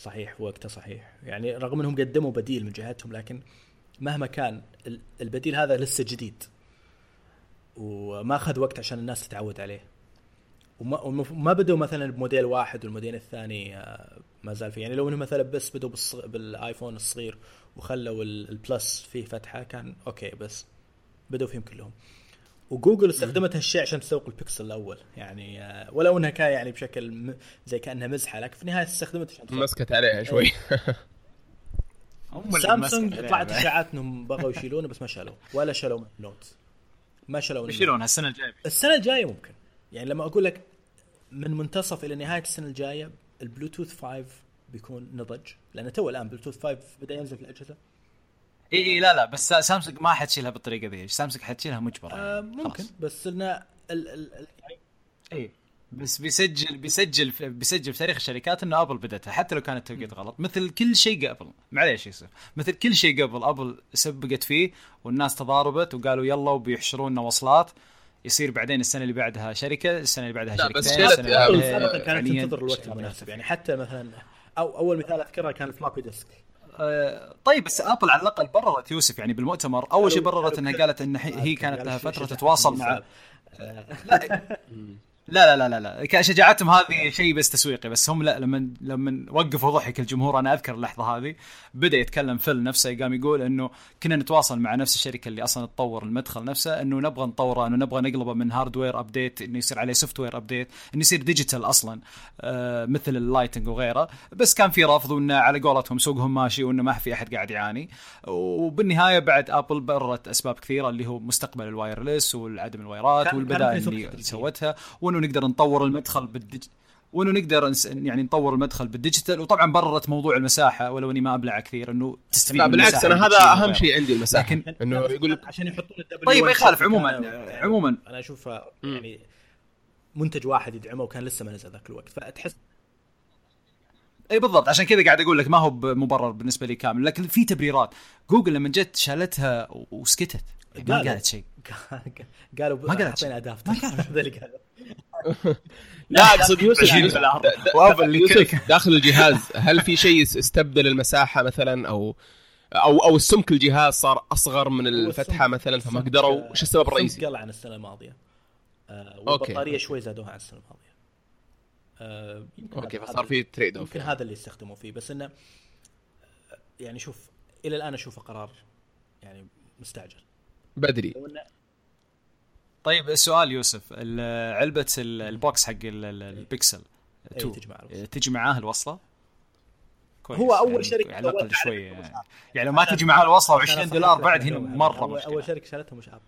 صحيح في وقته صحيح. يعني رغم إنهم قدموا بديل من جهتهم لكن مهما كان ال- البديل هذا لسه جديد. وما أخذ وقت عشان الناس تتعود عليه. وما وما- ما بدوا مثلا بموديل واحد والموديل الثاني آه، ما زال فيه. يعني لو انهم مثلا بس بدوا. بالآيفون الصغير وخلوا ال- ال Plus فيه فتحة كان أوكي بس بدوا فيهم كلهم. وجوجل استخدمت هالشيء عشان تسوق البكسل الأول. يعني آه، ولو أنها كان يعني بشكل م... زي كأنها مزحة لكن في النهاية استخدمت عشان. مسكت عليها شوي. [laughs] هم اللي سامسونج طلعت. اشاعات انهم بغوا يشيلونه بس ما شالوه. ولا شالوا نوت ما شالوا النوت. بيشيلونها السنة الجاية. السنة الجاية ممكن. يعني لما أقول لك من منتصف إلى نهاية السنة الجاية البلوتوث 5 بيكون نضج. لأن تو الآن بلوتوث 5 بدأ ينزل في الأجهزة. إي إي لا لا بس سامسونج ما حتشيلها بالطريقة ذي. سامسونج حتشيلها مجبره آه يعني. ممكن خلاص. بس إنه ال ال ال يعني إي بس بيسجل بيسجل في بيسجل في تاريخ الشركات إنه ابل بدتها حتى لو كان التوقيت غلط. مثل كل شيء قبل معليش يوسف مثل كل شيء قبل ابل سبقت فيه والناس تضاربت وقالوا يلا وبيحشرون لنا وصلات. يصير بعدين السنة اللي بعدها شركة السنة اللي بعدها شركتين بس السنة اللي بعدها سابقا كانت تنتظر الوقت المناسب يعني حتى مثلا أو أول مثال أذكره كان ال floppy disk آه، طيب بس ابل على الأقل بررت يوسف يعني بالمؤتمر. أول شيء بررت إنها قالت إن هي كانت لها فترة تتواصل مع لا. [laughs] لا لا لا لا كان شجاعتهم هذه شيء بس تسويقي بس هم لا لما لما وقفوا ضحك الجمهور أنا أذكر اللحظة هذه بدأ يتكلم فيل نفسه قام يقول إنه كنا نتواصل مع نفس الشركة اللي أصلا تطور المدخل نفسه إنه نبغى نطوره إنه نبغى نقلبه من hardware update إنه يصير عليه software update إنه يصير digital أصلا آه مثل ال Lightning وغيره. بس كان في رفض وإنه على قولتهم سوقهم ماشي وإنه ما في أحد قاعد يعاني. وبالنهاية بعد ابل بررت أسباب كثيرة اللي هو مستقبل ال wireless والعدم ال wire ات والبدائل اللي سوتها وإنه نقدر نطور المدخل بال dig وانه نقدر نس- يعني نطور المدخل بال digital وطبعا بررت موضوع المساحة ولو إني ما أبلع كثير إنه تستفيد لا من بالعكس المساحة أنا هذا أهم. شيء عندي المساحة لكن- إنه يقول لك عشان يحطون ال W طيب، ما 1 يخالف. عموماً- يعني عموماً. أنا اشوفه يعني منتج واحد يدعمه وكان لسه ما نزل ذاك الوقت فتحس إي بالضبط عشان كذا قاعد أقول لك ما هو مبرر بالنسبة لي كامل لكن في تبريرات جوجل لما جت شالتها وسكتت ما قالوا. قالت شيء [laughs] قالوا ما قالت حطينا adapter ما قالت. [laughs] هذا اللي قالوا لا أقصد يوسف يوسف يعني. داخل الجهاز. هل في شيء استبدل المساحة مثلا؟ أو أو أو السمك الجهاز صار أصغر من الفتحه السمك- مثلا فما قدروا وش السبب السمك الرئيسي؟ قل عن السنة الماضية. آه أوكي. والبطارية شوي زادوها عن السنة الماضية. آه يمكن أوكي فصار في trade off يمكن هذا اللي استخدموا فيه. بس إنه يعني شوف إلى الآن أشوفه قرار يعني مستعجل. بدري. لو انه طيب السؤال يوسف ال- علبة ال- البوكس حق ال- ال- البكسل إيه، 2 تجي معاه الوصلة؟ كويس. هو أول يعني شركة على الاقل سوتها شوي على يعني, يعني لو ما تجي معاه الوصلة و20 أنا دولار بعد هنا. مرة أول, مشكلة. أول شركة شالتها مش ابل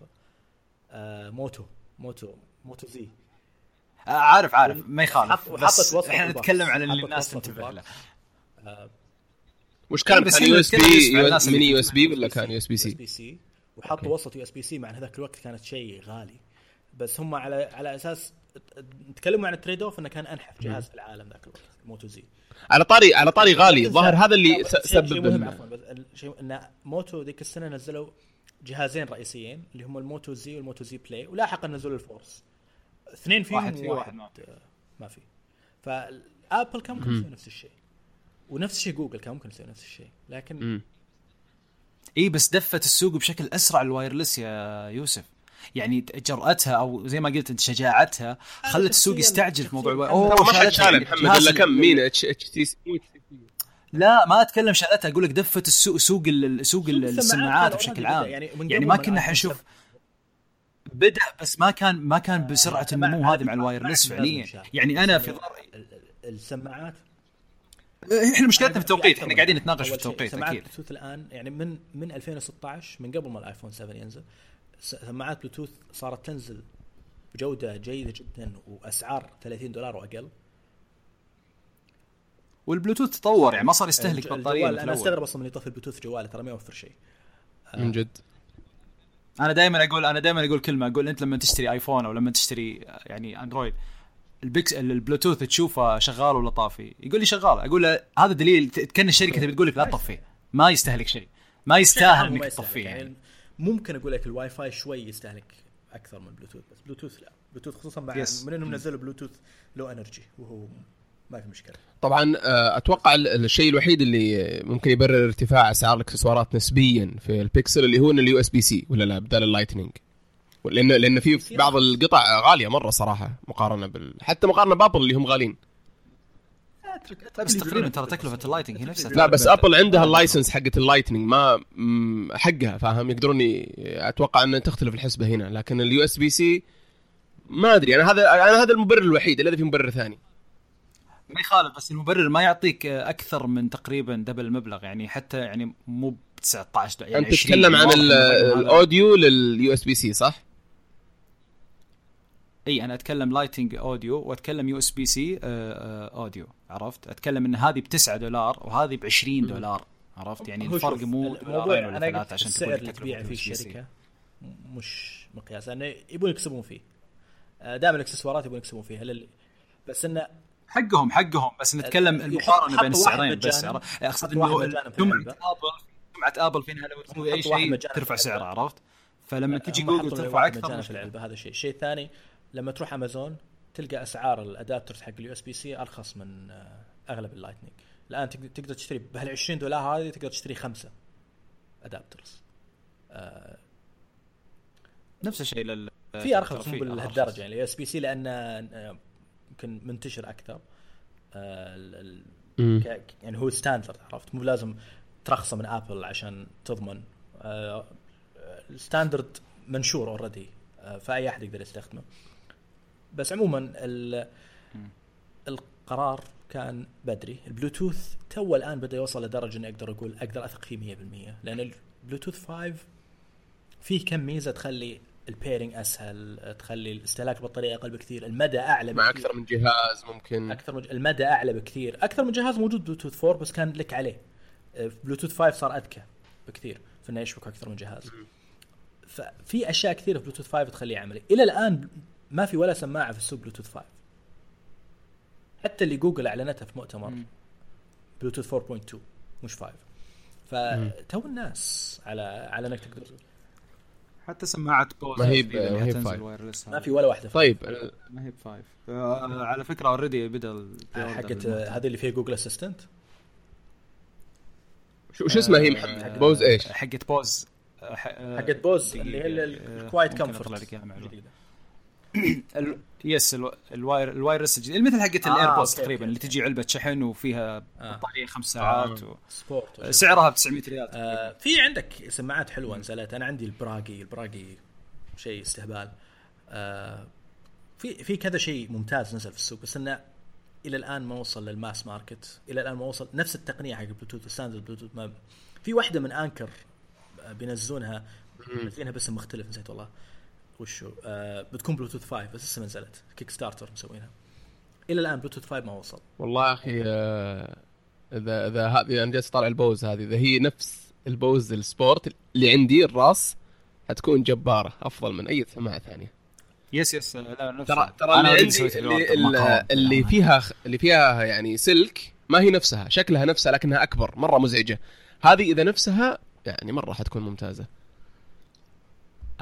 آه موتو. موتو. موتو زي. آه، عارف عارف. ما يخالف. بس إحنا. نتكلم عن اللي الناس تنتبه له. آه وش كان بس كان هنا يو اس بس بي ميني يو اس بي USB ولا كان يو اس بي يو اس سي؟ بي سي وحطوا وصلة USB-C مع إن هذاك الوقت كانت شيء غالي. بس هم على على أساس نتكلموا عن ال trade-off إنه كان أنحف جهاز في العالم ذاك الوقت Moto Z. على طاري على طاري غالي ظاهر هذا اللي لا، س- بس شيء- شيء سبب مهم إن- عفوا بس الشيء ان Moto ذيك السنة نزلوا جهازين رئيسيين اللي هم ال Moto Z وال Moto Z Play ولاحقا نزلوا ال Force اثنين فيهم واحد فيه وواحد آه، ما في. ف Apple كان ممكن يسوي نفس الشيء. ونفس الشيء جوجل كان ممكن يسوي نفس الشيء لكن. اي بس دفت السوق بشكل أسرع ال wireless يا يوسف. يعني جرأتها أو زي ما قلت أنت شجاعتها خلت السوق يستعجل في موضوع ترى ما حد شالتها. شاله محمد إلا ال- كم مين؟ H HTC لا ما أتكلم شالتها أقول لك دفت السوق سوق ال- سوق ال- السماعات بشكل عام. يعني يعني ما كنا حنشوف بدأ بس ما كان ما كان بسرعة النمو هذه مع ال wireless فعليا. يعني أنا في السماعات إحنا مشكلتنا في التوقيت إحنا قاعدين. نتناقش في التوقيت أكيد. بلوتوث الآن يعني من من 2016 من قبل ما ال iPhone 7 ينزل سماعات بلوتوث صارت تنزل بجودة جيدة جدا وأسعار 30 دولار وأقل. والبلوتوث تطور يعني ما صار يستهلك بطارية أنا. أستغرب أصلا من يطفي البلوتوث جواله ترى ما يوفر شيء. من جد. أنا دائما أقول أنا دائما أقول كلمة أقول أنت لما تشتري iPhone أو لما تشتري يعني Android البيكس البلوتوث تشوفه شغال ولا طافي؟ يقول لي شغال. أقول له هذا دليل كان الشركة تبي تقول لك لا تطفيه ما يستهلك شيء. ما يستاهل إنك تطفيه يعني. ممكن أقول لك الواي فاي شوي يستهلك أكثر من البلوتوث بس بلوتوث لا. بلوتوث خصوصا مع yes. من إنهم نزلوا Bluetooth Low Energy وهو ما في مشكلة. طبعا آه، أتوقع ال- الشيء الوحيد اللي ممكن يبرر ارتفاع أسعار الاكسسوارات نسبيا في البيكسل اللي هو إن ال USB-C ولا لا؟ بدال ال Lightning. لأن لأن في بعض. القطع غالية مرة صراحة مقارنة بال حتى مقارنة ب Apple اللي هم غاليين. بس تقريبا ترى تكلفة ال Lightning هي نفسها لا بس Apple عندها ال license حقت ال Lightning ما حقها فاهم؟ يقدرون أتوقع ان تختلف الحسبة هنا لكن ال USB-C ما أدري. أنا هذا أنا هذا المبرر الوحيد الذي في مبرر ثاني. ما يخالف بس المبرر ما يعطيك أكثر من تقريبا double المبلغ يعني حتى يعني مو ب 19 يعني أنت 20 تتكلم عن ال audio لل USB-C صح؟ إي أنا أتكلم Lightning audio وأتكلم USB-C audio عرفت أتكلم إن هذه ب 9 دولار وهذه ب 20 دولار عرفت يعني الفرق مو دولارين ولا ثلاثة عشان السعر اللي تكلفة تبيع فيه. الشركة مش مقياس لأنه يبون يكسبون فيه آه، دائما الإكسسوارات يبون يكسبون فيها لل... بس انه حقهم حقهم بس نتكلم يحط- المقارنة بين السعرين بس. عرفت؟ أقصد إنه العلبة. Apple سمعه Apple فينها لو تسوي أي شيء ترفع. سعره عرفت؟ فلما تجي جوجل ترفع أكثر في العلبه هذا شيء شيء ثاني لما تروح امازون تلقى أسعار ال adapters حق ال USB-C أرخص من آه، أغلب ال Lightning الآن تقدر تشتري بهال 20 دولار هذه تقدر تشتري خمسة adapters نفس الشيء لل في أرخص مو في بهالدرجه. يعني ال USB-C لأنه آه، يمكن منتشر أكثر. آه، ال-. ك- يعني هو standard عرفت؟ مو لازم ترخصه من Apple عشان تضمن. آه، ال standard منشور already فأي أحد يقدر يستخدمه. بس عموما ال- القرار كان بدري. البلوتوث تو الآن بدا يوصل لدرجة إني أقدر أقول أقدر أثق فيه 100% لأن البلوتوث 5 فيه كم ميزة تخلي ال pairing أسهل تخلي الاستهلاك البطاريه أقل بكثير المدى أعلى مع بكثير. أكثر من جهاز ممكن. أكثر من المدى أعلى بكثير. أكثر من جهاز موجود بلوتوث 4 بس كان لك عليه. آه، بلوتوث 5 صار أذكى بكثير في انه يشبك أكثر من جهاز. ففي أشياء كثيرة في بلوتوث 5 تخليه عملي. إلى الآن ما في ولا سماعة في السوق بلوتوث 5 حتى اللي جوجل اعلنتها في مؤتمر مم. بلوتوث 4.2 مش 5 فتو الناس على على إنك تقدر. حتى سماعة Bose ما هي ب- تقريباً ما في ولا واحدة طيب ما هي ب five آه على فكرة already بدأ ال- حقت آه، هذه اللي فيها Google Assistant شو شو اسمها هي؟ محمد حق Bose إيش؟ حقت Bose آه، آه، حقت بوز. اللي هي آه، ال Quiet ممكن [coughs] ال- yes الو- الواير ال wireless الجديد. مثل حقت آه، ال AirPods تقريبا. اللي تجي علبة شحن وفيها آه. بطارية خمس ساعات و... sport سعرها ب 900 ريال آه في عندك سماعات حلوة نزلت. أنا عندي البراقي البراقي شيء استهبال. آه في في كذا شيء ممتاز نزل في السوق بس إنه إلى الآن ما وصل لل mass market. إلى الآن ما وصل نفس التقنية حق البلوتوث ال standard بلوتوث ما في واحدة من Anker آه، بينزلونها. منزلينها باسم مختلف نسيت والله. وشو آه بتكون بلوتوث 5 بس لسه ما نزلت. Kickstarter مسوينها. إلى الآن بلوتوث 5 ما وصل. والله يا أخي آه، إذا إذا هذه أنا جالس اطالع ال Bose هذه. إذا هي نفس ال Bose ال sport اللي عندي الراس حتكون جبارة أفضل من أي سماعة ثانية. yes yes لا نفس. ترى ترى اللي عندي سويت اللي, اللي. اللي فيها اللي فيها يعني سلك ما هي نفسها. شكلها نفسها لكنها أكبر مرة مزعجة. هذه إذا نفسها يعني مرة حتكون ممتازة.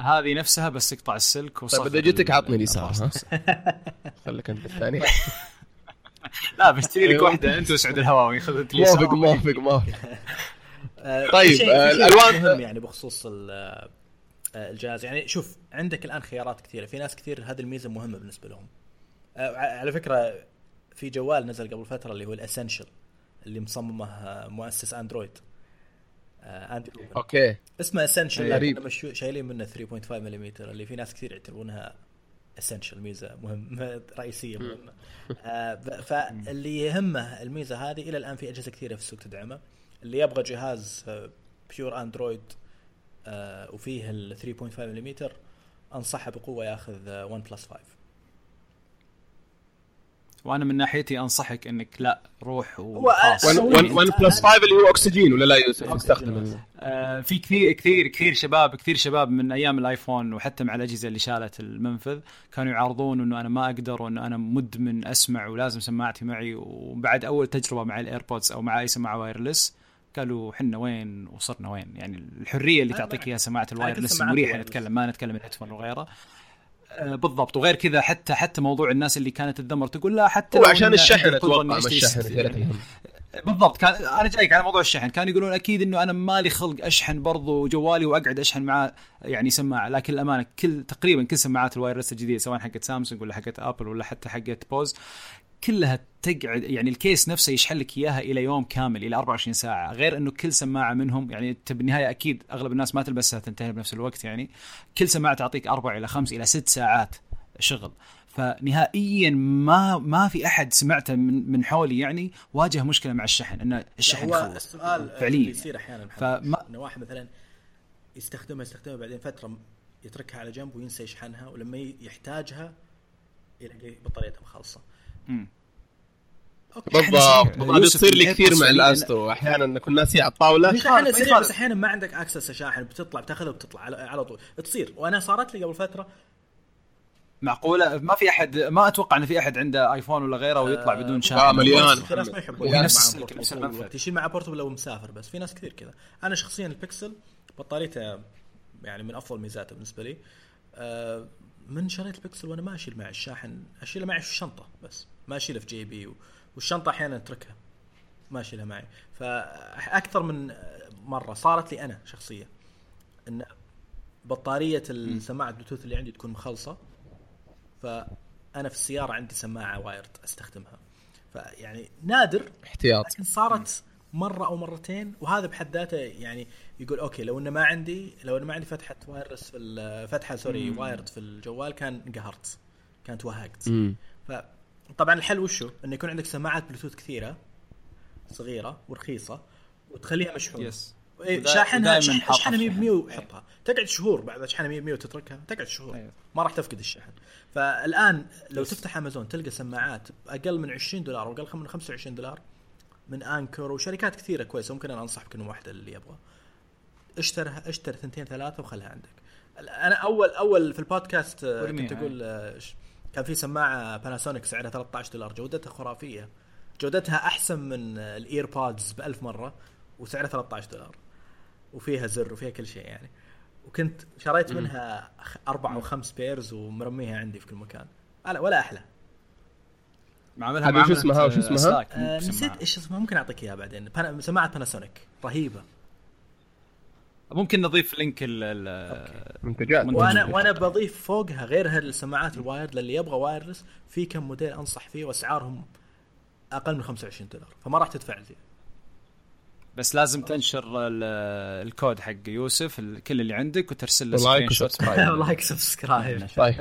هذه نفسها بس تقطع السلك طيب إذا جيتك عطني اليسار ها. [laughs] خليك أنت الثاني. [laughs] لا بشتري لك واحدة أنت وسعود الهواوي خذ أنت اليسار. موافق موافق موافق [laughs] آه، طيب، آه، الألوان- مهم يعني بخصوص ال- آه، الجهاز. يعني شوف عندك الآن خيارات كثيرة. في ناس كثير هذه الميزة مهمة بالنسبة لهم. آه، على فكرة في جوال نزل قبل فترة اللي هو ال Essential اللي مصممه آه، مؤسس أندرويد. آه، اندي روبن. okay اسمه Essential. غريب. لكن شايلين منه 3.5 ملم اللي في ناس كثير يعتبرونها essential ميزة مهمة [laughs] رئيسية مهمة آه، فاللي يهمه الميزة هذه إلى الآن في أجهزة كثيرة في السوق تدعمها اللي يبغى جهاز pure Android وفيه ال 3.5 ملم أنصحه بقوة ياخذ OnePlus 5 وأنا من ناحيتي أنصحك إنك لا روح وخلاص One Plus 5 اللي هو أكسجين ولا لا؟ يوسف استخدم ال- آه، في كثير كثير كثير شباب كثير شباب من أيام الآيفون وحتى مع الأجهزة اللي شالت المنفذ كانوا يعارضون إنه أنا ما أقدر وإنه أنا مدمن أسمع ولازم سماعتي معي. وبعد أول تجربة مع ال AirPods أو مع أي سماعه wireless قالوا حنا وين وصرنا وين؟ يعني الحرية اللي تعطيك. إياها سماعة ال wireless مريحة. نتكلم ما نتكلم ال headphone وغيره. آه، بالضبط. وغير كذا حتى حتى موضوع الناس اللي كانت تذمر تقول لا حتى لو عشان الشحن أتوقع الشحن تهم. بالضبط. كان أنا جايك على موضوع الشحن. كانوا يقولون أكيد إنه أنا مالي خلق أشحن برضو جوالي وأقعد أشحن معاه يعني سماعة. لكن الأمانة كل تقريبا كل سماعات ال wireless الجديدة سواء حقت سامسونج ولا حقت آبل ولا حتى حقت بوز كلها تقعد يعني ال case نفسه يشحن لك إياها إلى يوم كامل إلى 24 ساعة. غير إنه كل سماعة منهم يعني أنت بالنهاية أكيد أغلب الناس ما تلبسها تنتهي بنفس الوقت يعني. كل سماعة تعطيك أربع إلى خمس إلى ست ساعات شغل. فنهائيا ما ما في أحد سمعته من من حولي يعني واجه مشكلة مع الشحن ان الشحن هو خلص السؤال فعليا. يصير أحيانا فما- إنه واحد مثلا يستخدمها يستخدمها بعدين فترة يتركها على جنب وينسى يشحنها ولما يحتاجها يلاقي بطاريتها مخلصة. بالضبط. هذه تصير لي كثير مع ال Astro أحيانا نكون ناسي على الطاوله أحيانا سريع. بس أحيانا ما عندك access شاحن. بتطلع بتاخذها وبتطلع على, على طول. تصير. وأنا صارت لي قبل فترة. معقولة؟ ما في أحد ما أتوقع إن في أحد عنده ايفون ولا غيره ويطلع بدون شاحن. آه، مليان. في ناس ما يحبون. يشيل نفس portable. يشيل معاه portable لو مسافر بس. في ناس كثير كذا. أنا شخصيا البكسل بطاريته يعني من أفضل ميزاته بالنسبة لي. آه، من شريت البكسل وأنا ما أشيل معي الشاحن. أشيله معي في الشنطة بس. ما أشيله في جيبي والشنطة أحيانا أتركها. ما أشيلها معي. فأكثر من مرة صارت لي أنا شخصيا إن بطارية السماعة البلوتوث اللي عندي تكون مخلصة فأنا في السيارة عندي سماعة wired أستخدمها. فيعني نادر احتياط. لكن صارت مرة أو مرتين وهذا بحد ذاته يعني يقول okay لو إنه ما عندي لو إنه ما عندي فتحة wireless في فتحة sorry wired في الجوال كان انقهرت كان توهقت مم. فطبعا الحل وشو؟ إنه يكون عندك سماعات بلوتوث كثيرة صغيرة ورخيصة وتخليها مشحونه yes إيه، ودا- شاحنها ودايماً شح- حاطها اشحنها في 100 الشحن. 100 وحطها. تقعد شهور بعد تشحنها 100 100 وتتركها تقعد شهور. أيوة. ما راح تفقد الشحن. فالآن لو تفتح أمازون تلقى سماعات أقل من 20 دولار وأقل من 25 دولار من Anker وشركات كثيرة كويسة. ممكن أنا أنصح بكل واحدة اللي يبغى. اشترها اشتر ثنتين ثلاثة وخلها عندك. أنا اول أول في البودكاست آه، كنت أقول آه، كان في سماعة باناسونيك سعرها 13 دولار. جودتها خرافية. جودتها أحسن من ال AirPods ب 1000 مرة وسعرها 13 دولار. وفيها زر وفيها كل شيء يعني. وكنت شريت منها أربع أو خمس pairs ومرميها عندي في كل مكان. لا ولا أحلى. معاملها وش معاملة، اسمها وش اسمها؟ آه. نسيت إيش اسمها. ممكن أعطيك إياها بعدين. سماعة باناسونيك رهيبة. ممكن نضيف link ال- ال- منتجات منتج. وأنا وأنا بضيف فوقها غير هالسماعات ال wired للي يبغى wireless في كم موديل أنصح فيه وأسعارهم أقل من 25 دولار. فما راح تدفع زي بس لازم تنشر ال- الكود حق يوسف كل اللي عندك وترسل له like screenshot. و subscribe. [laughs] like subscribe [laughs] طيب.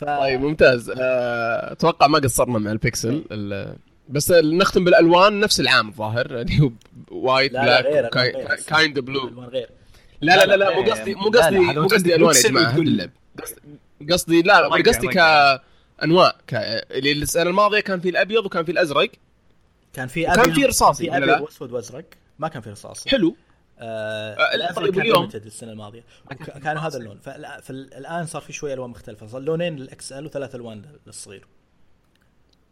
طيب ممتاز. آه، أتوقع ما قصرنا مع البكسل ال- بس نختم بالألوان نفس العام الظاهر اللي هو white black. kinda blue ألوان غير. لا لا لا لا مو قصدي مو قصدي مو قصدي الوان يا جماعة قصدي- لا قصدي. كأنواع. السنة الماضية كان في الأبيض وكان في الأزرق. كان في وكان في رصاصي، في أبيض لا؟ وأسود وأزرق. ما كان في رصاصي. حلو. آه آه، الأزرق طيب كان limited السنة الماضية. كان هذا اللون. فالآن صار في شوية ألوان مختلفة. صار لونين للاكس ال وثلاث ألوان للصغير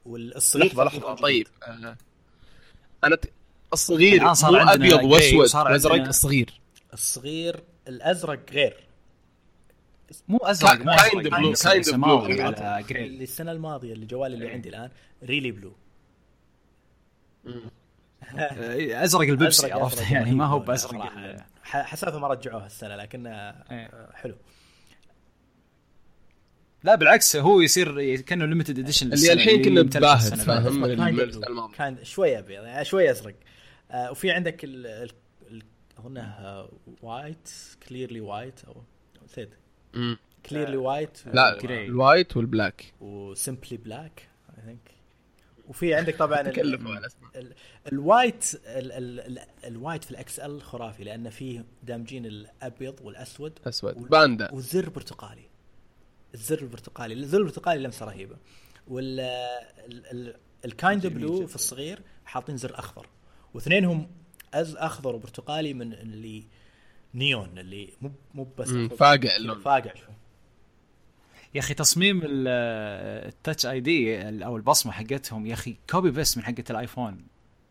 والصغير لحظة لحظة. طيب آه، أنا ت... الصغير مو عندنا أبيض grey وأسود عندنا- الصغير. الصغير الأزرق غير. مو أزرق مو يعني blue. على جري اللي السنة الماضية اللي جوالي اللي عندي الآن really blue آه، أزرق البيبسي عرفت؟ يعني ما هو بأزرق حسافه ما رجعوها السنة إيه. آه، حلو. لا بالعكس هو يصير كأنه limited edition اللي الحين كنا بباهت فاهم. كان شوي أبيض يعني شوي أزرق. آه وفي عندك ال ال- ال- اظنها white clearly white أو نسيت. clearly white لا. ال white وال black و simply black I think وفي عندك طبعا ال white ال ال ال ال white في ال XL خرافي لأن فيه دامجين الأبيض والأسود أسود. باندا. وزر برتقالي. الزر البرتقالي الزر البرتقالي لمسة رهيبة وال ال Kinda Blue في الصغير حاطين زر أخضر واثنينهم أز أخضر وبرتقالي من اللي نيون اللي مو مو بس فاقع اللون. فاقع يا أخي تصميم ال- ال Touch ID أو البصمة حقتهم يا أخي copy paste من حقة الآيفون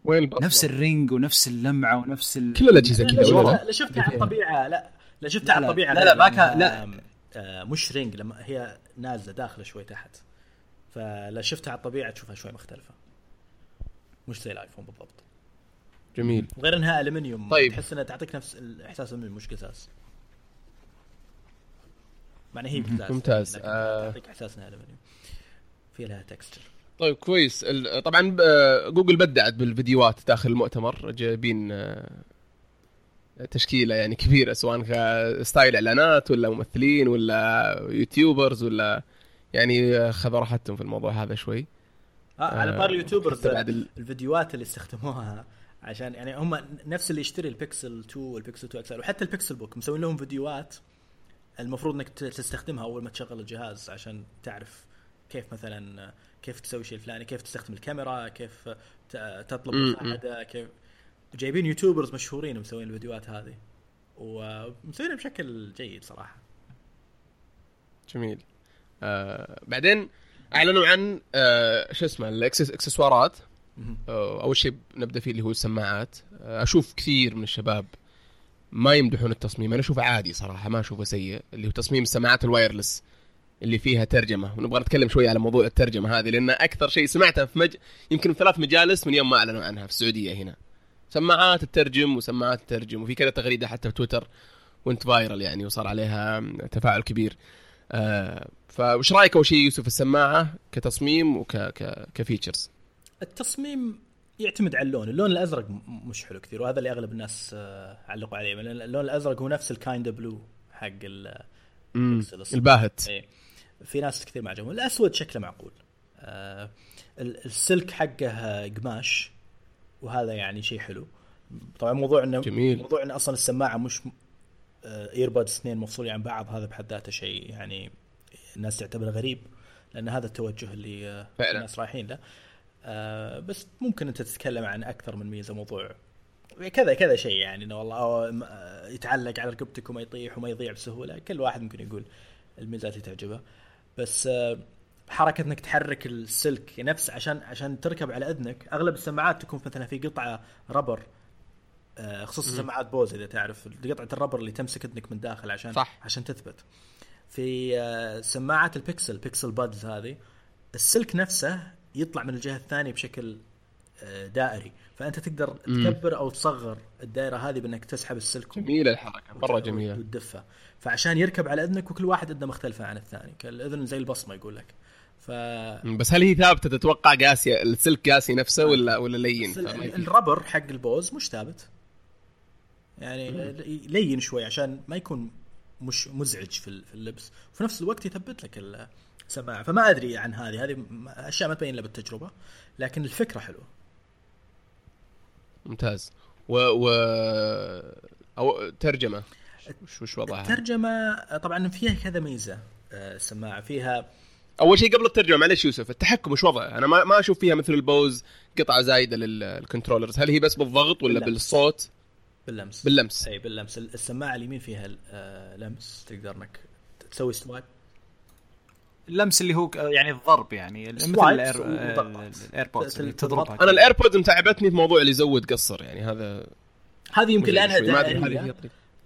وين البصمة؟ نفس ال ring ونفس اللمعة ونفس ال... كل الأجهزة لا كذا لا شفتها لا؟ لا شفتها على [laughs] الطبيعة لا لا شفتها على. الطبيعة لا، لا، ما كان- لا. آه، مش ring لما هي نازلة داخلة شوي تحت. فلا شفتها على الطبيعة تشوفها شوي مختلفة. مش زي الآيفون بالضبط. جميل. غير إنها الومنيوم طيب. تحس إنها تعطيك نفس الإحساس الالومنيوم مش قزاز. معنى هي قزاز ممتاز. آه. تعطيك إحساس إنها الومنيوم في لها texture طيب كويس. طبعا آه، جوجل بدعت بالفيديوهات داخل المؤتمر. جايبين تشكيلة يعني كبيرة سواء style إعلانات ولا ممثلين ولا YouTubers ولا يعني آه، خذوا راحتهم في الموضوع هذا شوي آه على آه، طار ال YouTubers حتى بعد ال- الفيديوهات اللي استخدموها عشان يعني هم نفس اللي يشتري البيكسل 2 والبيكسل 2 XL وحتى ال Pixelbook مسوين لهم فيديوهات المفروض إنك تستخدمها أول ما تشغل الجهاز عشان تعرف كيف مثلا كيف تسوي شيء الفلاني كيف تستخدم الكاميرا كيف تطلب. مساعدة كيف جايبين YouTubers مشهورين مسوين الفيديوهات هذه. ومسوينها بشكل جيد صراحة. جميل. آه بعدين أعلنوا عن آه شو اسمه الاكسسوارات. آه، أول شيء نبدأ فيه اللي هو السماعات. آه، أشوف كثير من الشباب ما يمدحون التصميم. أنا أشوفه عادي صراحة ما أشوفه سيء. اللي هو تصميم السماعات الوايرلس اللي فيها ترجمة. ونبغى نتكلم شوي على موضوع الترجمة هذه لأن أكثر شيء سمعته في مج... يمكن في ثلاث مجالس من يوم ما أعلنوا عنها في السعودية هنا. سماعات تترجم وسماعات تترجم وفي كذا تغريدة حتى في تويتر went viral يعني وصار عليها تفاعل كبير. آه فوش رأيك أول شيء يوسف السماعة كتصميم وك ك... ك features؟ التصميم يعتمد على اللون اللون الأزرق مش حلو كثير وهذا اللي أغلب الناس آه، علقوا عليه. اللون الأزرق هو نفس ال Kinda Blue حق. الباهت. إيه. في ناس كثير ما عجبهم. الأسود شكله معقول. آه ال- السلك حقه قماش. وهذا يعني شيء حلو. طبعا موضوع إنه جميل. موضوع إن أصلا السماعة مش ايربودز اثنين مفصولين عن بعض هذا بحد ذاته شيء يعني الناس تعتبره غريب لأن هذا التوجه اللي آه، فعلا. الناس رايحين له. آه بس ممكن أنت تتكلم عن أكثر من ميزة موضوع. كذا كذا شيء يعني إنه والله آه، يتعلق على رقبتك وما يطيح وما يضيع بسهولة. كل واحد ممكن يقول الميزات اللي تعجبه. بس آه، حركة إنك تحرك السلك نفس عشان عشان تركب على أذنك أغلب السماعات تكون مثلا في قطعة rubber آه، خصوصا سماعات Bose إذا تعرف قطعة ال rubber اللي تمسك أذنك من داخل عشان صح. عشان تثبت. في آه، سماعات ال Pixel Pixel Buds هذه السلك نفسه يطلع من الجهة الثانية بشكل آه، دائري. فأنت تقدر تكبر أو تصغر الدائرة هذه بإنك تسحب السلك جميلة الحركة مرة جميلة. وتدفه فعشان يركب على أذنك وكل واحد أذنه مختلفة عن الثاني الاذن زي البصمة يقول لك. ف بس هل هي ثابتة؟ تتوقع قاسية السلك قاسي نفسه ولا ولا لين. الربر حق البوز مش ثابت. يعني لين شوي عشان ما يكون مش مزعج في ال- في اللبس. وفي نفس الوقت يثبت لك السماعة. فما أدري عن هذه. هذه أشياء ما تبين إلا بالتجربة. لكن الفكرة حلوة. ممتاز. و, و... أو ترجمة. وش وش وضعها؟ الترجمة طبعا فيها كذا ميزة. آه، السماعة فيها أول شيء قبل الترجمة معلش يوسف التحكم وش وضعه؟ أنا ما ما أشوف فيها مثل ال Bose قطعة زايدة لل controllers هل هي بس بالضغط ولا باللمس. بالصوت؟ باللمس. باللمس. أي باللمس. السماعة اليمين فيها آه، لمس تقدر إنك تسوي swipe اللمس اللي هو يعني الضرب يعني مثل وضغط. ال AirPods. تضربها أنا ال AirPods متعبتني في موضوع اللي يزود قصر يعني هذا هذه يمكن لأنها دائريه.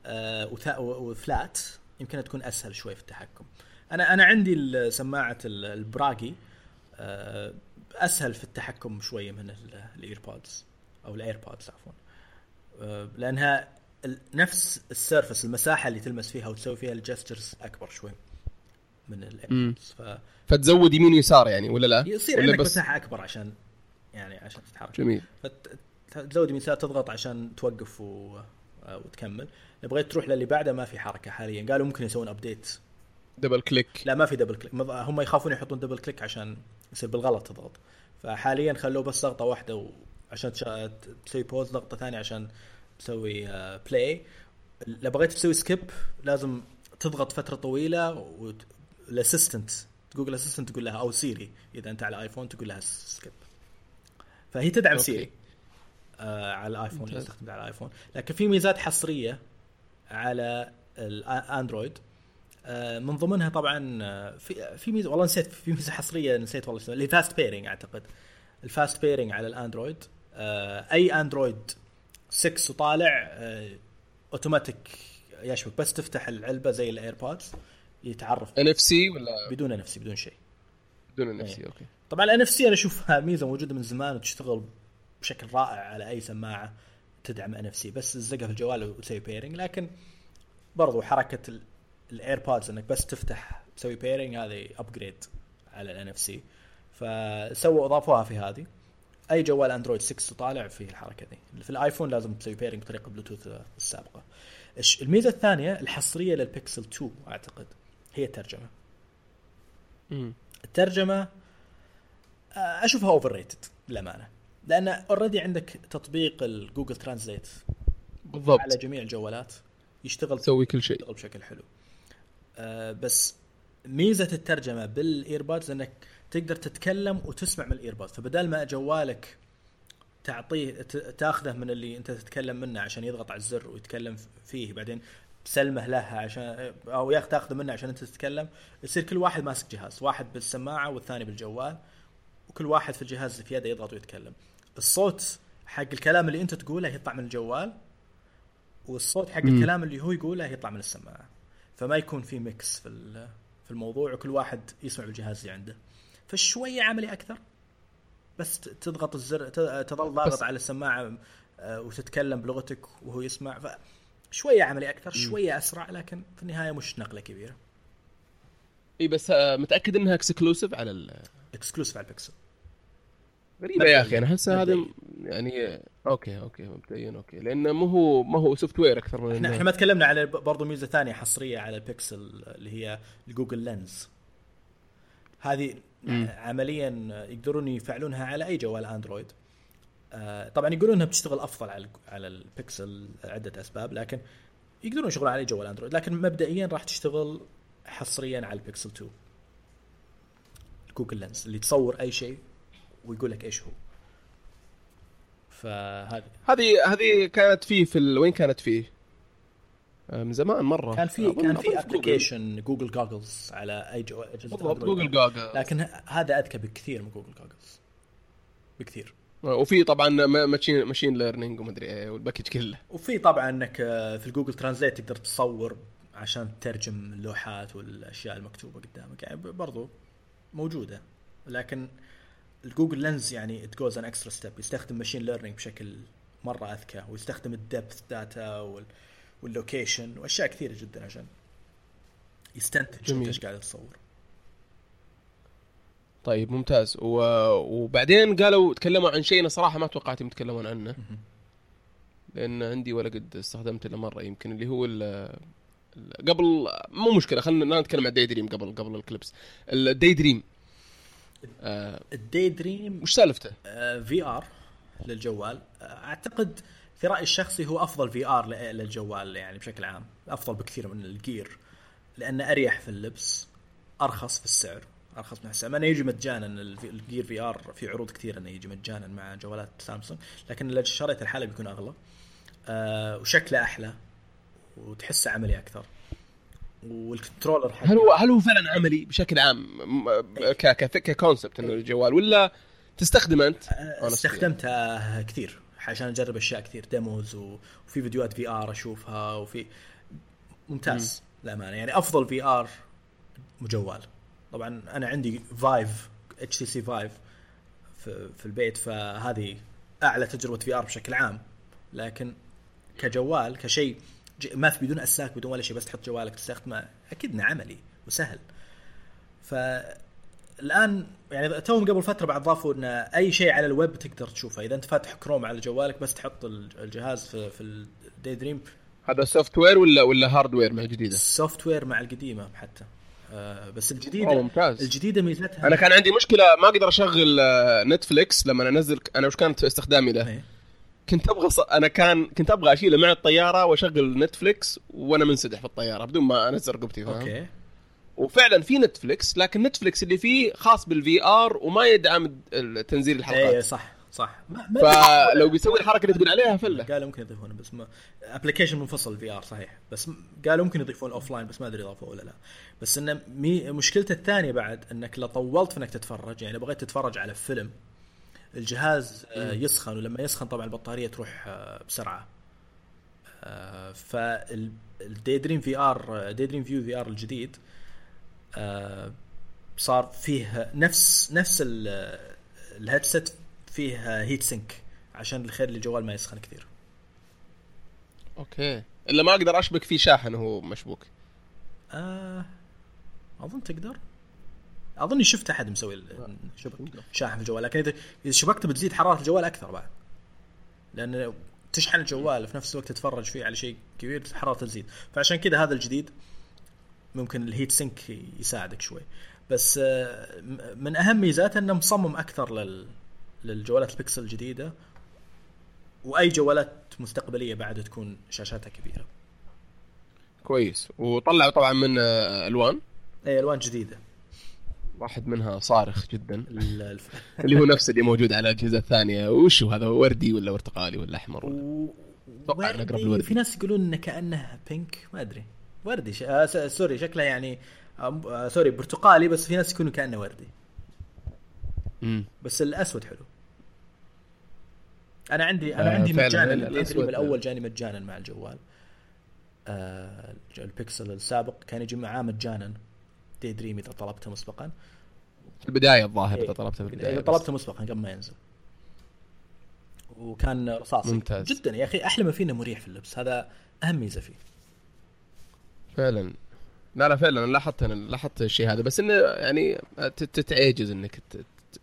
آه، و flat يمكن تكون أسهل شوي في التحكم. أنا أنا عندي سماعه ال- Bragi آه، أسهل في التحكم شوية من ال- ال AirPods أو ال AirPods عفوا. آه، لأنها نفس ال surface المساحة اللي تلمس فيها وتسوي فيها ال gestures أكبر شوي من ال AirPods فتزود يمين ويسار يعني ولا لا؟ فيصير ولا عندك بس مساحة أكبر عشان يعني عشان تتحرك. جميل. فتزود يمين يسار تضغط عشان توقف و... آه، وتكمل. بغيت تروح للي بعده ما في حركة حاليا. قالوا ممكن يسوون update double click لا ما في double click هم يخافون يحطون double click عشان يصير بالغلط تضغط فحاليا خلوه بس ضغطة واحدة. عشان. تسوي pause ضغطة ثانية عشان تسوي play لو بغيت تسوي skip لازم تضغط فترة طويلة وال assistant Google Assistant تقول لها أو Siri إذا أنت على ايفون تقول لها skip فهي تدعم okay. Siri آه على الايفون. يستخدم على الايفون لكن في ميزات حصرية على الاندرويد آه من ضمنها طبعا آه، في في ميزة والله نسيت في ميزة حصرية نسيت والله اسمها اللي fast pairing أعتقد. ال fast pairing على الأندرويد آه أي أندرويد 6 وطالع آه اوتوماتيك يشبك بس تفتح العلبة زي ال AirPods يتعرف NFC ولا؟ بدون نفسي بدون شيء. بدون NFC okay. طبعا ال NFC أنا اشوفها [laughs] ميزة موجودة من زمان وتشتغل بشكل رائع على أي سماعة تدعم NFC بس تزقها في الجوال وتسوي pairing لكن برضو حركة ال AirPods انك بس تفتح تسوي pairing هذه upgrade على ال NFC فسووا اضافوها في هذه. أي جوال اندرويد 6 طالع فيه الحركة دي. في الآيفون لازم تسوي pairing بطريقة بلوتوث السابقة. الميزة الثانية الحصرية للبيكسل 2 أعتقد هي الترجمة. مم. الترجمة آه، أشوفها overrated للأمانة. لأن already عندك تطبيق ال Google Translate بالضبط. على جميع الجوالات يشتغل تسوي كل شيء. يشتغل بشكل حلو. آه، بس ميزة الترجمة بال AirPods إنك تقدر تتكلم وتسمع من ال AirPods فبدال ما جوالك تعطيه تاخذه من اللي أنت تتكلم منه عشان يضغط على الزر ويتكلم فيه بعدين تسلمه لها عشان أو ياخذ تاخذه منه عشان أنت تتكلم يصير كل واحد ماسك جهاز واحد بالسماعة والثاني بالجوال وكل واحد في الجهاز اللي في يده يضغط ويتكلم. الصوت حق الكلام اللي أنت تقوله يطلع من الجوال والصوت حق. الكلام اللي هو يقوله يطلع من السماعة. فما يكون في mix في في الموضوع وكل واحد يسمع بالجهاز اللي عنده. فشوية عملي أكثر بس تضغط الزر تظل ضاغط على السماعة آه، وتتكلم بلغتك وهو يسمع. ف شوية عملي أكثر شوية أسرع لكن في النهاية مش نقلة كبيرة. إي بس آه، متأكد إنها exclusive على ال... exclusive على البيكسل غريبة يا أخي أنا احسها هذا. يعني okay okay مبدئيا okay لأنه مو هو ما هو software أكثر من إحنا إحنا ما تكلمنا على برضو ميزة ثانية حصرية على البيكسل اللي هي الجوجل لينز هذه مم. عمليا يقدرون يفعلونها على أي جوال أندرويد آه، طبعا يقولون إنها بتشتغل أفضل على على البيكسل عدة أسباب لكن يقدرون يشتغلون على أي جوال أندرويد لكن مبدئيا راح تشتغل حصريا على البيكسل 2 جوجل لينز اللي تصور أي شيء ويقول لك إيش هو. فهذه. هذه هذه كانت فيه في ال... وين كانت فيه؟ آه، من زمان مرة. كان في كان في. application جوجل جوجلز على أي جو اجهزه. جوجل جوجل لكن هذا أذكى بكثير من جوجل جوجلز بكثير. وفي طبعا machine machine learning ومدري إيه وال package كله. وفي طبعا إنك آه، في الجوجل ترانزليت تقدر تصور عشان تترجم اللوحات والأشياء المكتوبة قدامك. يعني برضو موجودة. لكن الجوجل لينز يعني it goes an extra step يستخدم machine learning بشكل مرة أذكى ويستخدم ال depth data وال وال location وأشياء كثيرة جدا عشان يستنتج جميل. إيش قاعد تصور طيب ممتاز. و... وبعدين قالوا تكلموا عن شيء أنا صراحة ما توقعتهم يتكلمون عنه. لأن عندي ولا قد استخدمته إلا مرة يمكن اللي هو ال... ال- قبل مو مشكلة خلينا نتكلم عن الداي دريم قبل قبل الكليبس الداي دريم آه الداي دريم وش سالفته؟ VR للجوال. آه، أعتقد في رايي الشخصي هو أفضل VR للجوال يعني بشكل عام أفضل بكثير من ال Gear لأنه أريح في اللبس أرخص في السعر أرخص من السعر. انه يجي مجانا ال Gear VR في عروض كثير إنه يجي مجانا مع جوالات سامسونج لكن اذا شريت الحالة بيكون أغلى آه وشكله أحلى وتحسه عملي أكثر. وال controller حقه. هل هو هل هو فعلا عملي بشكل عام؟ ك ك concept إنه الجوال ولا تستخدمه أنت؟ آه، استخدمتها كثير عشان أجرب أشياء كثير demos وفي فيديوهات VR أشوفها وفي ممتاز للأمانة. يعني أفضل VR جوال طبعا أنا عندي Vive HTC Vive في, في البيت فهذه أعلى تجربة VR بشكل عام. لكن كجوال كشيء ج- ما في بدون اسلاك بدون ولا شيء بس تحط جوالك تستخدمه أكيد إنه عملي وسهل فالآن يعني توهم قبل فترة بعد ضافوا إن أي شيء على الويب تقدر تشوفه إذا أنت فاتح كروم على جوالك بس تحط ال- الجهاز في في الدي دريم هذا software ولا ولا hardware مع جديدة؟ ال software مع القديمة حتى آه بس الجديده أوه، ممتاز. الجديدة ميزتها أنا كان عندي مشكلة ما أقدر أشغل آه، نتفليكس لما انزل أنا وش كانت استخدامي له؟ كنت أبغى ص... أنا كان كنت أبغى أشيله مع الطيارة وأشغل نتفليكس وأنا منسدح في الطيارة بدون ما أنزل رقبتي فاهم؟ okay. وفعلا في نتفلكس لكن نتفلكس اللي فيه خاص بال VR وما يدعم تنزيل إيه الحلقات صح صح. ما ما فلو بيسوي الحركة اللي تقول عليها فله. قالوا ممكن يضيفونه بس ما application منفصل VR صحيح. بس قالوا ممكن يضيفون offline بس ما أدري اضافوا ولا لا. بس إنه مي مشكلته الثانية بعد إنك لو طولت في إنك تتفرج يعني بغيت تتفرج على فيلم الجهاز آه، يسخن ولما يسخن طبعا البطارية تروح آه، بسرعة. فالدي دريم VR دي دريم فيو VR الجديد آه، صار فيه نفس نفس ال- الـ headset فيه heat sink عشان الخير الجوال ما يسخن كثير. okay. إلا ما أقدر أشبك فيه شاحن وهو مشبوك. آه أظن تقدر. أظني شفت أحد مسوي شبك شاحن في الجوال لكن اذا إذا شبكته بتزيد حرارة الجوال أكثر بعد. لأن تشحن الجوال في نفس الوقت تتفرج فيه على شيء كبير حرارته تزيد. فعشان كذا هذا الجديد ممكن ال heat sink يساعدك شوي. بس آه، من أهم ميزاته إنه مصمم أكثر لل للجوالات البكسل الجديدة. وأي جوالات مستقبلية بعد تكون شاشاتها كبيرة. كويس. وطلعوا طبعا من آه، ألوان. اي ألوان جديدة. واحد منها صارخ جدا. اللي هو نفس اللي موجود على الأجهزة الثانية. وش هو هذا؟ وردي ولا برتقالي ولا أحمر ولا؟ و... أتوقع إنه أقرب وردي للوردي. في ناس يقولون إنه كأنه بينك ما أدري. وردي ش... آه س... sorry شكله يعني آه آه sorry برتقالي بس في ناس يكونوا كأنه وردي. امم بس الأسود حلو. أنا عندي أنا آه، عندي مجانا الأسود. الأول جاني مجانا مع الجوال. آه البكسل السابق كان يجي معاه مجانا. دي دريم إذا طلبته مسبقا. في البداية الظاهر إيه. إذا طلبته في البداية إذا. طلبته مسبقا قبل ما ينزل. وكان رصاصي. ممتاز. جدا يا أخي أحلى ما فيه إنه مريح في اللبس. هذا أهم ميزة فيه. فعلا. لا لا فعلا. لاحظت أنا لاحظت الشيء هذا. بس إنه يعني تتعجز إنك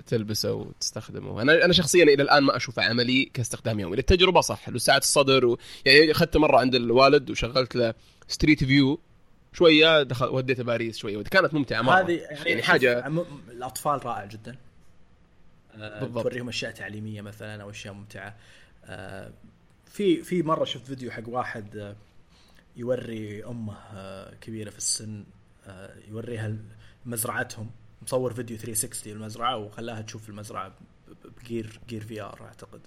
تلبسه وتستخدمه. أنا أنا شخصيا إلى الآن ما اشوفه عملي كاستخدام يومي. للتجربة صح. له ساعه الصدر و... يعني أخذته مرة عند الوالد وشغلت له ستريت فيو شوية دخل وديته باريس شوية كانت ممتعة مرة. هذه يعني حاجة عم- الأطفال رائع جدا. آه، بالضبط. توريهم أشياء تعليمية مثلا أو أشياء ممتعة. آه، في في مرة شفت فيديو حق واحد آه، يوري أمه آه، كبيرة في السن يوريها مزرعتهم. مصور فيديو 360 المزرعة وخلاها تشوف المزرعة ب Gear Gear VR أعتقد.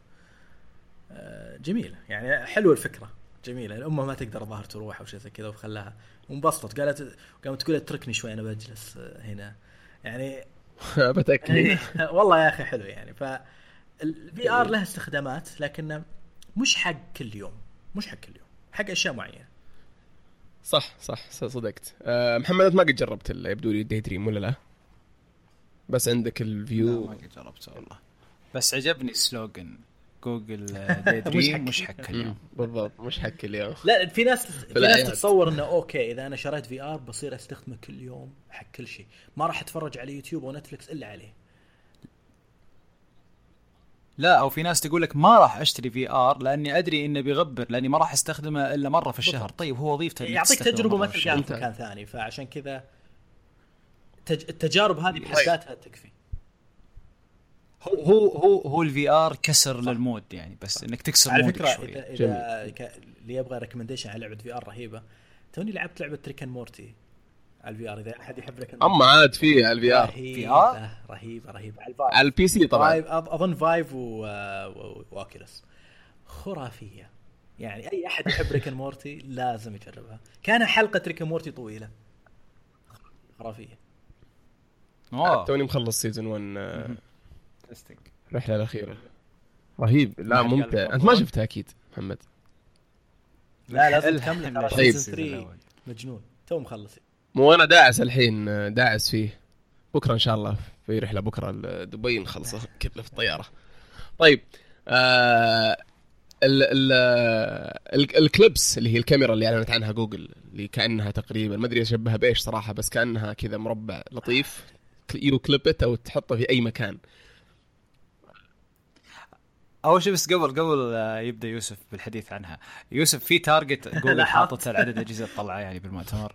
جميلة. يعني حلوة الفكرة. جميلة. الأم ما تقدر الظاهر تروح أو شيء زي كذا وخلاها وانبسطت. قالت قامت تقول اتركني شوي أنا بجلس آه، هنا. يعني [laughs] بتأكد. [laughs] والله يا أخي حلو يعني. ف ال VR له استخدامات لكنه مش حق كل يوم. مش حق كل يوم. حق أشياء معينة. صح صح صدقت. أه محمد أنت ما قد جربت يبدو لي ال Daydream ولا لا؟ بس عندك لا ال View ما قد جربته والله. بس عجبني ال slogan جوجل [laughs] حق- dream مش حق اليوم. بالضبط مش حق اليوم. لا في ناس في ناس بالأعياد. تتصور إنه okay إذا أنا شريت VR بصير أستخدمه كل يوم حق كل شيء. ما راح أتفرج على يوتيوب أو نتفلكس إلا عليه. لا أو في ناس تقول لك ما راح أشتري VR لأني أدري إنه بيغبر لأني ما راح أستخدمه إلا مرة في الشهر. طيب هو وظيفته يعطيك تجربة ما في تلقاها الشهر. في مكان ثاني فعشان كذا تج... التجارب هذه بحد طيب. ذاتها تكفي. هو هو هو هو ال VR كسر لل mood يعني بس إنك تكسر على فكرة شوي اذا إذا ك- اللي يبغى recommendation على لعبة VR رهيبة. توني لعبت لعبة Rick and Morty على ال VR إذا أحد يحب Rick and Morty عاد في على ال VR رهيبة رهيبة رهيبة. على ال Vive. على ال PC طبعا. Vive أظن Vive و... و... خرافية. يعني أي أحد يحب Rick and Morty [laughs] لازم يجربها. كان حلقة Rick and Morty طويلة. خرافية. توني مخلص season 1 آه، Interesting. الحلقة الأخيرة. رهيب. لا ممتع. أنت ما. شفتها أكيد محمد. لا لازم تكمل ترى. طيب. season 3 الأول. مجنون. تو مخلص مو أنا داعس الحين داعس فيه. بكرة إن شاء الله في رحلة بكرة لدبي نخلصه [laughs] كله في الطيارة. طيب آه ال ال ال Clips اللي هي الكاميرا اللي أعلنت عنها جوجل اللي كأنها تقريبا ما أدري اشبهها بإيش صراحة بس كأنها كذا مربع لطيف. you clip it أو تحطه في أي مكان. أول شيء بس قبل قبل يبدأ يوسف بالحديث عنها يوسف في تارجت جوجل لاحظت. حاطته لعدد أجهزة طلعة يعني بالمؤتمر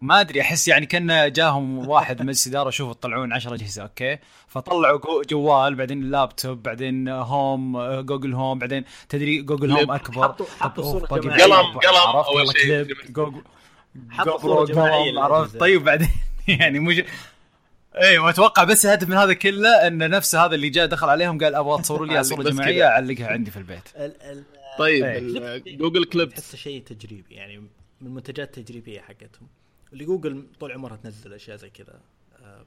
ما أدري أحس يعني كأن جاهم واحد مجلس إدارة شوفوا تطلعون 10 أجهزة أوكي فطلعوا جو- جوال بعدين اللابتوب بعدين هوم جوجل هوم بعدين تدري جوجل هوم. أكبر حطوا- حطوا. باقي قلم- قلم يلا شيء. جوجل حط GoPro صورة جماعية قام، عرفت. طيب بعدين [laughs] يعني مش أيوه أتوقع بس الهدف من هذا كله إن نفسه هذا اللي جاء دخل عليهم قال أبغى تصوروا لي [laughs] علق صوره جماعية. أعلقها عندي في البيت. [laughs] ال- ال- طيب إيه. ال- Google Clips. تحسه شيء تجريبي يعني من المنتجات التجريبيه حقتهم. اللي جوجل طول عمرها تنزل أشياء زي كذا. آه،.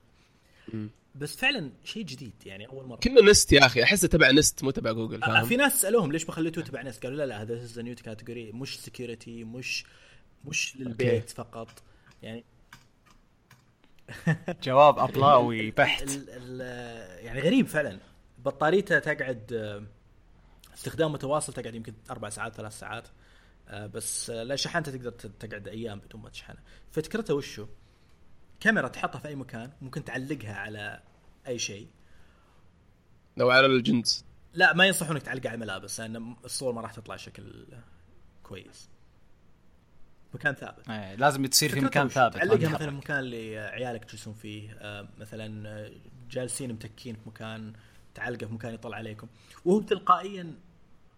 بس فعلا شيء جديد يعني أول مرة. كنا Nest يا أخي أحسه تبع Nest مو تبع جوجل آه، فاهم؟ في ناس سألوهم ليش ما خليتوه تبع Nest قالوا لا لا هذا is new category مش security مش مش للبيت فقط. يعني [laughs] جواب ابلاوي بحت. ال ال يعني غريب فعلا. بطاريته تقعد آه، استخدام متواصل تقعد يمكن أربع ساعات ثلاث ساعات. آه، بس آه، لا شحنته تقدر تقعد أيام بدون ما تشحنها فكرته وشو؟ كاميرا تحطها في أي مكان ممكن تعلقها على أي شيء. لو على الجنس. لا ما ينصحونك تعلقها على الملابس لأن الصور ما راح تطلع شكل كويس. مكان ثابت. إيه، لازم تصير في مكان؟ ثابت. تعلقها. مثلا مكان اللي عيالك يجلسون فيه. آه، مثلا آه، جالسين متكين في مكان تعلقه في مكان يطلع عليكم. وهو تلقائيا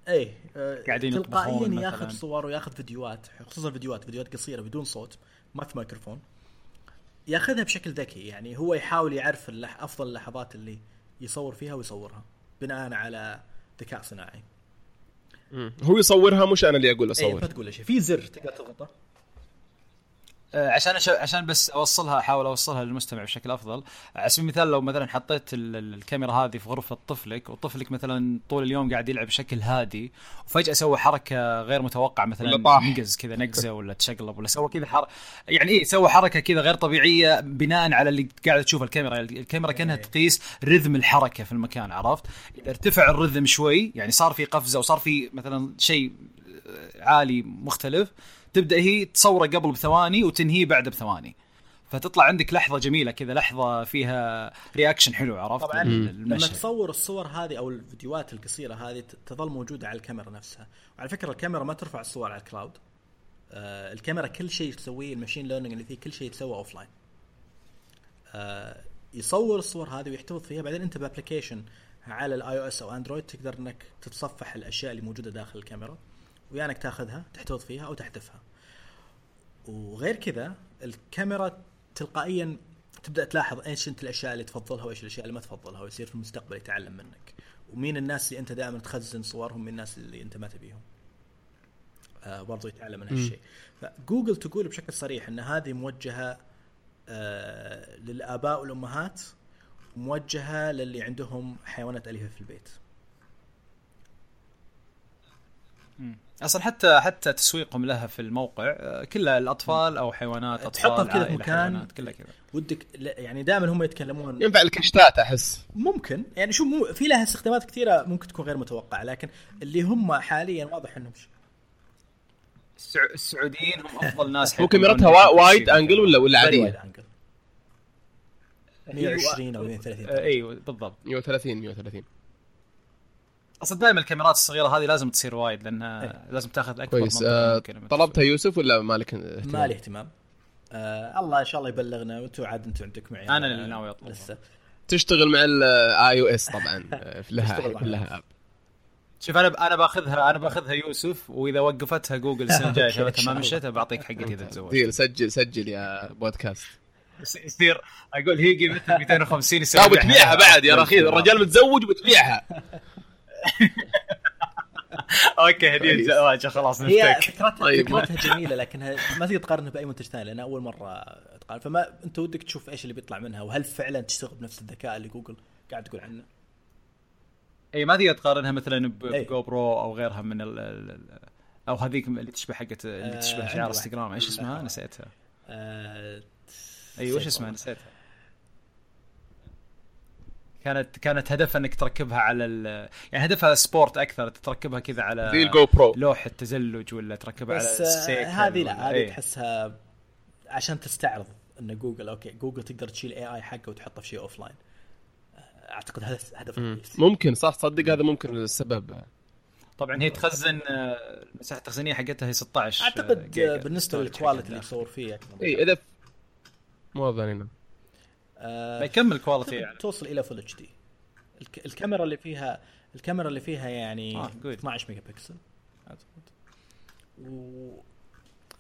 إيه آه، قاعدين تلقائيا ياخذ مثلاً. صور وياخذ فيديوهات خصوصا فيديوهات فيديوهات قصيرة بدون صوت ما في ميكروفون ياخذها بشكل ذكي يعني هو يحاول يعرف اللح أفضل اللحظات اللي يصور فيها ويصورها بناء على ذكاء صناعي. هو يصورها مش أنا اللي أقول إيه اصور ما تقول له شيء. في زر تقدر تضغطه؟ عشان أش... عشان بس أوصلها أحاول أوصلها للمستمع بشكل أفضل. على سبيل المثال لو مثلا حطيت ال- ال- الكاميرا هذه في غرفة طفلك وطفلك مثلا طول اليوم قاعد يلعب بشكل هادي وفجأة سوى حركة غير متوقعة مثلا. نقز كذا نقزه ولا تشقلب ولا سوى كذا حر... يعني إيه سوى حركة كذا غير طبيعية بناء على اللي قاعد تشوف الكاميرا الكاميرا كأنها تقيس رذم الحركة في المكان عرفت؟ إذا ارتفع ال rhythm شوي يعني صار في قفزة وصار في مثلا شيء عالي مختلف تبدأ هي تصوره قبل بثواني وتنهيه بعد بثواني. فتطلع عندك لحظة جميلة كذا لحظة فيها reaction حلو عرفت؟ طبعا لما. تصور الصور هذه أو الفيديوهات القصيرة هذه تظل موجودة على الكاميرا نفسها. وعلى فكرة الكاميرا ما ترفع الصور على ال cloud آه الكاميرا كل شيء تسويه ال machine learning اللي فيه كل شيء يتسوى offline آه يصور الصور هذه ويحتفظ فيها بعدين أنت ب application على ال iOS أو Android تقدر إنك تتصفح الأشياء اللي موجودة داخل الكاميرا. ويا انك تاخذها تحتفظ فيها أو تحذفها. وغير كذا الكاميرا تلقائيا تبدأ تلاحظ إيش أنت الأشياء اللي تفضلها وإيش الأشياء اللي ما تفضلها ويصير في المستقبل يتعلم منك. ومين الناس اللي أنت دائما تخزن صورهم من الناس اللي أنت ما تبيهم. آه برضو يتعلم من هالشيء. فجوجل تقول بشكل صريح إن هذه موجهة آه للآباء والأمهات موجهه للي عندهم حيوانات أليفة في البيت. أصلا حتى حتى تسويقهم لها في الموقع آه، كلها الأطفال أو حيوانات أطفال تحطها كذا في مكان حيوانات، كلها كذا. ودك يعني دائما هم يتكلمون. ينفع الكشتات أحس. ممكن. يعني شو مو في لها استخدامات كثيرة ممكن تكون غير متوقعة لكن اللي هم حاليا واضح إنهم السعوديين هم أفضل ناس هو كاميرتها وايد. أنجل ولا ولا عادية؟ angle. 120 أو 130 آه، إيوه بالضبط. 130 130 أصلا دائما الكاميرات الصغيرة هذه لازم تصير وايد لانها إيه. لازم تاخذ أكبر كويس. آه طلبتها يوسف ولا مالك اهتمام؟ ما لي اهتمام. آه الله إن شاء الله يبلغنا وأنتم عاد أنتم عندكم عيال أنا اللي ناوي أطلبها. لسه. تشتغل مع ال iOS طبعا [laughs] لها لها اب شوف أنا أنا باخذها أنا باخذها يوسف وإذا وقفتها جوجل السنة الجايه [laughs] إن ما مشيتها بعطيك حقتي إذا [laughs] تزوج deal سجل سجل يا بودكاست. يصير. أقول هي قيمتها 250 يصير لا بتبيعها بعد يا رخيص الرجال متزوج وبتبيعها [laughs] okay هديه كويس. زواج خلاص هي نفتك. فكرتها طيب. فكرتها جميلة لكنها ما تقدر تقارنها بأي منتج ثاني لأن أول مرة تقارن. فما أنت ودك تشوف إيش اللي بيطلع منها وهل فعلا تشتغل بنفس الذكاء اللي جوجل قاعد تقول عنه؟ إي ما تقدر تقارنها مثلا. ب GoPro أو غيرها من ال ال- أو هذيك اللي تشبه حقت اللي آه، تشبه شعار واحد. إنستغرام. إيش اسمها؟ نسيتها. آه إي وش اسمها؟ نسيتها. كانت كانت هدفها إنك تركبها على ال... يعني هدفها sport أكثر تركبها كذا على زي ال GoPro لوحه تزلج ولا تركبها بس على آه، السيكل هذه لا هذه إيه. تحسها عشان تستعرض إن جوجل okay جوجل تقدر تشيل AI حقه وتحطه في شيء offline أعتقد هذا هدف. رئيسي ممكن صح تصدق هذا ممكن السبب طبعا هي تخزن آه، المساحة التخزينية حقتها هي 16 أعتقد جيجا آه، بالنسبة لل quality اللي. يصور فيه أكثر من اي اذا مو ظنينا آه، بيكمل quality يعني. توصل إلى full HD الكاميرا اللي فيها الكاميرا اللي فيها يعني آه، good. 12 ميجا بكسل اعتقد و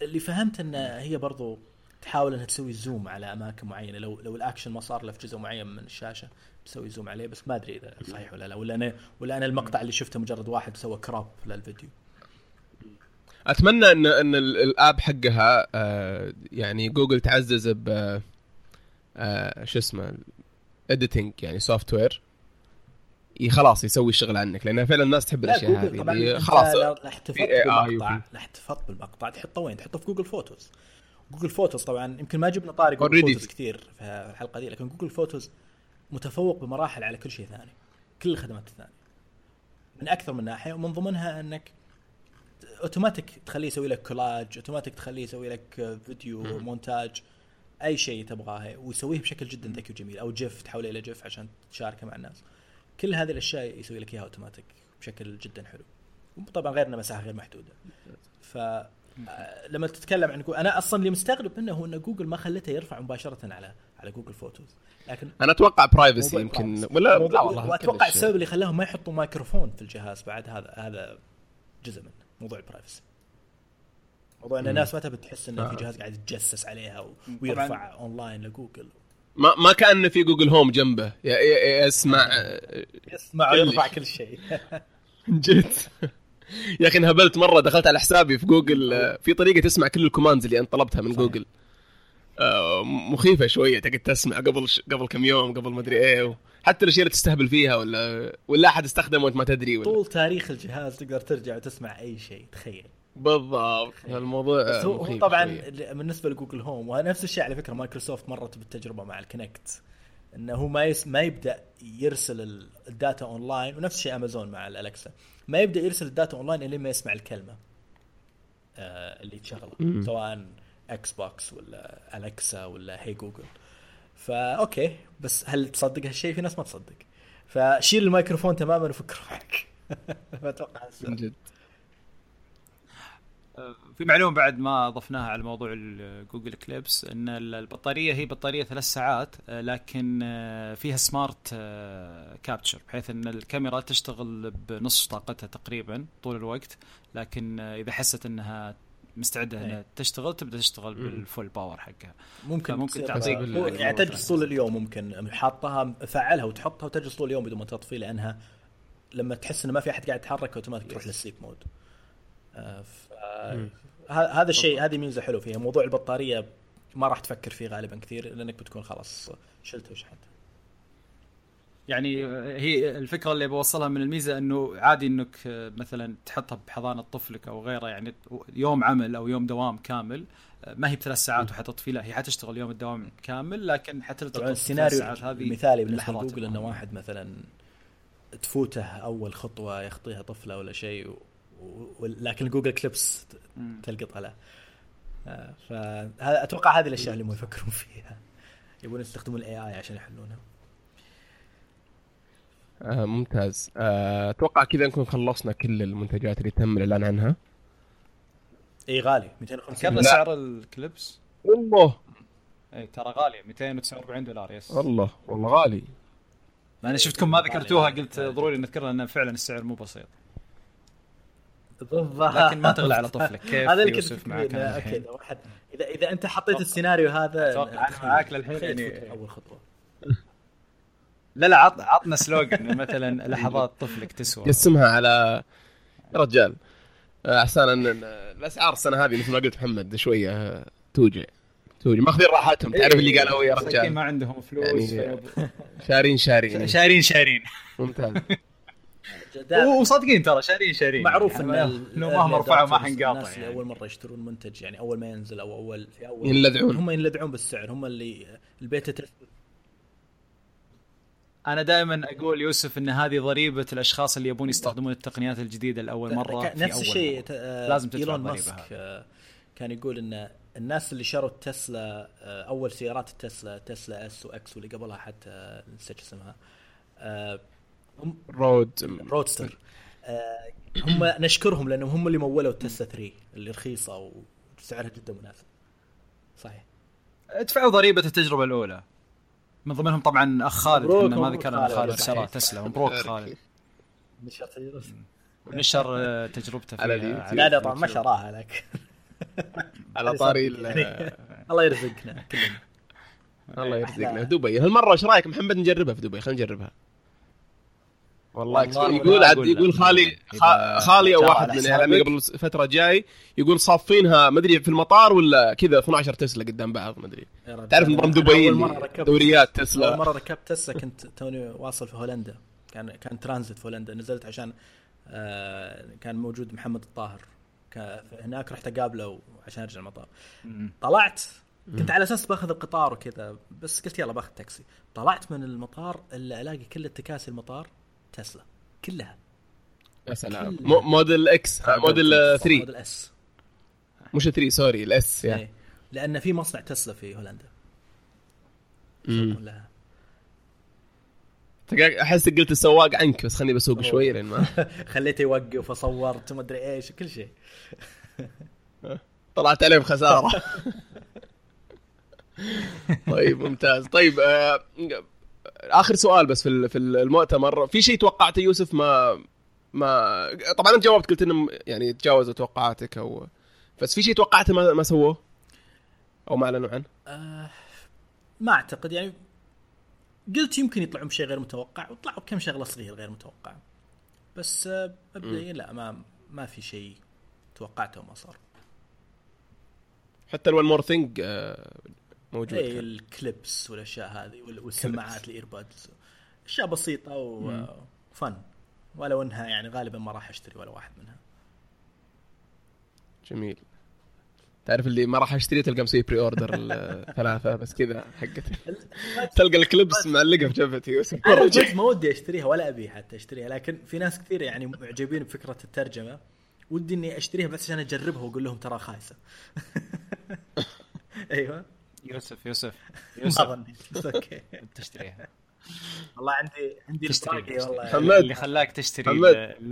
اللي فهمت ان هي برضو تحاول إنها تسوي zoom على أماكن معينة. لو لو الأكشن ما صار له في جزء معين من الشاشة تسوي zoom عليه بس ما أدري إذا صحيح ولا لا. ولا أنا ولا أنا المقطع اللي شفته مجرد واحد سوى crop للفيديو. أتمنى ان إن ال- ال app حقها آه، يعني جوجل تعزز ب آه، شو اسمه editing يعني software خلاص يسوي الشغل عنك لأن فعلا الناس تحب لا الأشياء هذه خلاص. AI بالمقطع احتفظت بالمقطع. تحطه وين؟ تحطه في جوجل فوتوز جوجل فوتوز طبعا يمكن ما جبنا طاري جوجل. فوتوز كثير في الحلقة دي لكن جوجل فوتوز متفوق بمراحل على كل شيء ثاني كل الخدمات الثانية. من أكثر من ناحية ومن ضمنها أنك اوتوماتيك تخليه يسوي لك collage automatic تخليه يسوي لك فيديو مونتاج أي شيء تبغاه ويسويه بشكل جدا ذكي وجميل أو GIF تحوله إلى GIF عشان تشاركه مع الناس. كل هذه الأشياء يسوي لك إياها أوتوماتيك بشكل جدا حلو. طبعا غير انه مساحة غير محدودة. ف آه، لما تتكلم عن جوجل أنا أصلا اللي مستغرب منه هو إن جوجل ما خلته يرفع مباشرة على على جوجل فوتوز. لكن أنا أتوقع privacy يمكن. ولا لا والله وأتوقع كلش- السبب اللي خلاهم ما يحطوا مايكروفون في الجهاز بعد هذا هذا جزء منه موضوع ال privacy موضوع إن الناس ما تبي تحس إنه في. جهاز قاعد يتجسس عليها و- ويرفع اونلاين لجوجل. ما ما كان في جوجل هوم جنبه. يا- يا- يا اسمع. يسمع. ويرفع كل شيء. [laughs] جيت يا أخي انهبلت مرة. دخلت على حسابي في جوجل. في طريقة تسمع كل ال commands اللي انت طلبتها من صحيح. جوجل. آه، مخيفة شوية. تقعد تسمع قبل ش... قبل كم يوم قبل ما أدري إيه. حتى الأشياء اللي تستهبل فيها ولا ولا أحد استخدمه وأنت ما تدري ولا. طول تاريخ الجهاز تقدر ترجع وتسمع أي شيء. تخيل. بالضبط. الموضوع هو, طبعا شوية. بالنسبة لجوجل هوم ونفس الشيء على فكرة مايكروسوفت مرت بالتجربة مع الكونكت. إنه هو ما يس ما يبدأ يرسل ال- ال data online ونفس الشيء أمازون مع الالكسا ما يبدأ يرسل ال data online إلا ما يسمع الكلمة آه اللي تشغله. سواء إكس بوكس ولا الكسا ولا hey Google فا okay بس هل تصدق هالشيء؟ في ناس ما تصدق. فشيل الميكروفون تماما وفك روحك [laughs] فأتوقع. من جد. في معلومة بعد ما ضفناها على موضوع جوجل كليبس إن البطارية هي بطارية ثلاث ساعات لكن آه، فيها smart آه، capture بحيث إن الكاميرا تشتغل بنص طاقتها تقريبا طول الوقت لكن آه، إذا حست إنها مستعدة إنها إيه. تشتغل تبدأ تشتغل. بال full power حقها ممكن تصير- تعطيك يعني تجلس طول اليوم ممكن حاطها فعلها وتحطها وتجلس طول اليوم بدون ما تطفي لأنها لما تحس إنه ما في أحد قاعد يتحرك اوتوماتيك تروح لل sleep mode هذا الشيء هذه ميزة حلوة فيها موضوع البطارية ما راح تفكر فيه غالبا كثير لأنك بتكون خلاص شلت وشحنت يعني هي الفكرة اللي بوصلها من الميزة إنه عادي إنك مثلا تحطها بحضانة طفلك أو غيره يعني يوم عمل أو يوم دوام كامل ما هي بثلاث ساعات وحتطفي لا هي حتشتغل يوم الدوام كامل لكن حتلتقط السيناريو هذه المثالي بالنسبة. لجوجل إنه واحد مثلا تفوته أول خطوة يخطيها طفله ولا شيء. لكن جوجل كليبس. تلقط له آه، فهذا أتوقع هذه الأشياء اللي هم يفكرون فيها. يبون يستخدمون ال AI عشان يحلونها. آه ممتاز. آه، أتوقع كذا نكون خلصنا كل المنتجات اللي تم الإعلان عنها. إي غالي. 250 ذكرنا لا. سعر الكليبس والله. إي ترى غالي. 249 دولار yes. والله والله غالي. أنا شفتكم ما ذكرتوها. قلت ضروري نذكرها لأن فعلا السعر مو بسيط. بالضبط. لكن ما تغلى على طفلك. [laughs] كيف هذا اللي كنت يوسف معك okay واحد. اذا إذا أنت حطيت السيناريو هذا أتوقع أنا معاك للحين يعني- أول خطوة. [laughs] لا لا عط عطنا slogan مثلا [laughs] لحظات طفلك تسوى. قسمها على يا رجال آه، عشان ان الأسعار السنة هذه مثل ما قلت محمد شوية آه، توجع. توجع. ماخذين راحتهم. تعرف اللي قالوا يا رجال. ما عندهم فلوس يعني شارين شارين. شارين شارين. ممتاز. وصادقين ترى شارين شارين معروف يعني إن لو مهما رفعوا ما حنقاطع الناس اللي يعني. اول مرة يشترون منتج يعني أول ما ينزل أو اول في اول ينلدعون هم ينلدعون بالسعر هم اللي البيتا تست أنا دائما أقول يوسف إن هذه ضريبة الأشخاص اللي يبون يستخدمون التقنيات الجديدة لأول مرة في نفس الشيء آه، لازم تدفع إيلون ماسك. آه، كان يقول إن الناس اللي شروا التسلا آه، أول سيارات التسلا تسلا إس وإكس واللي قبلها حتى نسيت اسمها هم رود رودستر آه، هم نشكرهم لأنهم هم اللي مولوا التسلا 3 اللي رخيصة وسعرها جدا مناسب صحيح. ادفعوا ضريبة التجربة الأولى. من ضمنهم طبعا أخ خالد إحنا ما ذكرنا خالد. شرى تسلا. مبروك خالد. نشر آه، تجربته على فيها اليوتيوب. لا لا طبعا ما شراها لك. [laughs] على طاري ال- [laughs] الله يرزقنا. كلنا [laughs] الله يرزقنا. في دبي. هالمرة إيش رأيك؟ محمد نجربها في دبي. خلينا نجربها. والله, والله يقول عاد يقول. خالي خالي أو واحد من اعلامي حسابك. قبل فترة جاي يقول صافينها ما أدري في المطار ولا كذا 12 تسلا قدام بعض ما أدري. تعرف نظام دبي أول مرة اللي ركبت- دوريات اول تسلا. مرة ركبت تسلا كنت توني واصل في هولندا. كان كان ترانزيت في هولندا. نزلت عشان آه كان موجود محمد الطاهر. هناك رحت أقابله عشان أرجع المطار. طلعت. كنت على أساس باخذ القطار وكذا بس قلت يلا باخذ تاكسي. طلعت من المطار إلا ألاقي كل التكاسي المطار. تسلا. كلها. يا سلام. موديل إكس آه، موديل آه، 3 موديل إس. مش 3 sorry الإس إيه. لأن في مصنع تسلا في هولندا. مم. كلها. أحس قلت السواق عنك بس خليني بسوق شوي لين ما. [laughs] خليته يوقف وصورت وما أدري إيش كل شيء. [laughs] طلعت عليه بخسارة. [laughs] طيب ممتاز. طيب آه، آخر سؤال بس في في المؤتمر. في شيء توقعته يوسف؟ ما ما طبعا أنت جاوبت قلت انهم يعني تجاوزوا توقعاتك أو بس في شيء توقعته ما, ما سووه؟ أو ما أعلنوا عنه؟ آه ما أعتقد. يعني قلت يمكن يطلعون بشيء غير متوقع وطلعوا بكم شغلة صغيرة غير متوقعه بس آه مبدئيا لا ما ما في شيء توقعته وما صار. حتى ال one more thing موجود اي. الكليبس والأشياء هذه وال- والسماعات الايربودز أشياء بسيطة و fun ولو إنها يعني غالبا ما راح أشتري ولا واحد منها. جميل. تعرف اللي ما راح أشتري تلقى مسوي pre-order الثلاثه بس كذا حقت [laughs] تلقى ال Clips معلقه في جبهتي ما ودي أشتريها ولا ابي حتى أشتريها. لكن في ناس كثير يعني معجبين بفكرة الترجمة. ودي إني أشتريها بس عشان أجربها وأقول لهم ترى خايسة. [laughs] أيوه. يوسف يوسف ما يوسف. ظنيت بس okay. تشتريها والله عندي عندي تشتري الباقي والله. اللي خلاك تشتري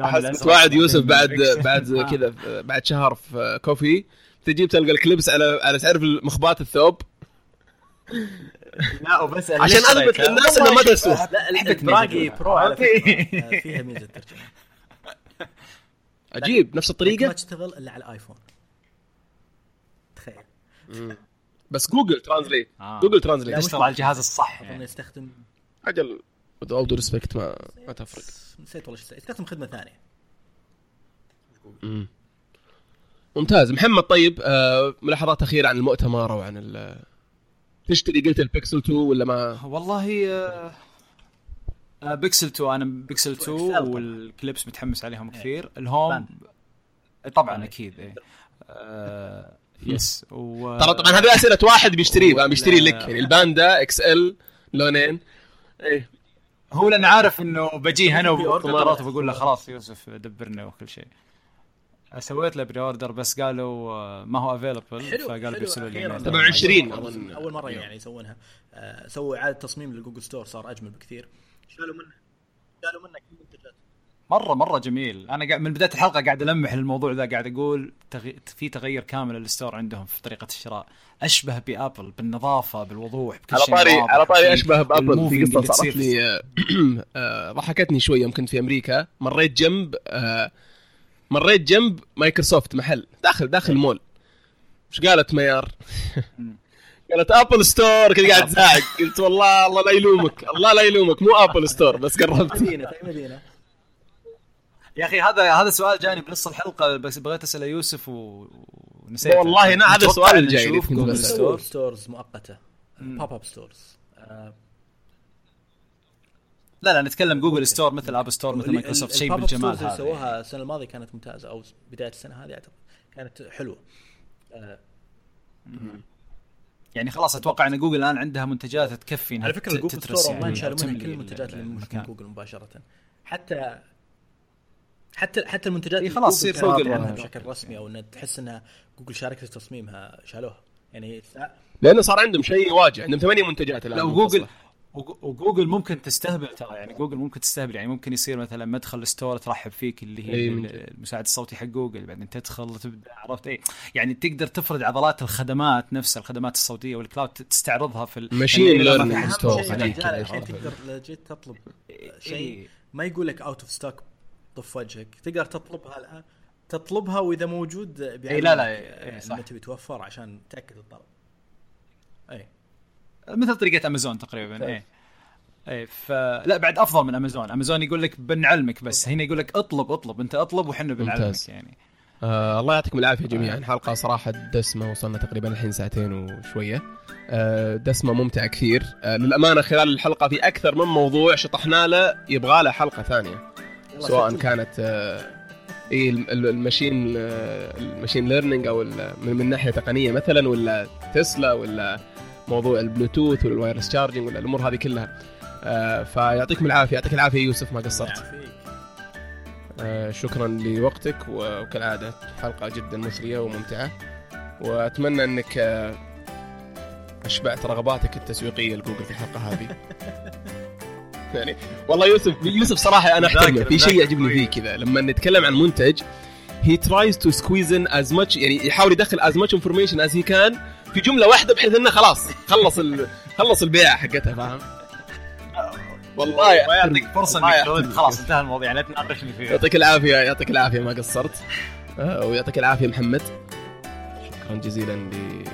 أحس متواعد يوسف بعد Pix. [laughs] بعد آه. كذا بعد شهر في coffee تجيب تلقى ال Clips على على تعرف مخبات الثوب. لا وبس عشان أثبت للناس إنه ما تسوى لا ميزة. bro على. فكرة. آه، فيها ميزة ترجمة. عجيب نفس ما الطريقة. تشتغل إلا على الآيفون. تخيل. بس Google Translate. آه. جوجل لا، Translate مش تشتغل على الجهاز الصح. أظن يعني. يستخدم أجل all due respect ما ما تفرق. نسيت والله شو يستخدم خدمة ثانية. مم. ممتاز. محمد طيب آه ملاحظات أخيرة عن المؤتمر أو عن ال- تشتري قلت البيكسل 2 ولا ما؟ والله آه، آه، بيكسل 2 أنا بيكسل 2 XL طبعاً. وال Clips متحمس عليهم كثير. ال Home طبعا أكيد إيه. آه، yes و ترى طبعا هذه أسئلة واحد بيشتريه بقى بيشتري لك. يعني الباندا XL لونين. إيه. هو لأن عارف إنه بجي هنا في order. وقررت وبقول له خلاص يوسف دبرنا وكل شيء. سويت له pre-order بس قالوا آه، ما هو available حلو فقال حلو. بيرسلوا لي أخيراً. إيميل. 27 أول- أظن. أول مرة يعني يسوونها. آه، سووا إعادة تصميم لل Google Store صار أجمل بكثير. شالوا منه. شالوا منه كل المنتجات. مره مرة جميل. أنا قاعد من بداية الحلقة قاعد ألمح للموضوع ذا قاعد أقول تغي... في تغير كامل لل store عندهم في طريقة الشراء. أشبه بأبل بالنظافة بالوضوح بكل على شيء طاري واضح. على طاري أشبه بأبل في قصة صارت. لي آه، [clears throat] آه، ضحكتني شوية يوم كنت في أمريكا. مريت جنب آه، مريت جنب مايكروسوفت محل. داخل داخل مول. إيش قالت ميار؟ [laughs] قالت Apple Store. كنت قاعد زاعق قلت والله الله لا يلومك. الله لا يلومك. مو Apple Store بس قربت. مدينة مدينة. يا أخي هذا هذا سؤال جاني بنص الحلقة بس بغيت اساله يوسف. ونسيت. والله أنا هذا السؤال الجاي Google. Store stores مؤقتة. pop-up stores لا لا نتكلم Google Store مثل Apple Store مثل مايكروسوفت شيء بالجمال ستورز اللي هذا سووها السنة الماضية كانت ممتازة أو بداية السنة هذه أعتقد. كانت حلوة. آه، يعني خلاص أتوقع إن جوجل الآن عندها منتجات تكفي على فكرة تترس ستور أونلاين يعني شالوا منها كل المنتجات اللي المكان. جوجل مباشرة. حتى حتى حتى المنتجات إيه اللي خلاص جوجل جوجل عنها يعني. بشكل رسمي أو إن تحس انها جوجل شاركت في تصميمها شالوها يعني سا- لأنه صار عندهم شيء واجع عندهم ثمانية منتجات الآن لا منفصلة. وجوجل وج- وجوجل ممكن تستهبل ترى يعني جوجل ممكن تستهبل يعني ممكن يصير مثلا مدخل ال store ترحب فيك اللي هي. المساعد الصوتي حق جوجل بعدين تدخل تبدا عرفت إيه يعني تقدر تفرض عضلات الخدمات نفسها الخدمات الصوتية وال cloud تستعرضها في ال- Machine يعني إذا ما learning في أهم حد store؟ تقدر لو جيت تطلب شيء إيه. ما يقول لك out of stock طف وجهك. تقدر تطلبها الآن؟ تطلبها وإذا موجود إي لا لا، إي صح. متى بيتوفر عشان تأكد الطلب اي مثل طريقة أمازون تقريبا إيه. إيه فلا بعد أفضل من أمازون. أمازون يقول لك بنعلمك بس هنا يقول لك اطلب اطلب. أنت اطلب وحنا بنعلمك ممتاز. يعني. آه الله يعطيكم العافية جميعا. حلقة صراحة دسمة وصلنا تقريبا الحين ساعتين وشوية. آه دسمة ممتعة كثير. آه للأمانة خلال الحلقة في أكثر من موضوع شطحنا له يبغى له حلقة ثانية. سواء. كانت آه AI الم- ال- ال machine آه، ال machine learning أو من, ناحية تقنية مثلا ولا تسلا ولا موضوع البلوتوث وال wireless charging ولا الأمور هذه كلها. آه فيعطيكم العافية يعطيك العافية يوسف ما قصرت. شكرا لوقتك وكالعادة حلقة جدا مثرية وممتعة. وأتمنى أنك أشبعت رغباتك التسويقية لجوجل في الحلقة هذه. [laughs] يعني والله يوسف يوسف صراحة أنا أحترمه. في شيء يعجبني فيه كويس. كذا لما نتكلم عن منتج he tries to squeeze in as much يعني يحاول يدخل as much information as he can في جملة واحدة بحيث إنه خلاص خلص ال... خلص البيعه حقتها. [laughs] فاهم. والله ما يعطيك فرصة إنك. خلاص انتهى الموضوع لا تناقشني فيه. يعطيك العافية يعطيك العافية ما قصرت. آه، ويعطيك العافية محمد. شكرا جزيلا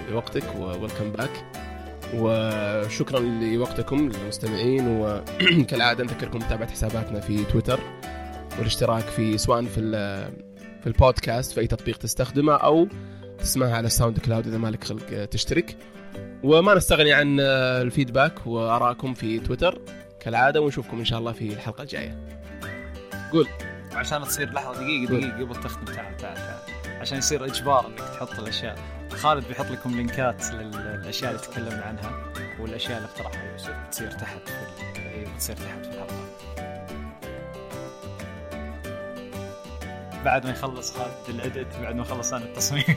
لوقتك وويلكم باك وشكرا لوقتكم للمستمعين وكالعادة نذكركم متابعة حساباتنا في تويتر والاشتراك في سواء في في البودكاست في أي تطبيق تستخدمه أو تسمعها على SoundCloud إذا مالك خلق تشترك. وما نستغني عن ال feedback وآرائكم في تويتر كالعادة ونشوفكم إن شاء الله في الحلقة الجاية. عشان تصير لحظة دقيقة قول. دقيقة قبل تختم تعال تعال تعال. عشان يصير إجبار إنك تحط الأشياء. خالد بيحط لكم لينكات للأشياء اللي تكلمنا عنها والأشياء اللي اقترحها يوسف تصير تحت في ال- أيوه تصير تحت في الحلقة. بعد ما يخلص خالد الاديت بعد ما خلص أنا التصميم. [laughs]